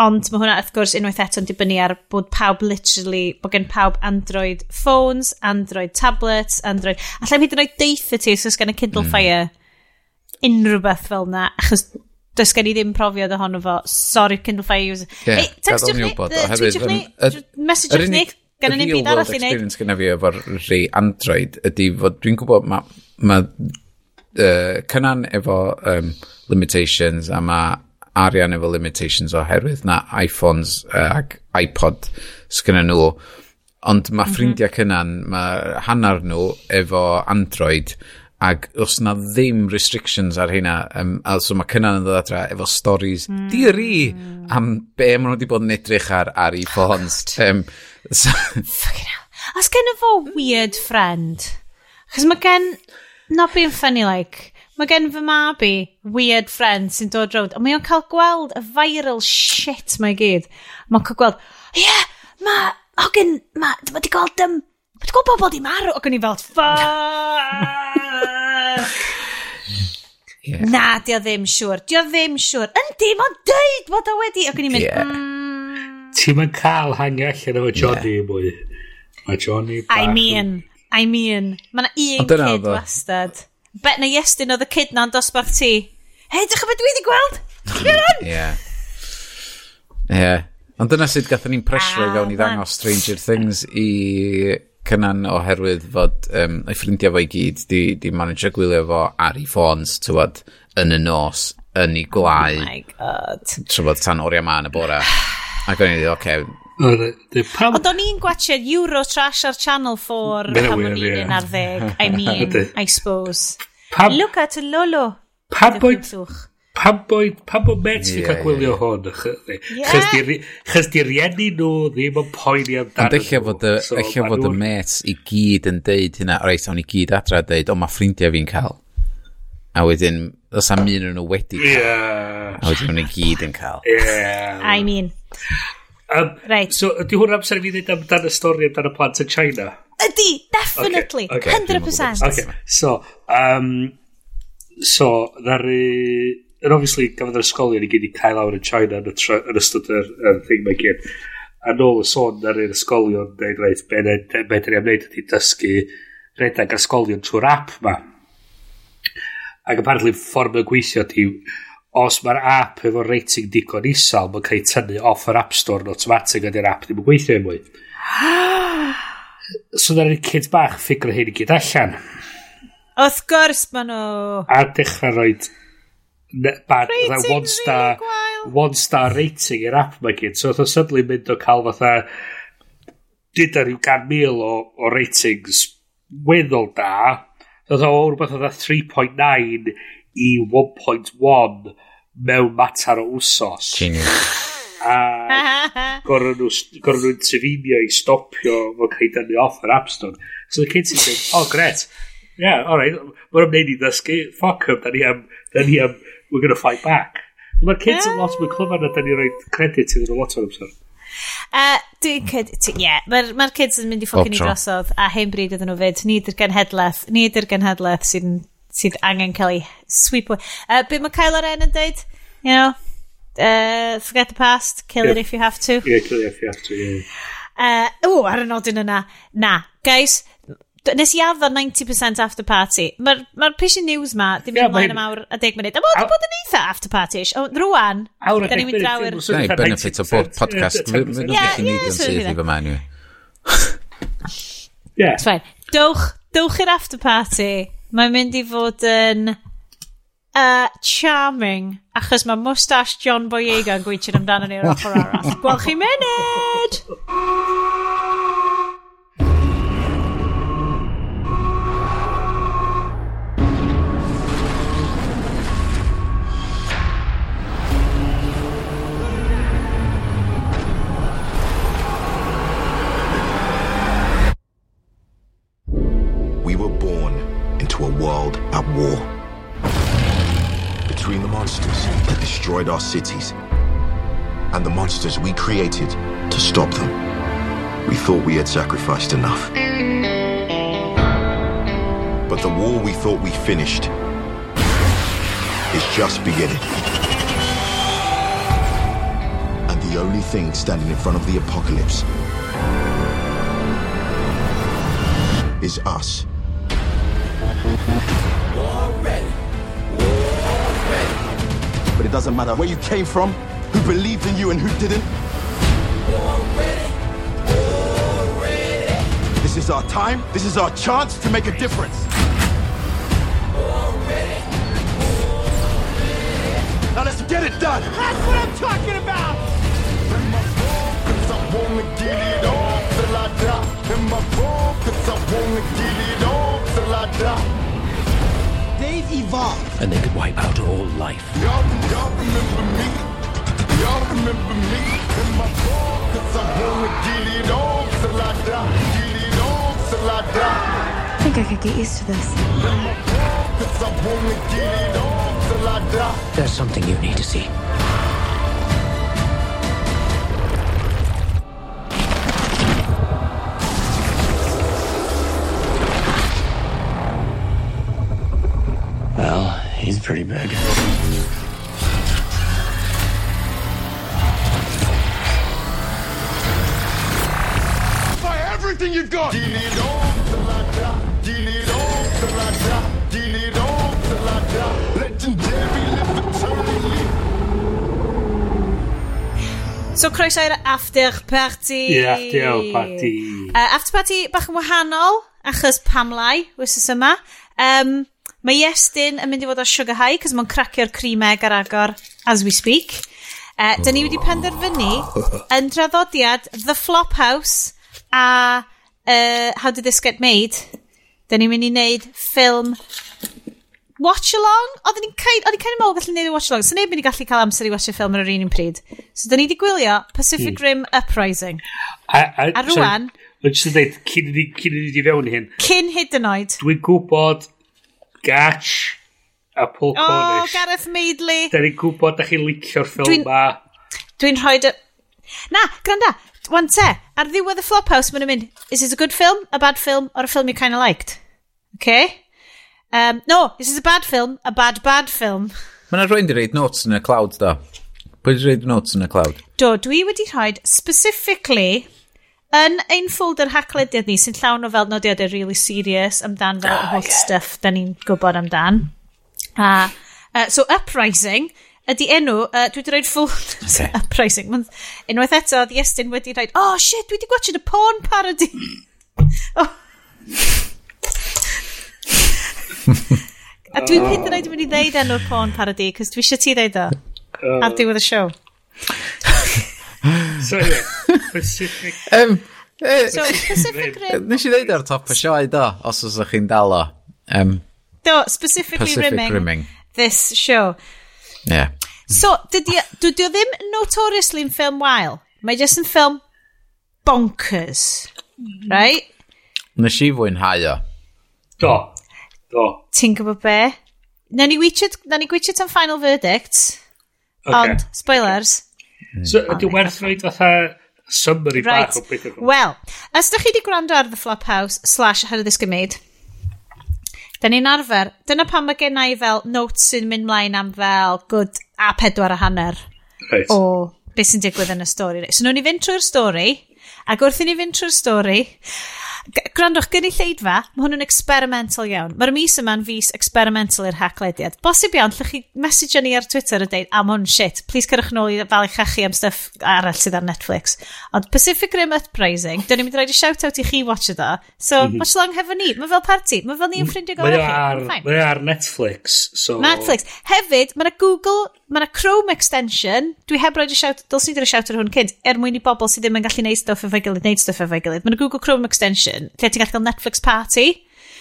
Ond mae hwnna, wrth gwrs, unwaith eto'n dibynnu ar bod pawb literally, bod gen pawb Android phones, Android tablets, Android... Alla i hyd yn oed deitha ti, os oes gen y Kindle mm. Fire unrhyw beth fel na, achos does gen i ddim profiad ohono fo. Sorry, Kindle Fire user. Ie, yeah, hey, gadael ni, wybod o hefyd. Message'wch ni, gan yn un byd arall i neud. experience gyda fi efo'r rhai Android ydy fod dwi'n gwybod mae ma, uh, cynnan efo um, limitations a mae arian efo limitations oherwydd na iPhones uh, ac iPod sgynna nhw. Ond mae mm -hmm. ffrindiau cynnan, mae hanner nhw efo Android ac os na ddim restrictions ar hynna, um, a so mae cynnan yn dod adra efo stories mm. diri am be maen nhw wedi bod yn edrych ar, ar i ffons. Um, so, Fucking hell. Os gen i fo weird friend, chos mae gen, not being funny like, Mae gen fy mab i weird friend sy'n dod rownd, Ond mae o'n cael gweld y viral shit mae gyd. Mae'n cael gweld, ie, yeah, mae hogyn, mae, mae di gweld, um, mae di gweld bobl di marw. ac Ogyn i fel, ffuck. yeah. Na, di o ddim siwr. Di o ddim siwr. Yndi, mae'n deud bod o wedi. Ac Ogyn i'n mynd, yeah. mm. Ti'n mynd cael hangi allan efo Johnny yeah. mwy. Mae Johnny bach... I mean, I mean, mae yna un kid wastad bet na Iestyn oedd y cyd na'n dosbarth ti. Hei, dych beth dwi wedi gweld? Ie. Ie. Ond dyna sut gathen ni'n presio i ah, fewn i ddangos Stranger Things i cynnan oherwydd fod um, ei ffrindiau fo i gyd di, di manage gwylio fo ar ei ffons, tywod, yn y nos, yn ei glau. Oh my god. Tywod, tan oriau ma yn y bora. Ac o'n i dweud, oce, okay, Ond o'n i'n gwachio Eurotrash ar Channel 4 pan o'n i'n un ar ddeg. I mean, I suppose. Pam, Look at Lolo. Pam boed... Pam boed... Pam boed Mets fi cael gwylio hwn. Chys di rieni nhw ddim yn poeni amdano. Ond eich fod y, so, fod y met i gyd yn deud hynna. Reit, o'n i gyd adra deud, o mae ffrindiau fi'n cael. A wedyn, os am un yn nhw wedi cael. Yeah. A wedyn nhw'n i gyd yn cael. Yeah. I mean. Um, right. So, ydy hwn amser i fi ddweud amdano y stori amdano y plant yn China? Ydy, definitely. Okay, okay. 100%. Okay. So, um, so, nar i... And obviously, gafodd yr ysgolion i gyd i cael awr yn China yn, yn ystod yr, yr thing mae gyd. A nôl y sôn nar yr ysgolion dweud, reit, be dyn ni am wneud ydy dysgu redag ysgolion trwy'r app ma. Ac apparently, ffordd y gweithio di os mae'r app efo rating digon isal, mae'n cael ei tynnu off yr App Store yn automatic ydy'r app ddim yn gweithio i mwy. so dyna'r kid bach ffigur hyn i gyd allan. Wrth gwrs maen nhw... A dechrau rhoi bad, fatha one star, really one star rating i'r app mae gyd. So oedd o suddenly mynd o cael fatha dyda rhyw gan mil o, o ratings weddol da. Oedd o rhywbeth oedd 3.9 i 1.1 mewn matar o wsos. Genius. A gorau nhw trefimio i stopio fo cael ei dynnu off yr App Store. So the kids yn dweud, oh gret, yeah, all right. Mae'n ymwneud i ddysgu, fuck him, da ni am, da ni am, we're gonna fight back. Mae'r kids yn lot mwy clyfar na da ni roi credit iddyn nhw lot o'r amser. Uh, Dwi'n cyd... Ie, yeah, mae'r ma kids yn mynd i ffocin i drosodd a hen bryd iddyn nhw fyd. Ni ydy'r genhedlaeth, ni ydy'r genhedlaeth sy'n sydd angen cael ei sweep away. Uh, Byd mae Kylo Ren yn dweud, you know, uh, forget the past, kill yeah. it if you have to. Yeah, kill it if you have to, yeah. Uh, o, ar y nodyn yna. Na, guys, nes i addo 90% after party. Mae'r ma Pishy News ma, dim yeah, ymlaen am awr a deg munud. A bod bod yn eitha after party-ish. O, rwan, da ni'n mynd draw i'r... Da i benefit o bod podcast. Fe nhw'n gallu neud yn sydd i fy man i. Yeah. Dowch, dowch i'r after party. Mae'n mynd i fod yn uh, charming, achos mae mustache John Boyega yn gweithio amdano ni ar ochr arall. Gwelch chi munud! Our cities and the monsters we created to stop them. We thought we had sacrificed enough. But the war we thought we finished is just beginning. And the only thing standing in front of the apocalypse is us. But it doesn't matter where you came from, who believed in you and who didn't. This is our time. This is our chance to make a difference. Now let's get it done. That's what I'm talking about. They've evolved. and they could wipe out all life. Y'all, y'all remember me? Y'all remember me? In my ball, cause I wanna get it on till I die. Get it on till I die. I think I could get used to this. In my ball, cause I wanna get it on till I die. There's something you need to see. pretty big. Buy everything you've got! So croeso i'r after party. Ie, yeah, after party. Uh, after party bach yn wahanol, achos Pamlai, wythnos yma. Um, Mae Iestyn yn mynd i fod o sugar high, cos mae'n cracio'r crimeg ar agor as we speak. Eh, uh, da ni wedi oh. penderfynu yn draddodiad The Flop House a uh, How Did This Get Made. Da ni'n mynd i wneud ffilm watch along. Oedden ni'n kind, o'n ni'n kind of meddwl gallu neud watch along. So neb yn i gallu cael amser i watch y ffilm ar yr un un pryd. So da ni wedi gwylio Pacific hmm. Rim Uprising. A, a, a rwan... Sorry, just dweud, cyn i ni fewn hyn. Cyn hyd yn oed. Dwi'n gwybod Gatch a Paul oh, Cornish. O, Gareth Maidley. Da ni'n gwybod da chi'n licio'r ffilm ma. Dwi'n rhoi dy... Na, granda, wan te, ar ddiwedd y Flophouse, mae'n mynd, is this a good film, a bad film, or a film you kind of liked? Okay? Um, no, is this a bad film, a bad, bad film. Mae yna rwy'n di reid notes yn y cloud, da. Pwy di reid notes yn y cloud? Do, dwi wedi rhoi specifically Yn ein folder haclediad ni sy'n llawn o fel nodiadau really serious amdan fel ah, oh, holl yeah. stuff da ni'n gwybod amdan. A, uh, so Uprising ydy enw, uh, dwi wedi rhoi full okay. Uprising. Unwaith eto, oedd Iestyn wedi rhoi, oh shit, dwi wedi gwachod y porn parody. oh. a dwi'n hyd oh. yn oed yn mynd i ddeud enw'r porn parody, cos dwi eisiau ti ddeud o. Uh. Ar diwedd y show. so, yeah. Pacific... um, e, so, Pacific Rim... Nes i ddeud ar top y sioe do, os os chi'n dal o. Um, do, specifically Pacific rimming, rimming this show. Yeah. So, dydy o ddim notoriously yn ffilm wael. Mae jyst yn ffilm bonkers. Mm. Right? Nes i fwynhau o. Do. Do. Ti'n gwybod be? Na ni gweithio, na ni gwychyd am final verdict. Okay. Ond, spoilers. So, ydy werth rhaid fatha summary right. bach o beth yw'n Wel, os da chi wedi gwrando ar The Flophouse slash Hyrwyd Ysgymyd, da ni'n arfer, dyna pan mae gen i fel notes sy'n mynd mlaen am fel good a pedwar a hanner right. o beth sy'n digwydd yn y stori. So, nhw'n i fynd trwy'r stori, ac wrth i ni fynd trwy'r stori, Grandwch, gynulleidfa, mae hwn yn experimental iawn. Mae'r mis yma'n fus experimental i'r hacklediad. Bosib iawn, llwch chi message ni ar Twitter a deud, am hwn shit, please cyrwch nôl i fel eich achu am stuff arall sydd ar Netflix. Ond Pacific Rim Uprising, dyn ni'n mynd i roed i shout-out i chi watch it o. So, mm -hmm. watch along hefo ni. Mae fel party, mae fel ni'n ffrindiau gorau chi. Mae ar Netflix, so... Netflix. Hefyd, mae Google mae yna Chrome extension, dwi heb roed y siawt, dylsyn ni siawt ar hwn cynt, er mwyn i bobl sydd ddim yn gallu neud stuff efo'i gilydd, neud stuff efo'i gilydd. Mae yna Google Chrome extension, lle ti'n gallu cael Netflix party,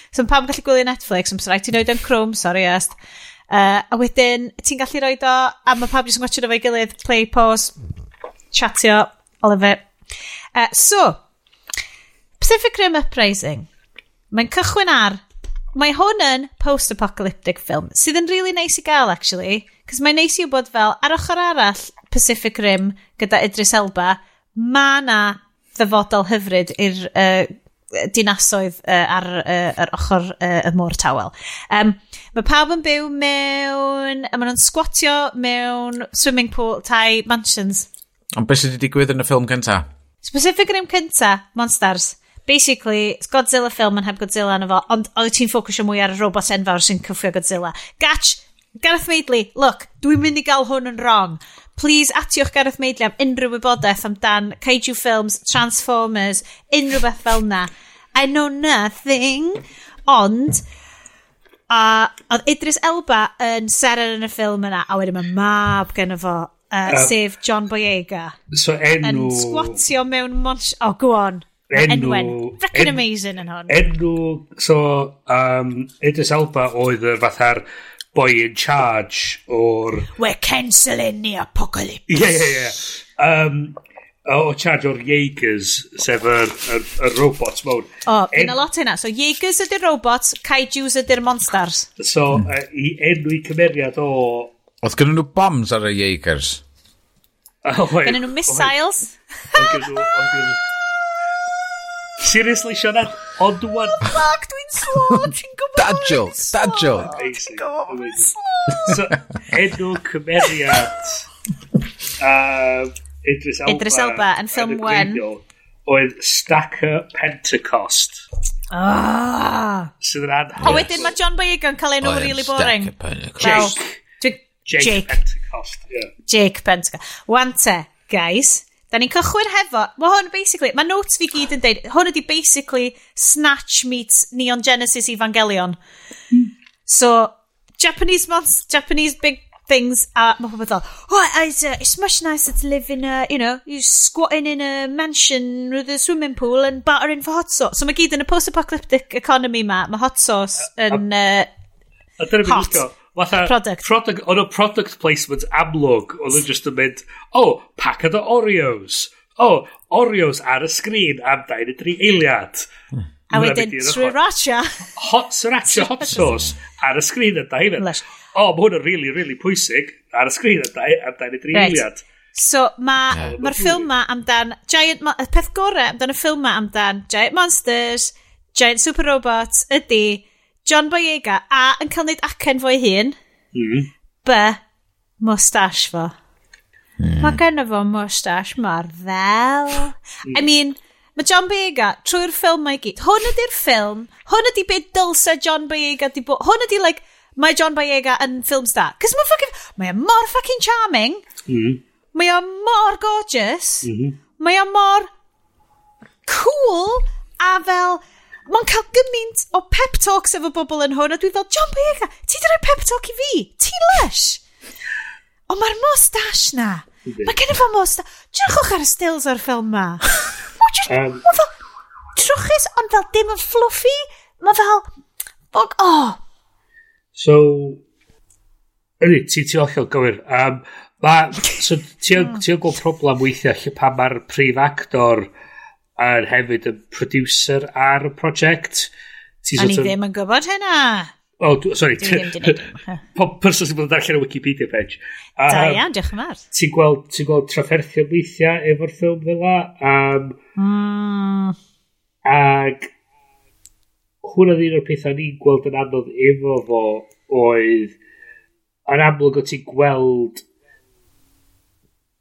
so pam gallu gwylio Netflix, ond rhaid ti'n rhoi yn Chrome, sorry, ast. Uh, a wedyn, ti'n gallu roed o, a mae pawb jyst yn gwachio efo'i gilydd, play, pause, chatio, all of it. Uh, so, Pacific Rim Uprising. Mae'n cychwyn ar... Mae hwn yn post-apocalyptic film, sydd yn really nice i gael, actually. Cos mae'n neis i wybod fel, ar ochr arall Pacific Rim gyda Idris Elba, mae na ddyfodol hyfryd i'r uh, dinasoedd uh, ar, uh, ar ochr uh, y môr tawel. Um, mae pawb yn byw mewn, a maen nhw'n squatio mewn swimming pool tai mansions. Ond beth sydd wedi digwydd yn y ffilm cynta? Specific Rim cynta, Monsters. Basically, it's Godzilla film yn heb Godzilla yna fo, ond oedd ti'n ffocwsio mwy ar y robot enfawr sy'n cyffio Godzilla. Gatch, Gareth Maidley, look, dwi'n mynd i gael hwn yn wrong. Please atiwch Gareth Maidley am unrhyw wybodaeth amdan Kaiju Films, Transformers, unrhyw beth fel na. I know nothing, ond... A oedd Idris Elba yn seren yn y ffilm yna, a wedyn mae mab gen fo, uh, sef John Boyega. So enw... Yn squatio mewn monsh... Oh, go on. Enw... Enwen. En, amazing yn hwn. Enw... So, um, Idris Elba oedd fatha'r boy in charge o'r... We're cancelling the apocalypse. Yeah, yeah, yeah. Um, o charge o'r Jaegers, sef yr, yr, yr robots mewn. O, oh, fi'n en... a lot hynna. So, Jaegers ydy'r robots, Kaijus ydy'r monsters. So, mm. uh, i enw i cymeriad o... Oedd gen nhw bombs ar y Jaegers? Oh, Gynnu nhw missiles? Oedd gen nhw... Seriously, Sianan, ond dwi'n... Oh, fuck, dwi'n slow, ti'n gwybod Dad joke, dad joke. Ti'n gwybod dwi'n slow. So, enw cymeriad... Uh, Idris Elba. Idris Elba, yn ffilm wen. Oedd Stacker Pentecost. Ah. Sydd yn anhygoel. A wedyn mae John Boyega yn cael enw really boring. Stacker Pentecost. Jake. Jake, Jake Pentecost, yeah. Jake Pentecost. Wante, guys, Da ni'n cychwyn hefo, mae hwn basically, mae notes fi gyd yn deud, hwn ydi basically Snatch meets Neon Genesis Evangelion. So, Japanese months, Japanese big things, a mae pobl fel, oh, it's, uh, it's much nicer to live in a, you know, you're squatting in a mansion with a swimming pool and battering for hot sauce. So mae gyd yn y post-apocalyptic economy ma, mae hot sauce yn uh, a, a hot. Fatha, product. product. Ond o product placement amlwg, oedd yn just yn mynd, oh, packet o Oreos. Oh, Oreos ar y sgrin am 23 eiliad. Mm. A wedyn sriracha. Hot sriracha hot sauce ar y sgrin yn dau eiliad. O, oh, mae hwn yn really, really pwysig ar y sgrin yn dau am 23 right. eiliad. So mae'r yeah. ma ffilm ma amdan Giant y Peth gorau amdan y ffilm ma amdan Giant Monsters, Giant Super Robots ydy John Boyega A yn cael neud acen fo'i hun mm. B mustache fo mm. Mae gen fo mustache mor ddel mm. I hmm. mean Mae John Boyega trwy'r ffilm mae gyd Hwn ydy'r ffilm Hwn ydy beth dylse John Boyega di bod Hwn ydy like Mae John Boyega yn ffilm star Cos mae fucking Mae e mor fucking charming mm. Mae o mor gorgeous mm -hmm. Mae o mor cool a fel mae'n cael gymaint o pep talks efo bobl yn hwn, a dwi fel, John Boyega, ti di rhoi pep talk i fi? Ti'n lush? Ond mae'r mustache na. Mae gen i fo mustache. Dyrchwch ar y stills o'r ffilm ma. um, mae fel trwchus, ond fel dim yn fluffy. Mae fel... Bog, oh. So, ydy, ti'n ti ollol gywir. Um, ma, so, ti'n ti hmm. gweld problem weithiau lle pa mae'r prif actor... Uh, a'n hefyd yn producer ar y prosiect. A ni ddim yn gwybod hynna. O, oh, sorry. Dwi ddim Pob Person sy'n bod yn darllen y Wikipedia page. Um, da iawn, diolch yn fawr. Ti'n gweld, ti gweld trafferthio weithiau efo'r ffilm fel la. Um, mm. Ag hwnna un o'r pethau ni'n gweld yn anodd efo fo oedd yn amlwg o ti'n gweld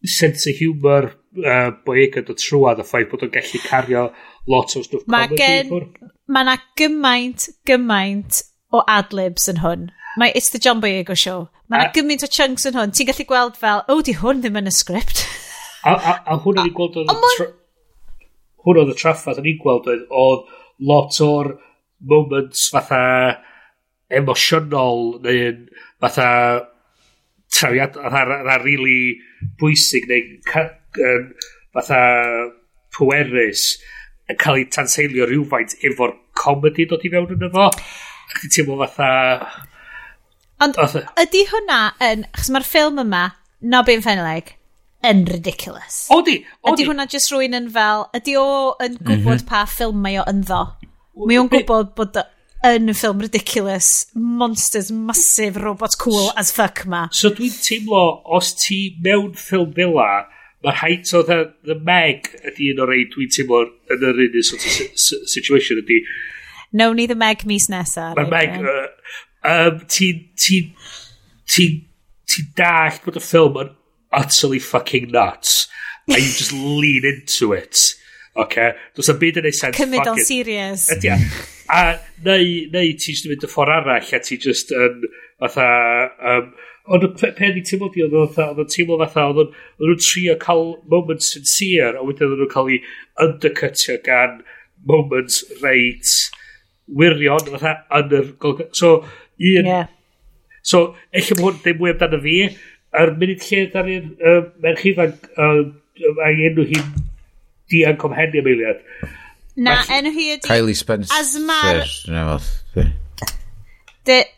sense of humour uh, Boyega dod trwad y ffaith bod o'n gallu cario lot o stwff Mae gen... Mae na gymaint, gymaint o adlibs yn hwn. Mae It's the John Boyega show. Mae na gymaint o chunks yn hwn. Ti'n gallu gweld fel, o, oh, di hwn ddim yn y sgript. a, a, a hwn o'n i gweld o'n... Hwn o'n y traffath o'n i'n gweld oedd lot o'r moments fatha emosiynol neu'n fatha trawiad ar, ar, really bwysig neu um, fatha pwerus yn cael ei tanseilio rhywfaint efo'r comedy dod i fewn yn efo. Ac ti'n teimlo fatha... Ond fatha... ydy hwnna yn... Chos mae'r ffilm yma, Nobyn Fenleg, yn ridiculous. O di, o di. Ydy hwnna jyst rwy'n yn fel... Ydy o yn mhm. gwybod mm -hmm. pa ffilm mae o ynddo? Mae o'n gwybod bod yn ffilm ridiculous, monsters, massive, robot cool as fuck ma. So dwi'n teimlo, os ti mewn ffilm fel Mae'r height o the, the Meg ydy un o'r rei dwi'n teimlo yn yr un sort of situation ydy. No, ni the Meg mis nesa. Mae'r Meg... Uh, um, ti'n... Ti'n... Ti'n ti dallt bod y ffilm yn utterly fucking nuts. And you just lean into it. Okay? Does na byd yn ei sense. cymryd o'n serious. Ydy. E? A neu, neu ti'n mynd y ffordd arall a ti just yn... Um, fatha... Um, Ond y peth i teimlo di, oedd o'n teimlo fatha, oedd nhw'n trio cael moments sincere, a wedyn oedd nhw'n cael ei undercutio gan moments reit wirion, fatha, yn yr... So, un... Yeah. So, eich bod hwn ddim mwy amdano fi, yr munud lle dan ni'n uh, merch ifanc uh, a'i enw hi'n dian comhenni am eiliad. ameiliad. Na, enw hi ydi... Kylie Spencer. Asmar...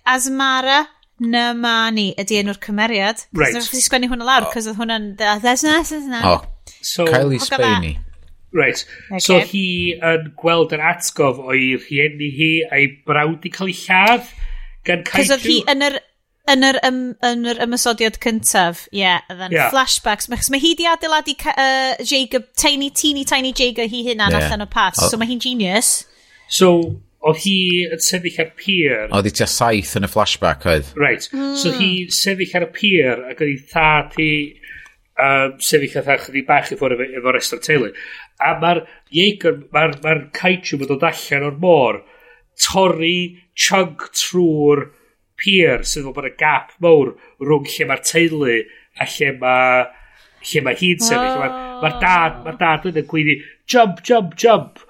Asmara. Nymani ydy enw'r cymeriad. Right. Nes i sgwennu hwnna lawr, cos oedd hwnna'n ddesnes, ddesnes. O, so, Kylie Spaney. Right, okay. so hi yn gweld yr atgof o'i rhieni hi a'i brawd i cael ei lladd gan Kaiju. Cos oedd hi yn yr, yn yr, ym, yn yr ymysodiad cyntaf, ie, yeah, then yeah. flashbacks. Mae ma hi di adeiladu uh, Jacob, tiny, teeny, tiny Jacob hi hunan yeah. allan o pas, oh. so mae hi'n genius. So, oedd hi yn sefyll ar pier... Oedd hi tua saith yn y flashback oedd. Right. Mm. So hmm. hi sefyll ar y pier ac oedd hi thad hi um, sefyll ar thad chydig bach i ffwrdd efo, efo rest o'r teulu. A mae'r ieigr, mae'r ma kaiju yn dod allan o'r môr torri chunk trwy'r pier sydd fel bod y gap mawr rhwng lle mae'r teulu a lle mae lle mae hi'n sefyll. Oh. Mae'r ma dad, mae'r dad yn y gweiddi, jump, jump, jump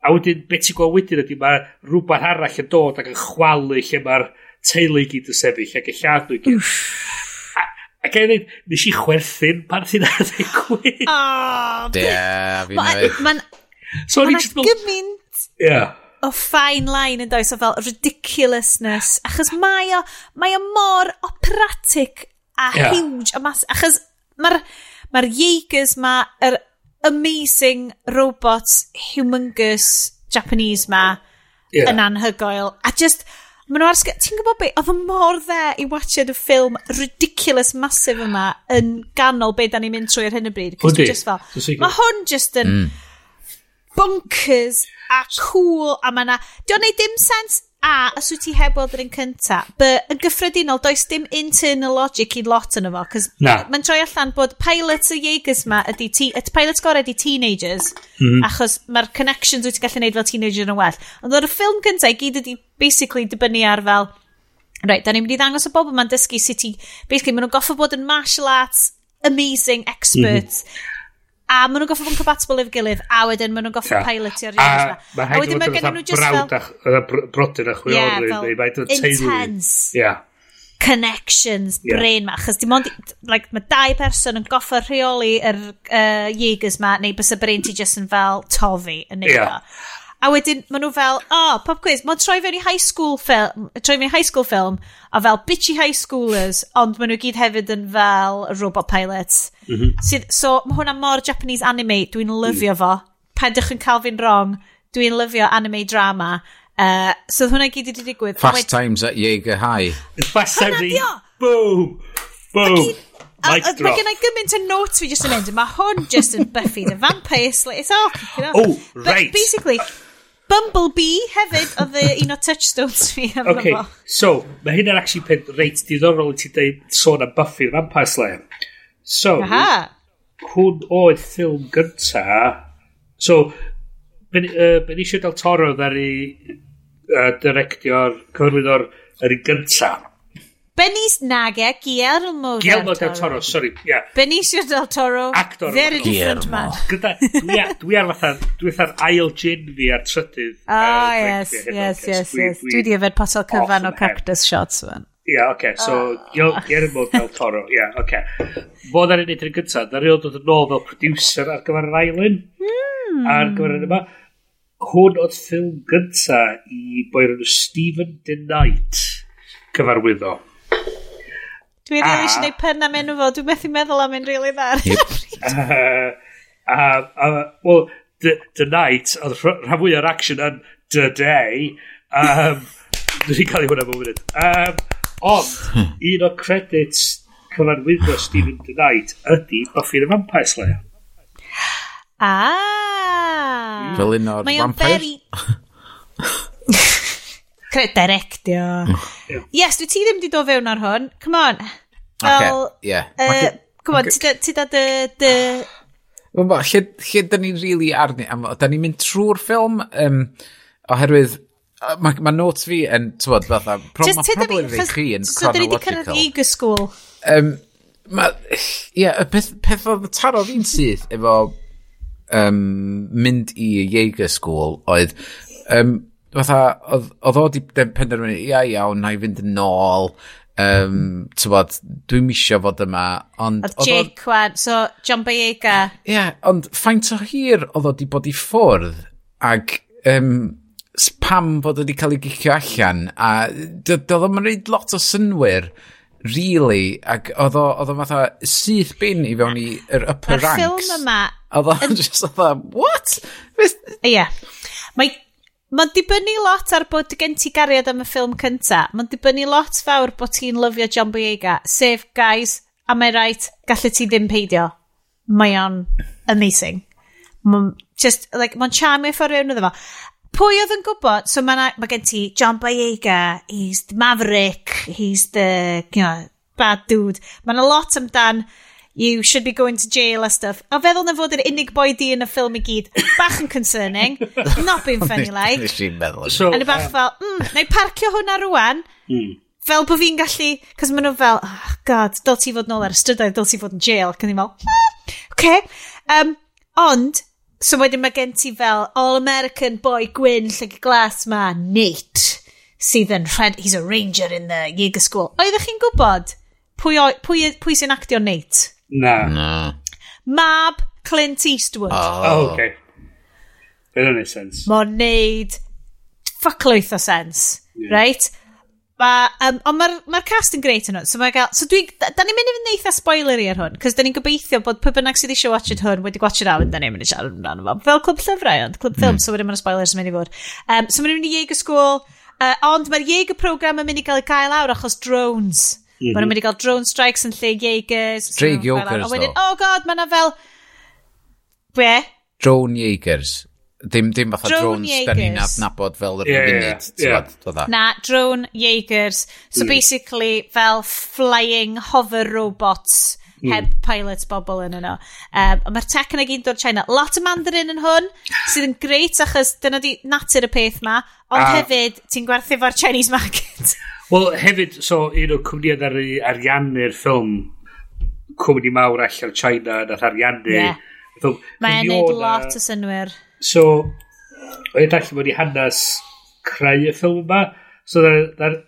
A wedyn, beth ti'n gweld wedyn ydy mae rhywbeth arall yn dod ac yn chwalu lle mae'r teulu gyd yn sefyll ac y lladd nhw gyd. A gael ei nes i chwerthin pan sy'n adeigwyd. O, Ie, fi'n meddwl. Sorry, just fel... gymaint yeah. o fine line yn does o fel ridiculousness. Achos mae o, mae o mor operatic a yeah. huge. A mas, achos mae'r ma Jaegers ma, yr amazing robot humongous Japanese ma yeah. yn anhygoel. A just, maen nhw ar sgwrs, ti'n gwybod be, oedd y mor dde i watched y ffilm ridiculous massive yma yn ganol be da ni'n mynd trwy ar hyn y bryd. Just fel, mae hwn just yn mm. bonkers a cool a mae na, di o'n neud dim sens A, os wyt ti heb weld yr un cynta, but yn gyffredinol, does dim internal logic i lot yn efo cos mae'n troi allan bod pilot y Jaegers ma, ydy ti, y pilot gorau ydy teenagers, mm. achos mae'r connections wyt ti'n gallu gwneud fel teenager yn well. Ond o'r ffilm cynta i gyd ydy basically dibynnu ar fel, Right, da ni'n mynd i ddangos y bobl ma'n dysgu sut i... Basically, maen nhw'n goffa bod yn martial arts amazing experts. Mm -hmm A maen nhw'n goffo bod yn compatible efo'r gilydd, a wedyn maen nhw'n goffo yeah. pilotio'r rhywbeth. A, a wedyn mae gen nhw just fel... Br brodyn a chwiorydd. Yeah, fel intense. Yeah. Connections, yeah. brain ma. achos dim ond, like, mae dau person yn goffo rheoli yr uh, Jaegers ma, neu bys y brain ti just yn fel tofi yn neud yeah. A wedyn, maen nhw fel, oh, pop quiz, mae'n troi fewn i high school film, troi fewn i high school film, a fel bitchy high schoolers, ond maen nhw gyd hefyd yn fel robot pilots. Mm. Sydd, so, mae hwnna mor Japanese anime, dwi'n lyfio fo. Pendwch yn cael fi'n wrong, dwi'n lyfio anime drama. Uh, so, hwnna gyd wedi digwydd. Fast Wait, Times at Jaeger High. Fast Times at Boom! Boom! Mic drop. Mae gen i gymaint o notes fi just yn mynd. Mae hwn just yn Buffy the Vampire Slayer. It's all kicking off. Oh, But right. basically, Bumblebee hefyd oedd un o touchstones fi am okay, so, mae hynna'n actually pen reit diddorol i ti dweud sôn am Buffy the Vampire Slayer. So, Aha. hwn oedd ffilm gynta. So, ben, uh, Del Toro ddar i uh, directio'r cyflwyn yr un gynta. Benis Nage, Guillermo, Guillermo Del Toro. Del Toro, sorry. Yeah. Benicio Del Toro, Actor very different man. Gyda, dwi ar fatha, dwi fatha'r ail gin fi ar trydydd. Oh, uh, yes, yes, yes, yes. Dwi di yfed potel cyfan o cactus shots fan. Ie, yeah, oce, okay. so oh. Guillermo del Toro, ie, yeah, oce. Okay. Fo dda'n ei wneud yn gyntaf, dda'n ei wneud yn ôl fel producer ar gyfer yr island, mm. ar gyfer yr yma. Hwn oedd ffilm gyntaf i boi enw Stephen DeKnight cyfarwyddo. Dwi rili eisiau gwneud pen am enw fo, dwi'n methu meddwl am un rili ddar. the night, oedd rhan fwy o'r action yn The Day, um, Dwi'n cael ei hwnna mewn munud. Um, Ond, hmm. un o'r credits cyfanwyddo Stephen the Knight ydy Buffy the Vampire Slayer. Ah! Fel un o'r vampire? Cred directio. Yes, dwi ti ddim wedi dod fewn ar hwn. Come on. Fel, okay, yeah. Uh, come on, ti da dy... dy... Gwyn bo, lle, lle da ni'n rili really arni? Da ni'n mynd trwy'r ffilm, um, oherwydd Mae ma notes fi yn, tywod, fatha, pro, mae probably fi chi yn chronological. So, dyn ni wedi cyrraedd eager school. Um, ma, yeah, y peth, peth oedd taro fi'n syth efo um, mynd i Jaeger School oedd, um, fatha, oedd o di penderfynu, ia iawn, na i fynd yn ôl, um, tywod, dwi'n misio fod yma, ond... Oedd Jake, wan, so John Boyega. Ie, yeah, ond ffaint o hir oedd o di bod i ffwrdd, ac um, pam bod wedi cael ei gicio allan a doedd o'n rhaid lot o synwyr really ac oedd o, oedd o fatha syth bin i fewn i yr upper Mae'r ranks ffilm yma oedd o just oedd what? ie yeah. mae Mae'n dibynnu lot ar bod gen ti gariad am y ffilm cynta. Mae'n dibynnu lot fawr bod ti'n lyfio John Boyega. Sef, guys, a mae right, gallu ti ddim peidio. Mae o'n amazing. Mae'n just, like, mae'n charmio ffordd fewn iddo fo. Pwy oedd yn gwybod? So mae ma, gen ti John Boyega, he's the maverick, he's the, you know, bad dude. Mae yna lot amdan, you should be going to jail a stuff. A feddwl na fod yr unig boi di yn y ffilm i gyd, bach yn concerning, not being funny like. Nes i'n meddwl. So, yn y bach uh, fel, mm, na i parcio hwnna rwan, mm. fel bod fi'n gallu, cos maen nhw fel, oh god, dod ti fod nôl ar y ystrydau, dod ti fod yn jail, ac yn i'n fel, mm, okay. Um, ond, So wedyn mae gen ti fel All-American boy gwyn lle glas ma Nate sydd yn rhed, he's a ranger in the Jaeger School. Oeddech chi'n gwybod pwy, o, pwy, pwy sy'n actio Nate? Na. Na. Mab Clint Eastwood. Oh, oh okay. It don't make sense. Mo'n neud ffyclwyth o sens. Yeah. Right? Ma, um, ond mae'r ma cast yn greit yn hwn. So, gael, so dwi, da, da ni'n mynd i fynd eitha spoiler i ar hwn, cos da ni'n gobeithio bod pwy bynnag sydd eisiau watch it hwn wedi watch it out, da ni'n mynd i siarad amdano fo. Fel clwb llyfrau ond, clwb ffilm, mm. so wedyn mae'n spoilers yn mynd i fod. Um, so mae'n mynd i Jaeger School, uh, ond mae'r Jaeger program yn mynd i gael ei cael awr achos drones. Mm -hmm. Mae'n mynd i gael drone strikes yn lle Jaegers. Drake Jaegers, ddo. Oh god, mae fel... Be? Drone Jaegers. Dim, dim fatha drone drones da ni'n adnabod fel yr yeah, munud. Yeah, yeah. Na, drone Jaegers. So mm. basically fel flying hover robots mm. heb pilot bobl yn yno. Um, Mae'r tech yna gyd o'r China. Lot o mandarin yn hwn, sydd yn greit achos dyna di natur y peth ma, ond uh, hefyd ti'n gwerthu fo'r Chinese market. Wel, hefyd, so un o'r cwmniad ar ariannu'r ffilm, cwmni mawr allan China nath ariannu. Yeah. Mae'n neud lot o synwyr. So, o'n i'n dallu mewn i hanes creu y ffilm yma. So, dar, dar,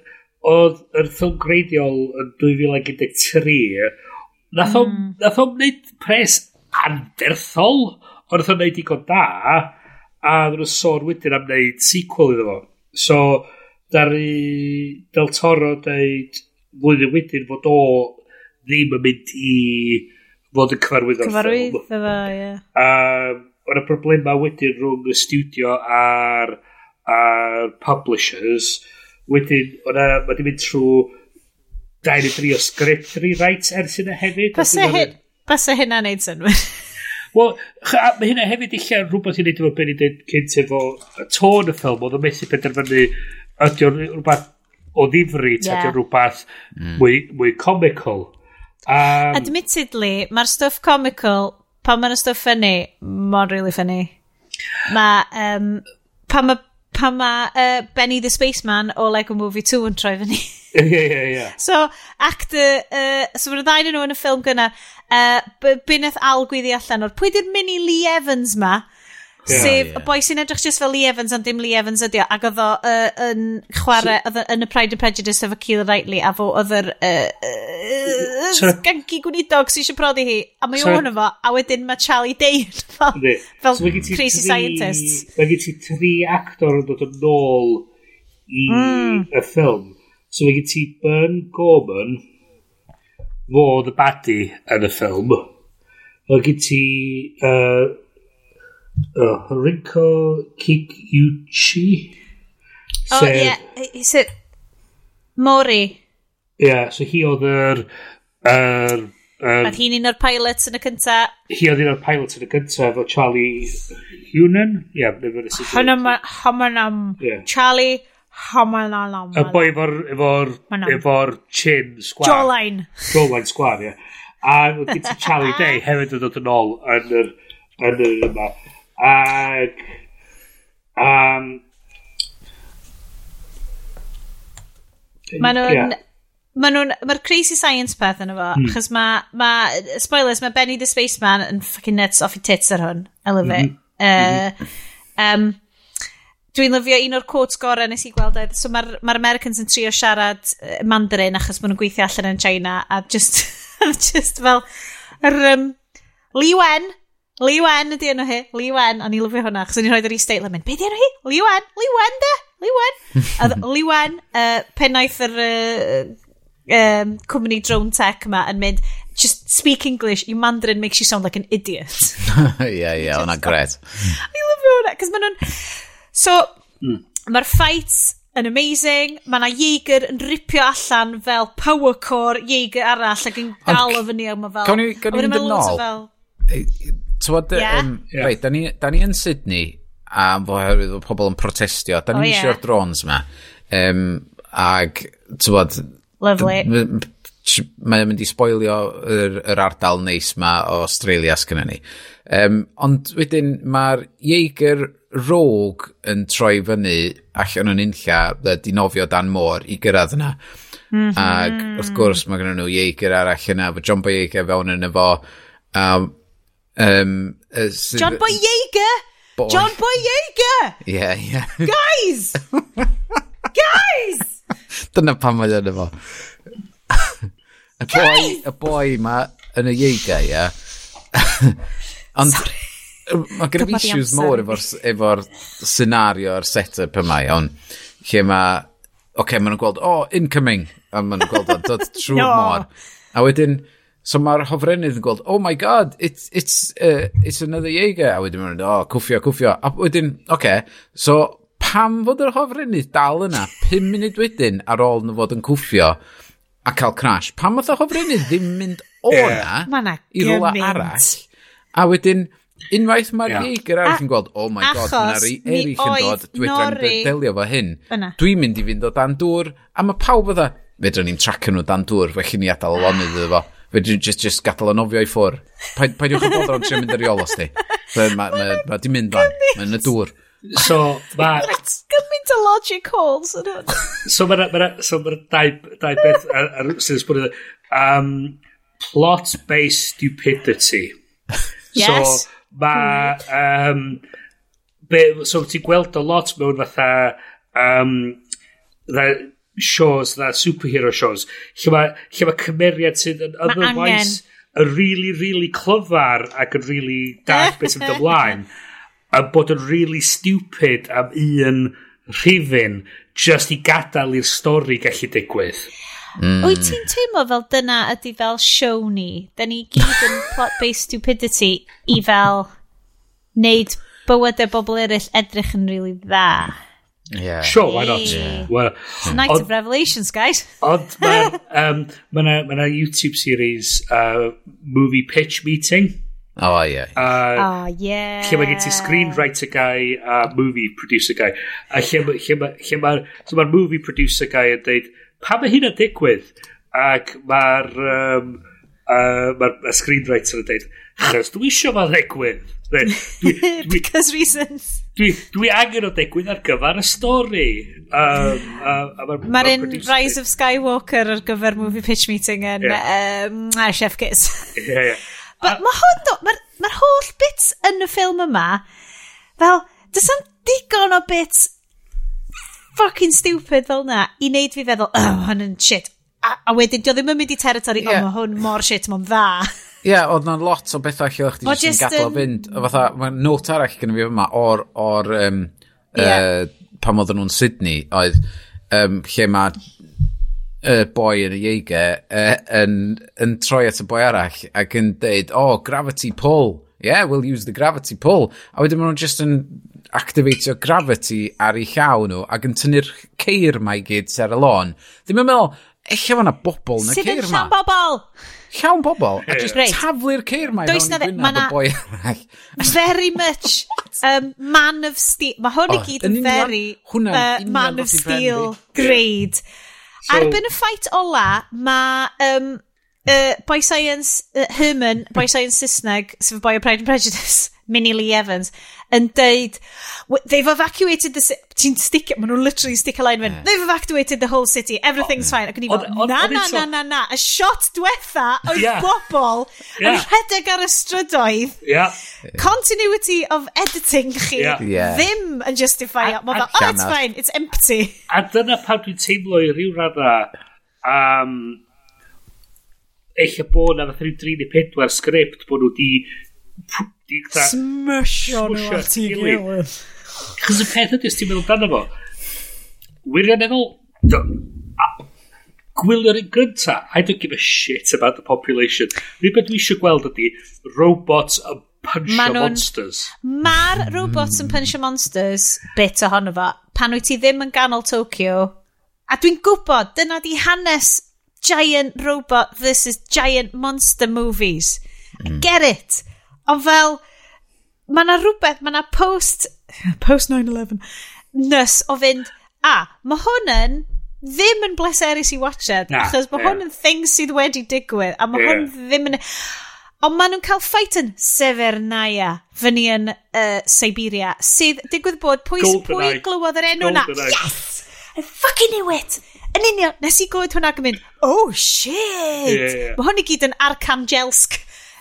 oedd yr ffilm greiddiol yn 2013, nath o'n mm. wneud pres anderthol, ond nath o'n wneud digon da, a ddyn nhw sôn wedyn am wneud sequel iddo fo. So, dari Del Toro dweud flwyddyn wedyn fod o ddim yn mynd i fod yn cyfarwydd o'r ffilm. Cyfarwydd, ie. Um, Ond y problema wedyn rhwng y studio a'r, ar publishers, wedyn, o'na, mae wedi mynd trwy dau neu dri o sgript rewrites ers yna hefyd. Bysa hyn, bysa hynna neud synwyr. Wel, mae hynna hefyd eich rhywbeth i wneud efo beth ni'n dweud cynt efo y tôn y ffilm, oedd y methu penderfynu ydy o'n rhywbeth o ddifri, ta yeah. ydy o'n rhywbeth mm. mwy, mwy comical. Um, Admittedly, mae'r stuff comical pan mae'n stwff ffynnu, mae'n really ffynnu. Mae, um, pan mae pa ma, uh, Benny the Spaceman o Lego Movie 2 yn troi fyny. Ie, ie, ie. So, actor, uh, so mae'n ddain nhw yn y ffilm gyna, uh, beth Al gwyddi allan o'r, pwy di'r Minnie Lee Evans ma? Yeah, Sef yeah. y boi sy'n edrych just fel Lee Evans ond dim Lee Evans ydi o. Ac oedd o uh, yn chwarae so, oedd yn y Pride and Prejudice efo Keira Knightley a fo oedd yr uh, uh, so, gangi gwneudog sy'n eisiau prodi hi. A mae so, o'n efo, a wedyn mae Charlie Day fel, fel so, crazy scientist. Mae gen ti tri actor yn dod yn ôl i hmm. y ffilm. So mae gen ti Bern Gorman fo the baddie yn y ffilm. Mae gen ti uh, uh, Horiko Kikuchi. Oh, sef, yeah. Is it Mori? Yeah, so hi oedd yr... Er, Um, Roedd hi'n un o'r pilots yn y cynta. Hi oedd un o'r pilots yn y cynta efo Charlie Hunan. Ie, yeah, Homanam. Yeah. Charlie Homanam. Y boi efo'r efo'r efo'r chin sgwar. Jawline. Jawline sgwar, ie. Yeah. A gyda Charlie Day hefyd yn dod yn ôl yn yr yn yr yma. Ac... Um, Mae nhw'n... Yeah. Nhw'n... Mae'r crazy science peth yn efo. Mm. Chos mae... Ma, spoilers, mae Benny the Spaceman yn fucking nuts off i tits ar hwn. I love it. Mm -hmm. uh, um, Dwi'n lyfio un o'r quotes gorau nes i gweld oedd. So mae'r ma Americans yn trio siarad uh, Mandarin achos maen nhw'n gweithio allan yn China a just, just fel... Yr, um, Li Wen, Lee Wen ydi enw hi, Lee Wen, o'n i lyfio hwnna, chos o'n i'n rhoi'r e-state lemon, be di enw hi? Lee Wen, Lee Wen de, Lee Wen. a Lee Wen, uh, pennaeth yr uh, um, cwmni drone tech yma yn mynd, just speak English, your Mandarin makes you sound like an idiot. Ie, ie, o'na gret. I lyfio hwnna, cos maen nhw'n... So, mm. mae'r fights yn amazing, mae yna Jaeger yn ripio allan fel power core Jaeger arall ac yn dal o fyny yma fel... Gawn ni, cawn ni'n dynol? Tywod, yeah. um, yeah. reit, da ni, da ni yn Sydney, a oherwydd bod pobl yn protestio, da ni'n oh, yeah. isio'r drones yma. Um, ag, tywod... Lovely. Mae'n mynd i spoilio yr, yr ardal neis ma o Australia sgynna ni. Um, ond wedyn mae'r Jaeger Rogue yn troi fyny allan o'n unlla di nofio dan môr i gyrraedd yna. Mm -hmm. Ac wrth gwrs mae gennym nhw Jaeger arall yna, fy John Boy Jaeger fewn yn efo. Um, Um, uh, John Boy Yeager! Boy. John Boy Yeager! Yeah, yeah. Guys! Guys! Dyna pan mae yna fo. y boi, y boi ma yn y Yeager, ia. Ond mae gen i issues mor efo'r efo scenario a'r set-up yma, iawn. Lle mae, oce, okay, maen nhw'n gweld, oh, incoming! A maen nhw'n gweld o, dod trwy'r no. môr. A wedyn, So mae'r hofrennydd yn gweld, oh my god, it's, it's, uh, it's another Jaeger. A wedyn mae'n oh, cwffio, cwffio. A wedyn, oce, okay. so pam fod yr hofrennydd dal yna 5 munud wedyn ar ôl nhw fod yn cwffio a cael crash? Pam oedd y hofrennydd ddim mynd o na yeah. i rola arall? A wedyn, unwaith mae'r yeah. Jaeger arall yn gweld, oh my god, mae'r eraill yn dod, dwi'n nori... delio fo hyn. Dwi'n mynd i fynd o dan dŵr, a mae pawb fydda, e, fedrwn ni'n tracio nhw dan dŵr, felly ni adael lonydd iddo fo. Fe dwi'n just, just gadael o nofio i ffwr. Pa Paidiwch yn bod o'n trio mynd ar ôl os di. Mae ma, ma, ma di mynd fan. Mae'n y dŵr. So, mae... Gymaint o logic holes yn hwn. So, mae'na ma so, ma dau, dau beth ar sy'n sbwyd. Um, Plot-based stupidity. Yes. So, mae... Um, be, so, ti'n gweld o lot mewn fatha... Um, that, shows na superhero shows lle mae, lle mae cymeriad sydd yn otherwise yn really, really clyfar ac yn really dark beth sy'n ymlaen a bod yn really stupid am un rhifin just i gadael i'r stori gallu digwydd. Mm. Wyt ti'n teimlo fel dyna ydy fel show ni? Da ni gyd yn plot-based stupidity i fel neud bywydau bobl eraill edrych yn really dda. Yeah. Sure, why not? Yeah. Well, It's a night of revelations, guys. Ond mae um, ma na, ma na YouTube series uh, Movie Pitch Meeting. Oh, yeah. Uh, oh, yeah. Lle mae gen ti screenwriter guy a movie producer guy. A lle, ma, lle, ma, lle mae'r so ma movie producer guy yn dweud, pa mae hyn yn digwydd? Ac mae'r um, uh, ma screenwriter yn dweud, achos dwi eisiau mae'n digwydd. Dwi, dwi, Because reasons dwi, dwi angen o degwydd ar gyfer y stori. Um, Mae'r ma un Rise of Skywalker ar gyfer movie pitch meeting yn yeah. um, a Chef Kiss. yeah, yeah. Mae hwn, mae'r ma holl bits yn y ffilm yma, fel, dys am digon o bits fucking stupid fel na i wneud fi feddwl, oh, hwn yn shit. A, a wedyn, dio ddim yn mynd i territori, yeah. oh, mae hwn mor shit, mae'n dda. Ie, yeah, oedd na'n lot o bethau lle o'ch ti jyst yn gadlo um... fynd. Fatha, mae not arall gen i fi yma o'r, or, um, yeah. uh, pam oedden nhw'n Sydney, oedd um, lle mae y uh, boi yn y ieige uh, yn, yn troi at y boi arall ac yn deud, oh, gravity pull. Yeah, we'll use the gravity pull. A wedyn maen nhw'n just yn activatio gravity ar ei llaw nhw ac yn tynnu'r ceir mae i gyd ser y lôn. Ddim yn meddwl, eich efo na bobl yn y ceir yma. Sydd yn llawn bobl! llawn bobl a just right. taflu'r ceir mae Does fewn i gwynaf y boi arall. very much um, man of steel. Mae hwn i oh, gyd yn very uh, man of steel grade. So, Arbyn y ffait ola, mae um, uh, Boy Science uh, Herman, Boy Science Saesneg, sef Boy of Pride and Prejudice, Minnie Lee Evans, yn deud, they've evacuated the city, ti'n stick, maen nhw'n literally stick a line yeah. They've evacuated the whole city, everything's oh, fine. Ac yn i fel, na, na, na, na, na, y shot diwetha oedd yeah. bobl yn yeah. rhedeg ar y strydoedd. Yeah. Continuity of editing chi yeah. yeah. ddim yn justify it. Mae fel, oh, it's fine, it's empty. A dyna pan dwi'n teimlo i ryw radda, um, eich bod na fath rhyw 34 sgript bod nhw wedi Smysio nhw at i gilydd. Chos y peth ydy, os ti'n meddwl dan fo, wirioneddol, gwylio'r un gynta, I don't give a shit about the population. Rhywbeth dwi eisiau gweld ydy robots yn punchio monsters. Mae'r robots yn punchio monsters bit ohono fo. Pan wyt ti ddim yn ganol Tokyo, a dwi'n gwybod, dyna di hanes giant robot versus giant monster movies. I get it. Ond fel, mae yna rhywbeth, mae yna post, post 9-11, nys o fynd, a, mae hwn yn ddim yn bleserus i watched, na, achos mae yeah. hwn yn thing sydd wedi digwydd, a mae yeah. hwn ddim yn... Ond maen nhw'n cael ffait yn Severnaya, fyny yn uh, Siberia, sydd digwydd bod pwy, pwy glywodd yr enw yna. Yes! I fucking knew it! Yn union, nes i glywed hwnna ac yn mynd, oh shit! Yeah, yeah. Mae hwn i gyd yn Arkhangelsk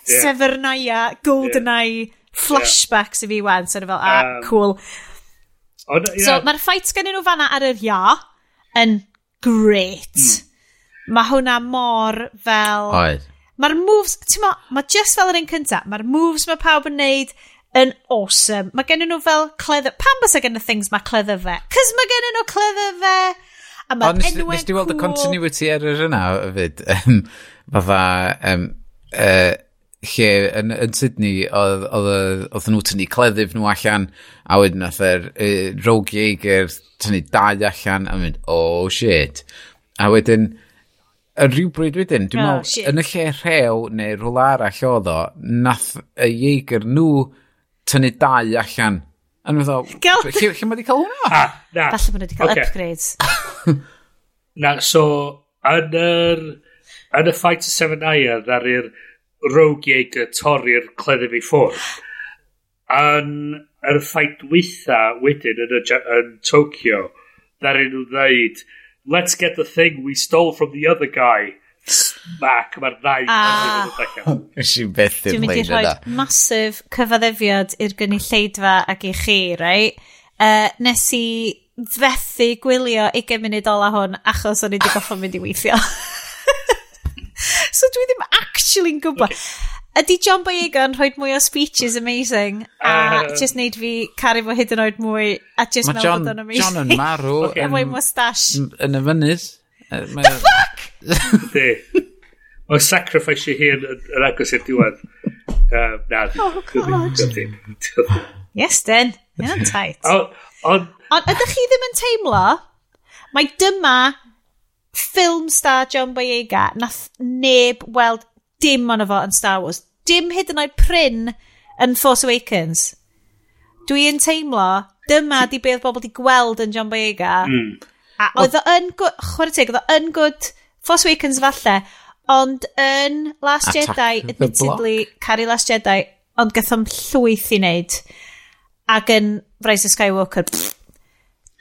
yeah. Severnaya, Goldeneye, yeah. flashbacks i fi wan. So, fel, ah, um, cool. On, yeah. So, mae'r ffaits gen nhw fanna ar yr ia yn great. Mm. Mae hwnna mor fel... Oed. Mae'r moves, ti'n ma, mae just fel yr un cyntaf, mae'r moves mae pawb yn neud yn awesome. Mae gen nhw fel cleddyf... Pam bys gen y things mae cleddyf fe? Cys mae gen nhw cleddyf fe... A mae enwau cool. Nes di weld y continuity error yna o fyd? Fatha... Um, uh, lle yn, yn Sydney oedd oedd, oedd nhw tynnu cleddyf nhw allan a wedyn oedd yr e, rogi eiger tynnu dau allan a mynd oh shit a wedyn yn rhywbryd wedyn dwi'n oh, meddwl yn y lle rhew neu rhywle arall oedd o nath y eiger nhw tynnu dau allan a nhw'n meddwl lle, lle mae wedi cael hwnna? Ah, na. falle bod wedi cael okay. upgrades na so yn yr yn y Fight to Seven Iron ar i'r rogiau dy torri'r cleddyf i ffwrdd. Yn yr ffaith weitha wedyn yn, yn Tokyo, ddarin nhw ddeud, let's get the thing we stole from the other guy Mac, mae'r ddau ah. Ys i beth i'n Dwi'n mynd i rhoi masif cyfaddefiad i'r gynulleidfa ac i chi, right? Uh, nes i fethu gwylio 20 munud ola hwn achos o'n i wedi goffo mynd i weithio. so dwi ddim actually'n gwybod. Ydy John Boyega yn rhoi mwy o speeches amazing a uh, just neud fi caru fo hyd yn oed mwy a just mewn bod o'n amazing. John yn marw. okay. Mwy mustache. Yn y fynydd. The uh, fuck? Di. Mae sacrifice i hun yn agos i'r diwedd. Um, na, oh, God. Yes, then. Mae'n tight. Ond ydych chi ddim yn teimlo, mae dyma ffilm star John Boyega, nath neb weld dim ond fo yn Star Wars. Dim hyd yn oed pryn yn Force Awakens. Dwi'n teimlo, dyma di beth bobl di gweld yn John Boyega. Mm. A oedd o yn good, chwarae teg, oedd o yn good Force Awakens falle, ond yn Last Attack Jedi, admittedly, Carrie Last Jedi, ond gathom llwyth i wneud. Ac yn Rise of Skywalker, pff.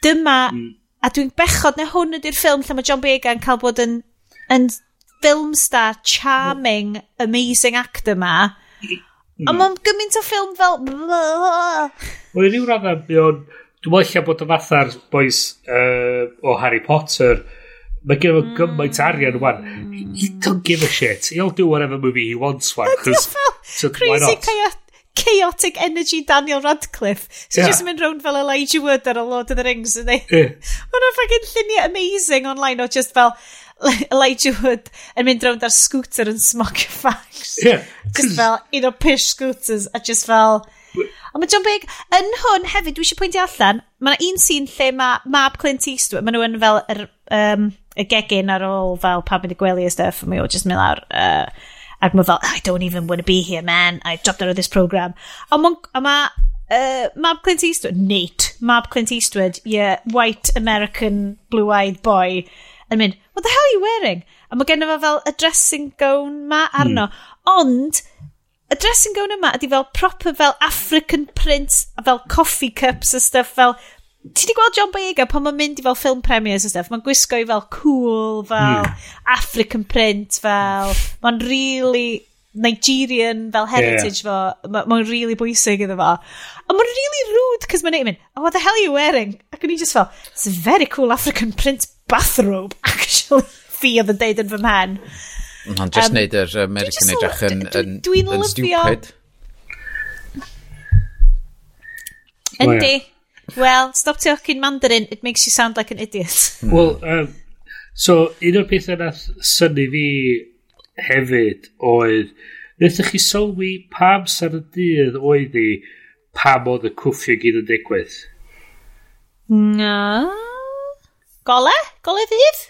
dyma mm A dwi'n bechod na hwn ydy'r ffilm lle mae John Boyega yn cael bod yn, yn film star, charming, amazing actor ma. Ond hmm. mae'n gymaint o ffilm fel... Wel, rhyw raddau, o'n... Dwi'n meddwl bod y fatha'r boys uh, o Harry Potter, mae gen nhw hmm. gymaint arian wan. He don't give a shit. He'll do whatever movie he wants wan. Cause, so crazy chaotic chaotic energy Daniel Radcliffe. So yeah. just mynd round fel Elijah Wood ar y Lord of the Rings, ydy. Yeah. Mae nhw'n ffagin lluniau amazing online o just fel Elijah Wood yn mynd round ar scooter yn smoke fags. Yeah. Just fel un o pish scooters a just fel... Ond mae John Big, yn hwn hefyd, dwi eisiau pwyntio allan, mae yna un sîn lle mae Mab Clint Eastwood, mae nhw yn fel yr, um, y gegin ar ôl fel pam mynd i gwely a stuff, a mae o just mynd lawr... Uh, ac mae fel, I don't even want to be here, man. I dropped out of this program. A mae ma, uh, Mab Clint Eastwood, Nate, Mab Clint Eastwood, yeah, white American blue-eyed boy, yn mynd, what the hell are you wearing? A mae gennym fel y dressing gown ma arno. Mm. Ond, y dressing gown yma ydy fel proper fel African print, fel coffee cups a stuff, fel ti di gweld John Boyega pan mae'n mynd i fel film premieres a stuff, mae'n gwisgo i fel cool, fel mm. African print, fel, mae'n really Nigerian fel heritage yeah. fo, mae'n ma really bwysig iddo fo. A mae'n really rude, cos mae'n mynd, oh, what the hell are you wearing? Ac o'n i just fel, it's a very cool African print bathrobe, actually, fi oedd yn deud yn fy mhen. Ond just um, neud yr American edrych yn, yn, yn stupid. Yndi. Oh, Well, stop talking Mandarin, it makes you sound like an idiot. Well, um, so, un o'r pethau nath syni fi hefyd oedd, wnaethoch chi sylwi pa amser y dydd oedd i pam oedd y cwffio gyd yn digwydd? No. Gole? Gole ddydd?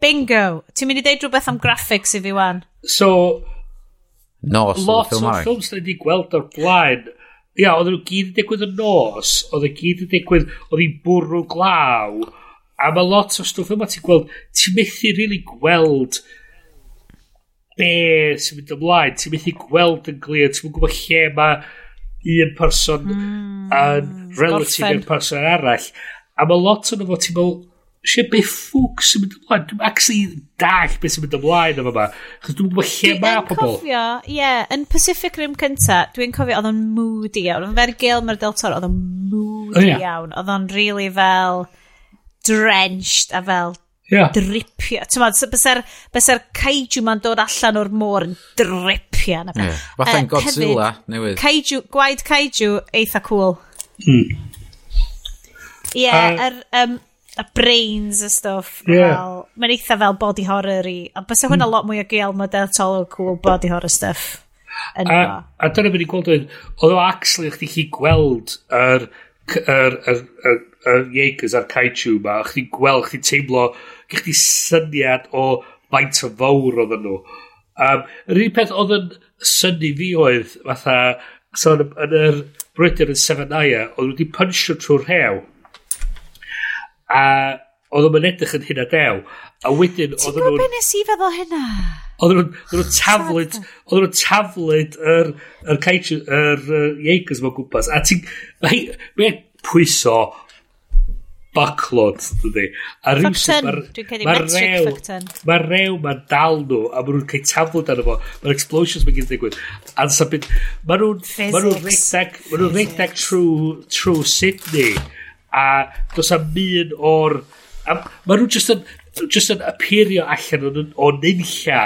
Bingo. Ti'n mynd i ddeud rhywbeth am graphics i fi wan? So, Nos, lot o ffilms da ni gweld o'r blaen ia, oedd nhw gyd yn digwydd yn nos, oedd y gyd yn digwydd, oedd hi'n bwrw glaw, a mae lot o stwff yma ti'n gweld, ti'n methu really gweld be sy'n mynd ymlaen, ti'n methu gweld yn glir, ti'n mynd gwybod lle mae un person mm, yn relative i'r person arall, a mae lot o'n fo ti'n meddwl, Sia be ffwc sy'n mynd ymlaen. Dwi'n actually dall beth sy'n mynd ymlaen efo yma. Chos dwi'n gwybod lle mae pobl. Dwi'n cofio, ie, yeah, yn Pacific Rim cynta, dwi'n cofio oedd o'n moody iawn. Oedd fer Gael Mae'r Del Toro, oedd o'n moody oh, yeah. iawn. Oedd o'n really fel drenched a fel yeah. dripio. Ti'n ma'n, bysa'r bys kaiju ma'n dod allan o'r môr yn dripio. Yeah. Fatha'n uh, Godzilla newydd. Kaiju, gwaed kaiju, eitha cool. Mm. Ie, yeah, uh, er, um, a brains a stuff. Yeah. Fel, mae'n eitha fel body horror i. A bys hwnna mm. lot mwy o gael model tol o cool body horror stuff. A, a, a dyna beth i gweld oedd, oedd o actually chdi chi gweld yr yr yr yr Jaegers a'r Kaiju ma, a chdi gweld, chdi teimlo, chdi syniad o faint o fawr oedd nhw. Um, yr un peth oedd yn syni fi oedd, fatha, so, yn yn yr Brydyn yn Seven Aya, oedd wedi pynsio trwy'r hew. A oedd o'n edrych yn hynna dew. A wedyn... Ti'n gwybod beth nes i feddwl hynna? Oedden nhw'n taflid, oedden nhw'n taflid yr, yr caetio, yr Jaegers mewn gwmpas. A ti'n, mae'n pwyso backlod, dydy. A rhywsyn, mae'r rew, mae'r rew ma'n dal nhw, a maen nhw'n cael taflod arno fo, mae'r explosions mae'n gyd digwydd A dyna beth, maen nhw'n redag, maen nhw'n redag trwy, trwy Sydney a dos am un o'r... Mae nhw just yn, just yn aperio allan o'n, on unlla,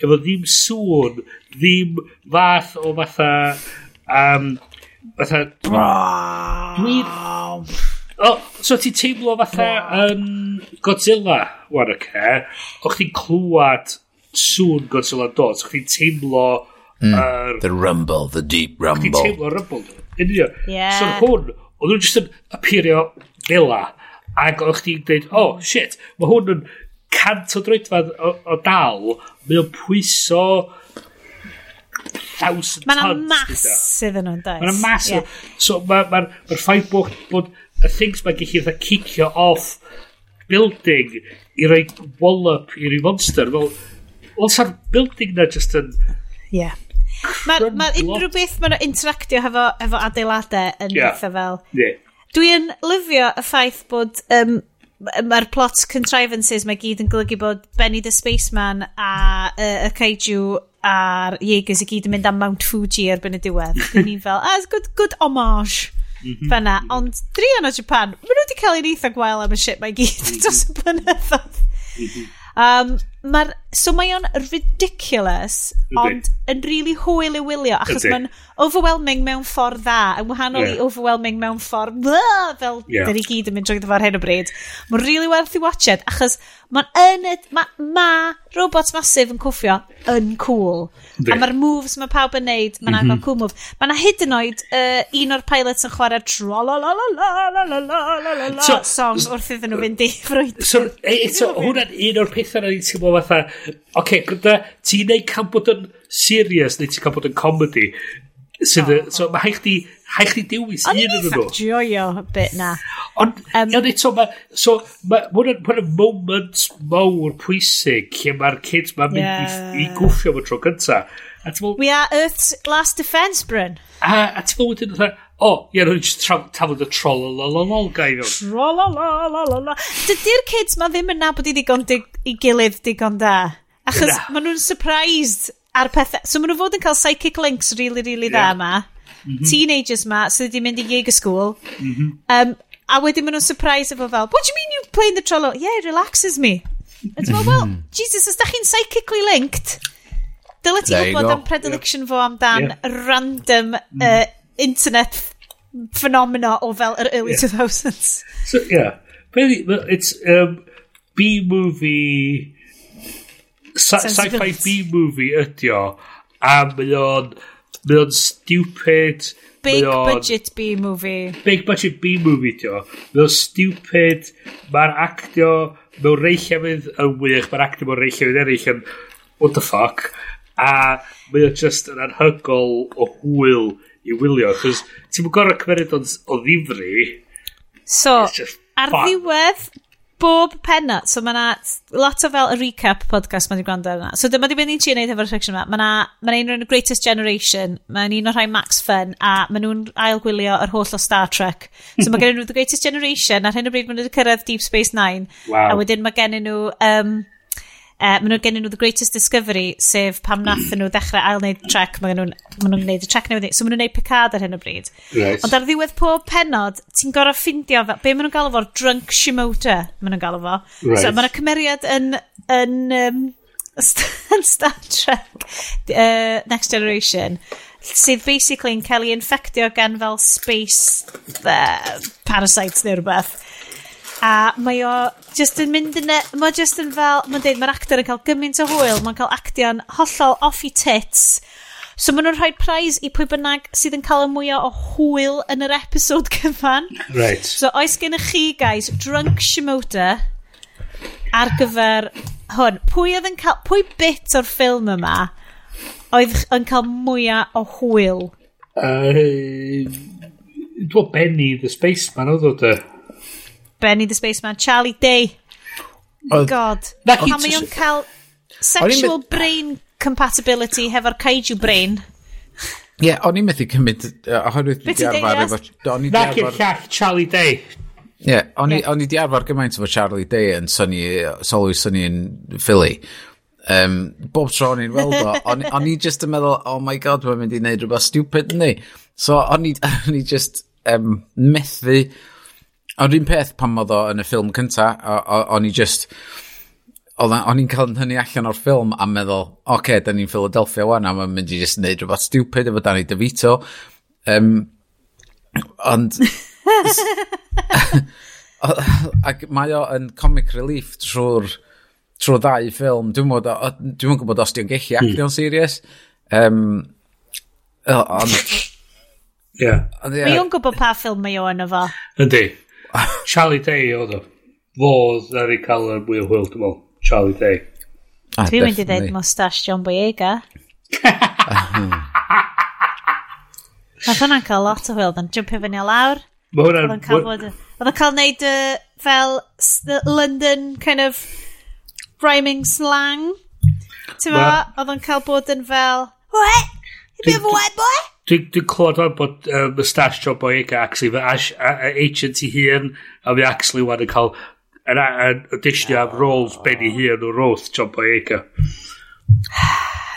efo ddim sŵn, ddim fath o fatha... Um, fatha... Dwi'n... O, so ti'n teimlo fatha yn Godzilla, wan o'r ce, o'ch ti'n clywed sŵn Godzilla dod, so chdi'n teimlo... Mm, uh, the rumble, the deep rumble. Chdi'n teimlo rumble. Union. Yeah. So hwn, Oedd nhw'n just yn apurio fela Ac oedd chdi'n dweud, oh, shit, mae hwn yn cant o droedfad o, o dal. Mae o'n pwyso thousand ma tons. Mae'n mas iddyn nhw'n dweud. Mae'n mas. Yeah. So mae'r ma, ma, ma ffaith bod, bod y things mae'n gallu eitha cicio off building i roi wallop i roi monster. Fel, well, os building na just yn... Yeah Mae'r ma, ma unrhyw beth maen nhw'n interactio hefo, hefo adeiladau yn yeah. pethau fel. Yeah. Dwi'n lyfio y ffaith bod um, mae'r plot contrivances mae gyd yn golygu bod Benny the Spaceman a uh, y Kaiju a'r Jaegers i gyd yn mynd am Mount Fuji erbyn y diwedd. Dwi'n ni fel, ah, good, good homage. Mhm. Fyna, ond drian o Japan, maen nhw wedi cael ei eitha gwael am y shit mae gyd mhm. dros y blynyddoedd. Mhm. Um, Mae'r So mae o'n ridiculous, ond yn really hwyl i wylio, achos mae'n overwhelming mewn ffordd dda, yn wahanol yeah. i overwhelming mewn ffordd blah, fel yeah. dyn ni gyd yn mynd drwy ar hyn o bryd. Mae'n really werth i watched, it, achos mae'n yn... Ma, ma robots masif yn cwffio yn cool. Ydy. A mae'r moves mae pawb yn neud, mae'n mm -hmm. agor cool move. Mae yna hyd yn oed uh, un o'r pilots yn chwarae tro la la la la la la la la la so, song wrth iddyn nhw fynd i ffrwyd. So, e, eto, hwnna'n un o'r pethau na ni'n teimlo fatha okay, gwrda, ti'n neud cael bod yn serious neu ti'n cael bod yn comedy? Sydd, oh. So mae haich di, haich di dewis un yn nhw. Ond joio bit na. Ond, um, ond eto, ma, so, mae hwn ma moment mawr pwysig lle mae'r kids ma'n mynd yeah. i, i gwffio fy tro cynta. We are Earth's last defence, Bryn. A, a ti'n meddwl wedyn, o, ie, rwy'n just tafod y trolololol gai fewn. Trololololol. Dydy'r kids ma ddim yn nabod i ddigon dig, i gilydd digon da. Achos yeah. maen nhw'n surprised ar pethau. So maen nhw fod yn cael psychic links really, really yeah. dda ma. Mm -hmm. Teenagers ma, sydd so wedi mynd i Jaeger School. Mm -hmm. um, a wedyn maen nhw'n surprised efo fel, what do you mean you playing the trollo? Yeah, it relaxes me. A ti'n well, Jesus, os da chi'n psychically linked, dylai ti wybod am predilection yeah. fo amdan yeah. random uh, internet phenomena o fel yr early yeah. 2000s. So, yeah. It's um, B-movie... Sci-fi B-movie ydi o. A mae o'n... Mae o'n stupid... Big budget B-movie. Big budget B-movie ydi o. Mae o'n stupid... Mae'r actio... Mewn reichiafydd yn wych. Mae'r actio mewn reichiafydd eraill yn... What the fuck? A mae o'n just yn anhygol o hwyl i wylio. Cos ti'n gorau cymeriad o, o ddifri. So, ar fun. ddiwedd bob penna, so mae yna lot o fel y recap podcast mae wedi gwrando arna. So dyma di beth ni'n trio neud efo'r section yma. Mae yna ma un o'r Greatest Generation, mae'n un o'r rhai Max Fun, a maen nhw'n ailgwylio yr holl o Star Trek. So mae gen nhw The Greatest Generation, ar hyn o bryd maen nhw wedi cyrraedd Deep Space Nine. Wow. A wedyn mae gen nhw... Um, Uh, maen nhw gennyn nhw The Greatest Discovery, sef pam nath nhw ddechrau ail wneud track, maen nhw'n ma nhw gwneud y track newydd. So maen nhw'n gwneud Picard ar hyn o bryd. Right. Ond ar ddiwedd pob penod, ti'n gorau ffindio, be maen nhw'n galw fo'r drunk Shimoda, maen nhw'n galw fo. Right. So maen nhw'n cymeriad yn, yn, um, yn Star Trek uh, Next Generation sydd basically yn cael ei infectio gan fel space uh, parasites neu rhywbeth A mae o just yn mynd yn... E, mae just yn fel... Mae'n dweud, mae'r actor yn cael gymaint o hwyl. Mae'n cael actio'n hollol off i tits. So maen nhw'n rhoi prize i pwy bynnag sydd yn cael y mwyaf o hwyl yn yr episod cyfan. Right. So oes gennych chi, guys, drunk Shimoda ar gyfer hwn. Pwy, oedd yn cael, pwy bit o'r ffilm yma oedd yn cael mwyaf o hwyl? Uh, Dwi'n Benny the Spaceman oedd o de. Benny the Spaceman, Charlie Day. Oedd, God. Pan mae o'n cael sexual brain compatibility hefo'r kaiju brain. Ie, yeah, o'n i'n methu cymryd, oherwydd dwi di arfer efo... Nac i'r llall Charlie Day. Ie, yeah, o'n i di arfer gymaint efo Charlie Day yn syni, sylwi syni yn Philly. Um, bob tro o'n i'n weld o, o'n i just yn meddwl, oh my god, mae'n mynd i wneud rhywbeth stupid ni. So o'n i just um, methu Ond un peth pan oedd o yn y ffilm cynta, o'n i just... O'n i'n cael hynny allan o'r ffilm a meddwl, oce, okay, da ni'n Philadelphia wan, a mae'n mynd i just wneud rhywbeth stupid efo Danny DeVito. Um, ond... ac mae o yn comic relief trwy'r trwy ddau ffilm. Dwi'n mwyn dwi'n gwybod os di'n gellu hmm. actio'n serious. Um, ond... Ie. Yeah. Mae o'n gwybod pa ffilm mae o yn efo. Yndi. Charlie Day oedd o. Fodd ar ei cael yr mwy o hwyl, dwi'n meddwl. Charlie Day. Ah, Dwi'n mynd i ddweud mustache John Boyega. Hmm. Nath hwnna'n cael lot o hwyl, yn jumpio fyny o lawr. Mae hwnna'n... Oedd yn cael bod... Oedd yn cael neud uh, fel London kind of rhyming slang. Ti'n ma, oedd yn cael bod yn fel... What? You bit of a white boy? Dwi'n dwi clywed fan bod um, y stash job o Ega actually fy agent i hun a fi actually wan yn cael yn auditionio am roles ben i hun o roth job o Ega.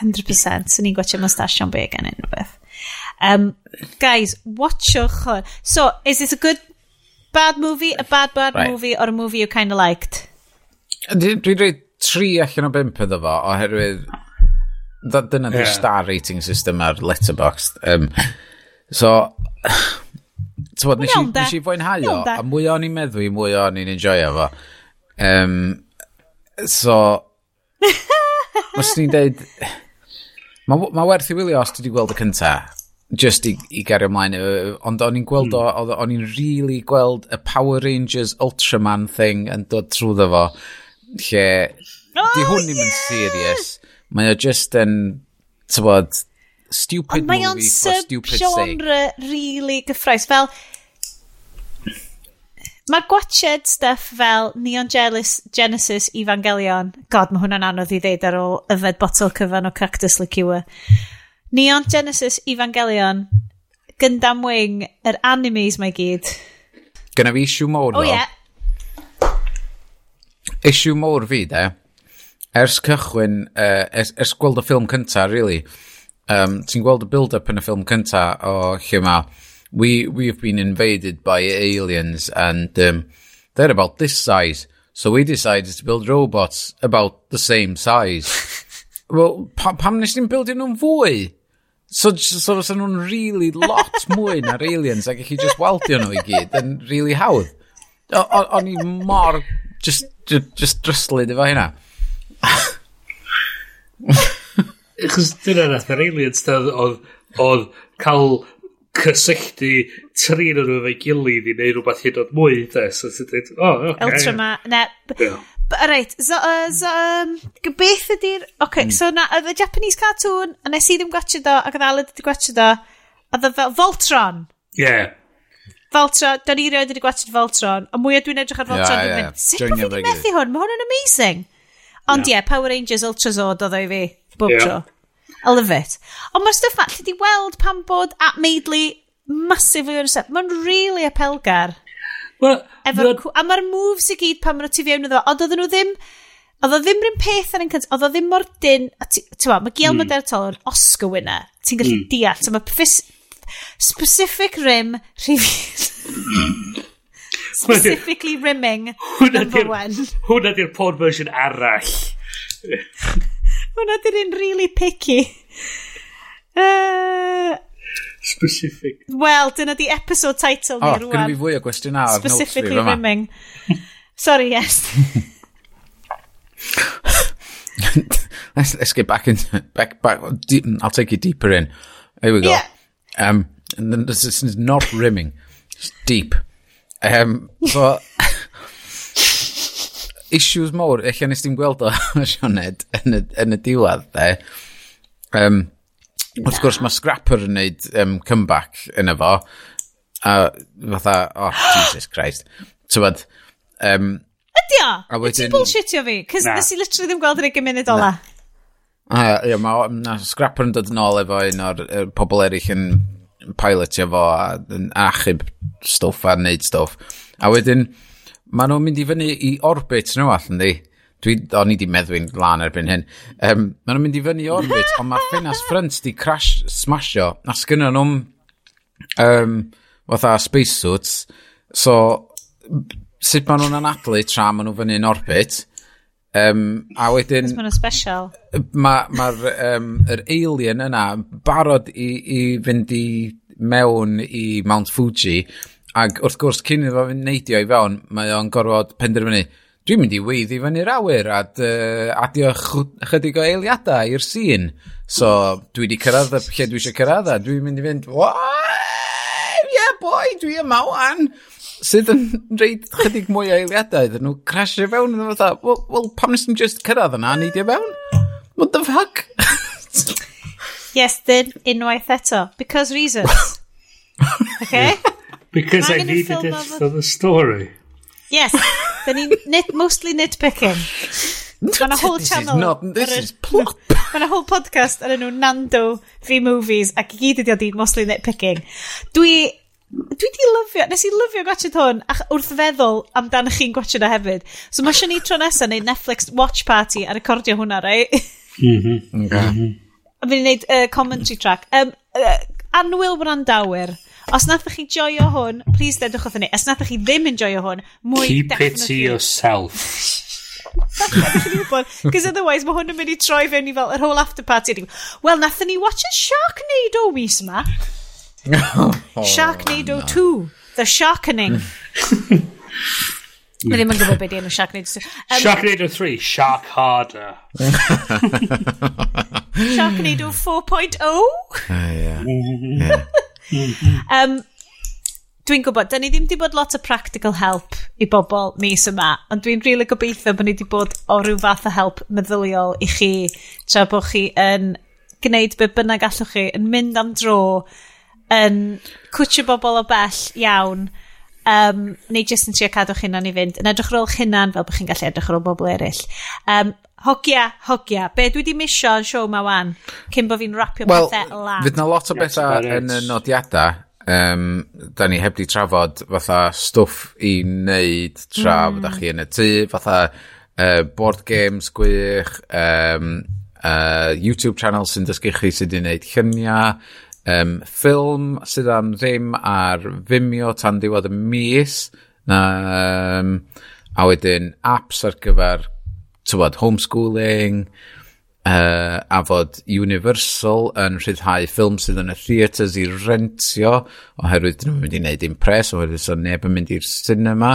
100% swn i'n gwachio mustache John Boyega yn unrhyw beth. Um, guys, watchwch hwn. So, is this a good bad movie, a bad bad right. movie, or a movie you kind of liked? Dwi'n dwi dweud tri allan o bimp iddo fo, oherwydd dyna yeah. star rating system ar Letterboxd. Um, so, ti'n bod, nes, nes i fwynhau o, a mwy o'n i'n meddwi, mwy o'n i'n enjoyo fo. Um, so, os ni'n deud, mae ma werth i wylio os ti wedi gweld y cynta, just i, i gario ymlaen, ond o'n i'n gweld o, o'n i'n really gweld y Power Rangers Ultraman thing yn dod trwy ddo fo, lle Oh, Di hwn ddim yn serious. Mae o just yn, tywod, stupid Ond movie for stupid sake. Mae o'n sub-genre really gyffroes. Fel, mae gwatched stuff fel Neon Jealous, Genesis, Evangelion. God, mae hwnna'n anodd i ddeud ar ôl yfed botol cyfan o Cactus Liqueur. Neon Genesis, Evangelion, Gundam Wing, yr animes mae gyd. Gynna fi issue mowr, oh, no. yeah. Issue mowr fi, de ers cychwyn, uh, ers, ers gweld y ffilm cynta, really, um, ti'n gweld y build-up yn y ffilm cynta o lle mae, we, we've been invaded by aliens and um, they're about this size, so we decided to build robots about the same size. Wel, pa, pam nes ni'n bildio nhw'n fwy? So, so so nhw'n really lot mwy na'r aliens ac chi just waldio nhw i gyd yn really hawdd. O'n i mor just, just, just dryslyd efo hynna. Chos dyna nath yr aliens oedd oedd cael cysylltu tri nhw nhw efo'i gilydd i neud rhywbeth hyd oed mwy, de. So ti'n dweud, o, oh, oce. Okay. Ultraman, ne. Yeah. Reit, so, uh, so um, beth ydy'r... Ok, mm. so na, oedd y Japanese cartoon, a nes i ddim gwachio do, ac oedd Aled wedi gwachio do, a oedd fel Voltron. Yeah. Voltron, da ni rioed wedi gwachio Voltron, a mwyaf dwi'n edrych ar Voltron, yeah, yeah. dwi'n mynd, sut bod fi wedi methu hwn? Mae hwn yn amazing. Ond ie, yeah. yeah, Power Rangers Ultra Zord oedd o'i fi, bob yeah. tro. I love it. Ond mae'r stuff ma, lle di weld pan bod at Maidley masif yn set, Mae'n really apelgar. Well, Efo'r... Well, a mae'r moves i gyd pan maen nhw tu fewn iddo. Ond oedden nhw ddim... Oedd o ddim rhywun peth yn cynt, oedd o ddim mor dyn, ti'n ma, mae Gael mm. Madertol yn Oscar winner, ti'n gallu mm. deall, so mae specific rim rhywun. specifically rimming, hwnna number di'r one. hwnna di'r porn version arall. Hwna di'r un really picky. Uh, Specific. Wel, dyna di episode title O, ni oh, gyda fi rwan. fwy o gwestiynau ar notes fi Specifically fyma. rimming. Sorry, yes. let's, let's get back into back back. Deep, I'll take you deeper in. Here we go. Yeah. Um, and then this is not rimming, it's deep. Um, so, issues mawr, eich nes ti'n gweld o, Sioned, yn y, yn y diwedd, de. Um, yeah. wrth gwrs, mae Scrapper yn neud um, comeback yn efo. A fatha, oh, Jesus Christ. Tybod, um, Ydy o? A wedyn... Ti'n bullshitio fi? Cys nes i literally ddim gweld yr y munud ola. A, ah, ie, mae Scrapper yn dod yn ôl efo un o'r er, pobl eraill yn pilotio fo a yn achub stwff a neud stwff. A wedyn, maen nhw'n mynd i fyny i orbit nhw all, ynddi? Dwi, o'n i di meddwi'n lan erbyn hyn. Um, maen nhw'n mynd i fyny i orbit, ond mae ffenas ffrynt di crash, smasho, a sgynno nhw'n um, fatha spacesuits, so sut maen nhw'n anadlu tra maen nhw fyny yn orbit, Um, a wedyn... Maen special. Mae'r ma, um, yr alien yna barod i, i fynd i mewn i Mount Fuji. Ac wrth gwrs, cyn iddo fo neidio i fewn, mae o'n gorfod penderfynu. Dwi'n mynd i weiddi fyny'r awyr a uh, adio chydig o eiliadau i'r sîn. So, dwi wedi cyrraedd y lle dwi eisiau cyrraedd a dwi'n mynd i fynd, Ie, yeah, boy, dwi yma wan! sydd yn reid chydig mwy o eiliadau dyn nhw crasio fewn yn fatha, wel, well, pam nes ni'n just cyrraedd yna, ni di fewn? What the fuck? yes, then, unwaith eto. Because reasons. Okay? Because I needed it for the story. Yes, then he nit, mostly nitpicking. Mae'n a whole this channel. Is not, this is plop. Mae'n a whole podcast ar enw Nando V Movies ac i gyd ydi mostly nitpicking. Dwi dwi di lyfio, nes i lyfio gwachod hwn ach, wrth feddwl amdano chi'n gwachod o hefyd. So mae eisiau ni tro nesaf neud Netflix Watch Party a recordio hwnna, rai? Mhm. Mm okay. A fi'n neud uh, commentary track. Um, uh, anwyl Brandawyr, Os nathach chi joio hwn, please dedwch wrth ni. Os nathach chi ddim yn joio hwn, mwy Keep definitely. it to yourself. Because otherwise mae hwn yn mynd i troi fewn i fel yr whole after party. Wel, nathon ni watch a Sharknado mis yma. Sharknado 2. The Sharkening. Mae ddim yn gwybod beth ydy'n Sharknado 2. Um, Sharknado 3, Shark Harder. Sharknado 4.0? Yeah. um, dwi'n gwybod, da ni ddim di bod lot o practical help i bobl mis yma, ond dwi'n rili really gobeithio bod ni di bod o ryw fath o help meddyliol i chi, tra bod chi yn gwneud be bynnag allwch chi, yn mynd am dro, yn cwtio bobl o bell iawn um, neu jyst yn trio cadw'ch hunan i fynd. Yn edrych ar ôl hunan fel bych chi'n gallu edrych ar ôl bobl eraill um, hogia hogia. Be dwi di misio yn siow ma wan cyn bod fi'n rapio well, pethau lan? fydd na lot o bethau yn y nodiadau um, da ni heb di trafod fatha stwff i wneud tra mm. fydda chi yn y tŷ fatha uh, board games gwych um, uh, YouTube channel sy'n dysgu chi sydd wedi wneud lluniau um, ffilm sydd am ddim ar Vimeo tan diwedd y mis. Na, um, a wedyn apps ar gyfer tywod, homeschooling, uh, a fod Universal yn rhyddhau ffilm sydd yn y theatres i rentio, oherwydd dyn nhw'n mynd i wneud un pres, oherwydd so neb yn mynd i'r cinema.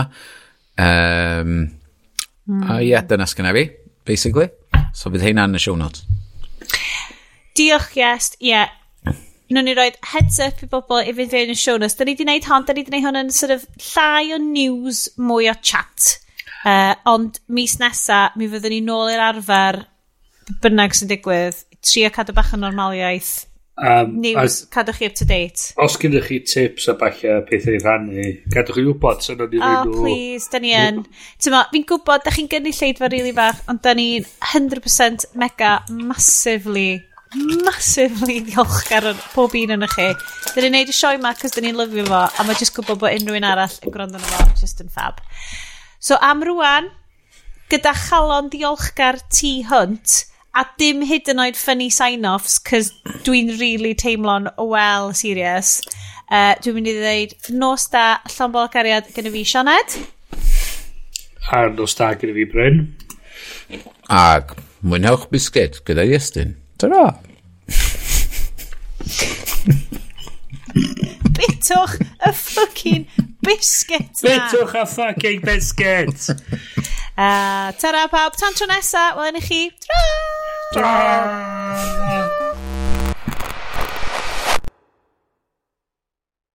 Um, mm. A hmm. ie, yeah, dyna sgynna fi, basically. So fydd heina yn y show notes. Diolch, Iest. Ie, yeah, nhw'n ni roed heads up i bobl i fynd fewn y siwn os. Da ni wedi gwneud hon, da ni wedi gwneud hwn yn sort of llai o news, mwy o chat. Uh, ond mis nesa, mi fyddwn ni nôl i'r arfer bynnag sy'n digwydd, trio cadw bach o normaliaeth. Um, news, a, cadwch chi up to date. Os gynnwch chi tips a bachau pethau i rannu, cadwch chi wybod sy'n o'n i oh, nhw. please, da ni yn. Tyma, fi'n gwybod, da chi'n gynnu lleidfa rili really bach, ond da ni'n 100% mega, massively massively ddiolchgar yn pob un yn chi. Dyn ni'n neud y sioe yma cos dyn ni'n lyfio fo, a mae jyst gwybod bod unrhyw un arall yn gwrando na fo, just yn fab. So am rwan, gyda chalon diolchgar T Hunt, a dim hyd yn oed funny sign-offs, cos dwi'n really teimlo'n well serious. Uh, dwi'n mynd i ddweud nos da, llonbol gariad gyda fi Sioned. A nos da gyda fi Bryn. Ac mwynhewch bisged gyda Iestyn. Dyna. Bitwch y ffucking biscuit na. Bitwch y ffucking biscuit. uh, tara pawb, tan tro nesa, wel i chi. Tra! Tra!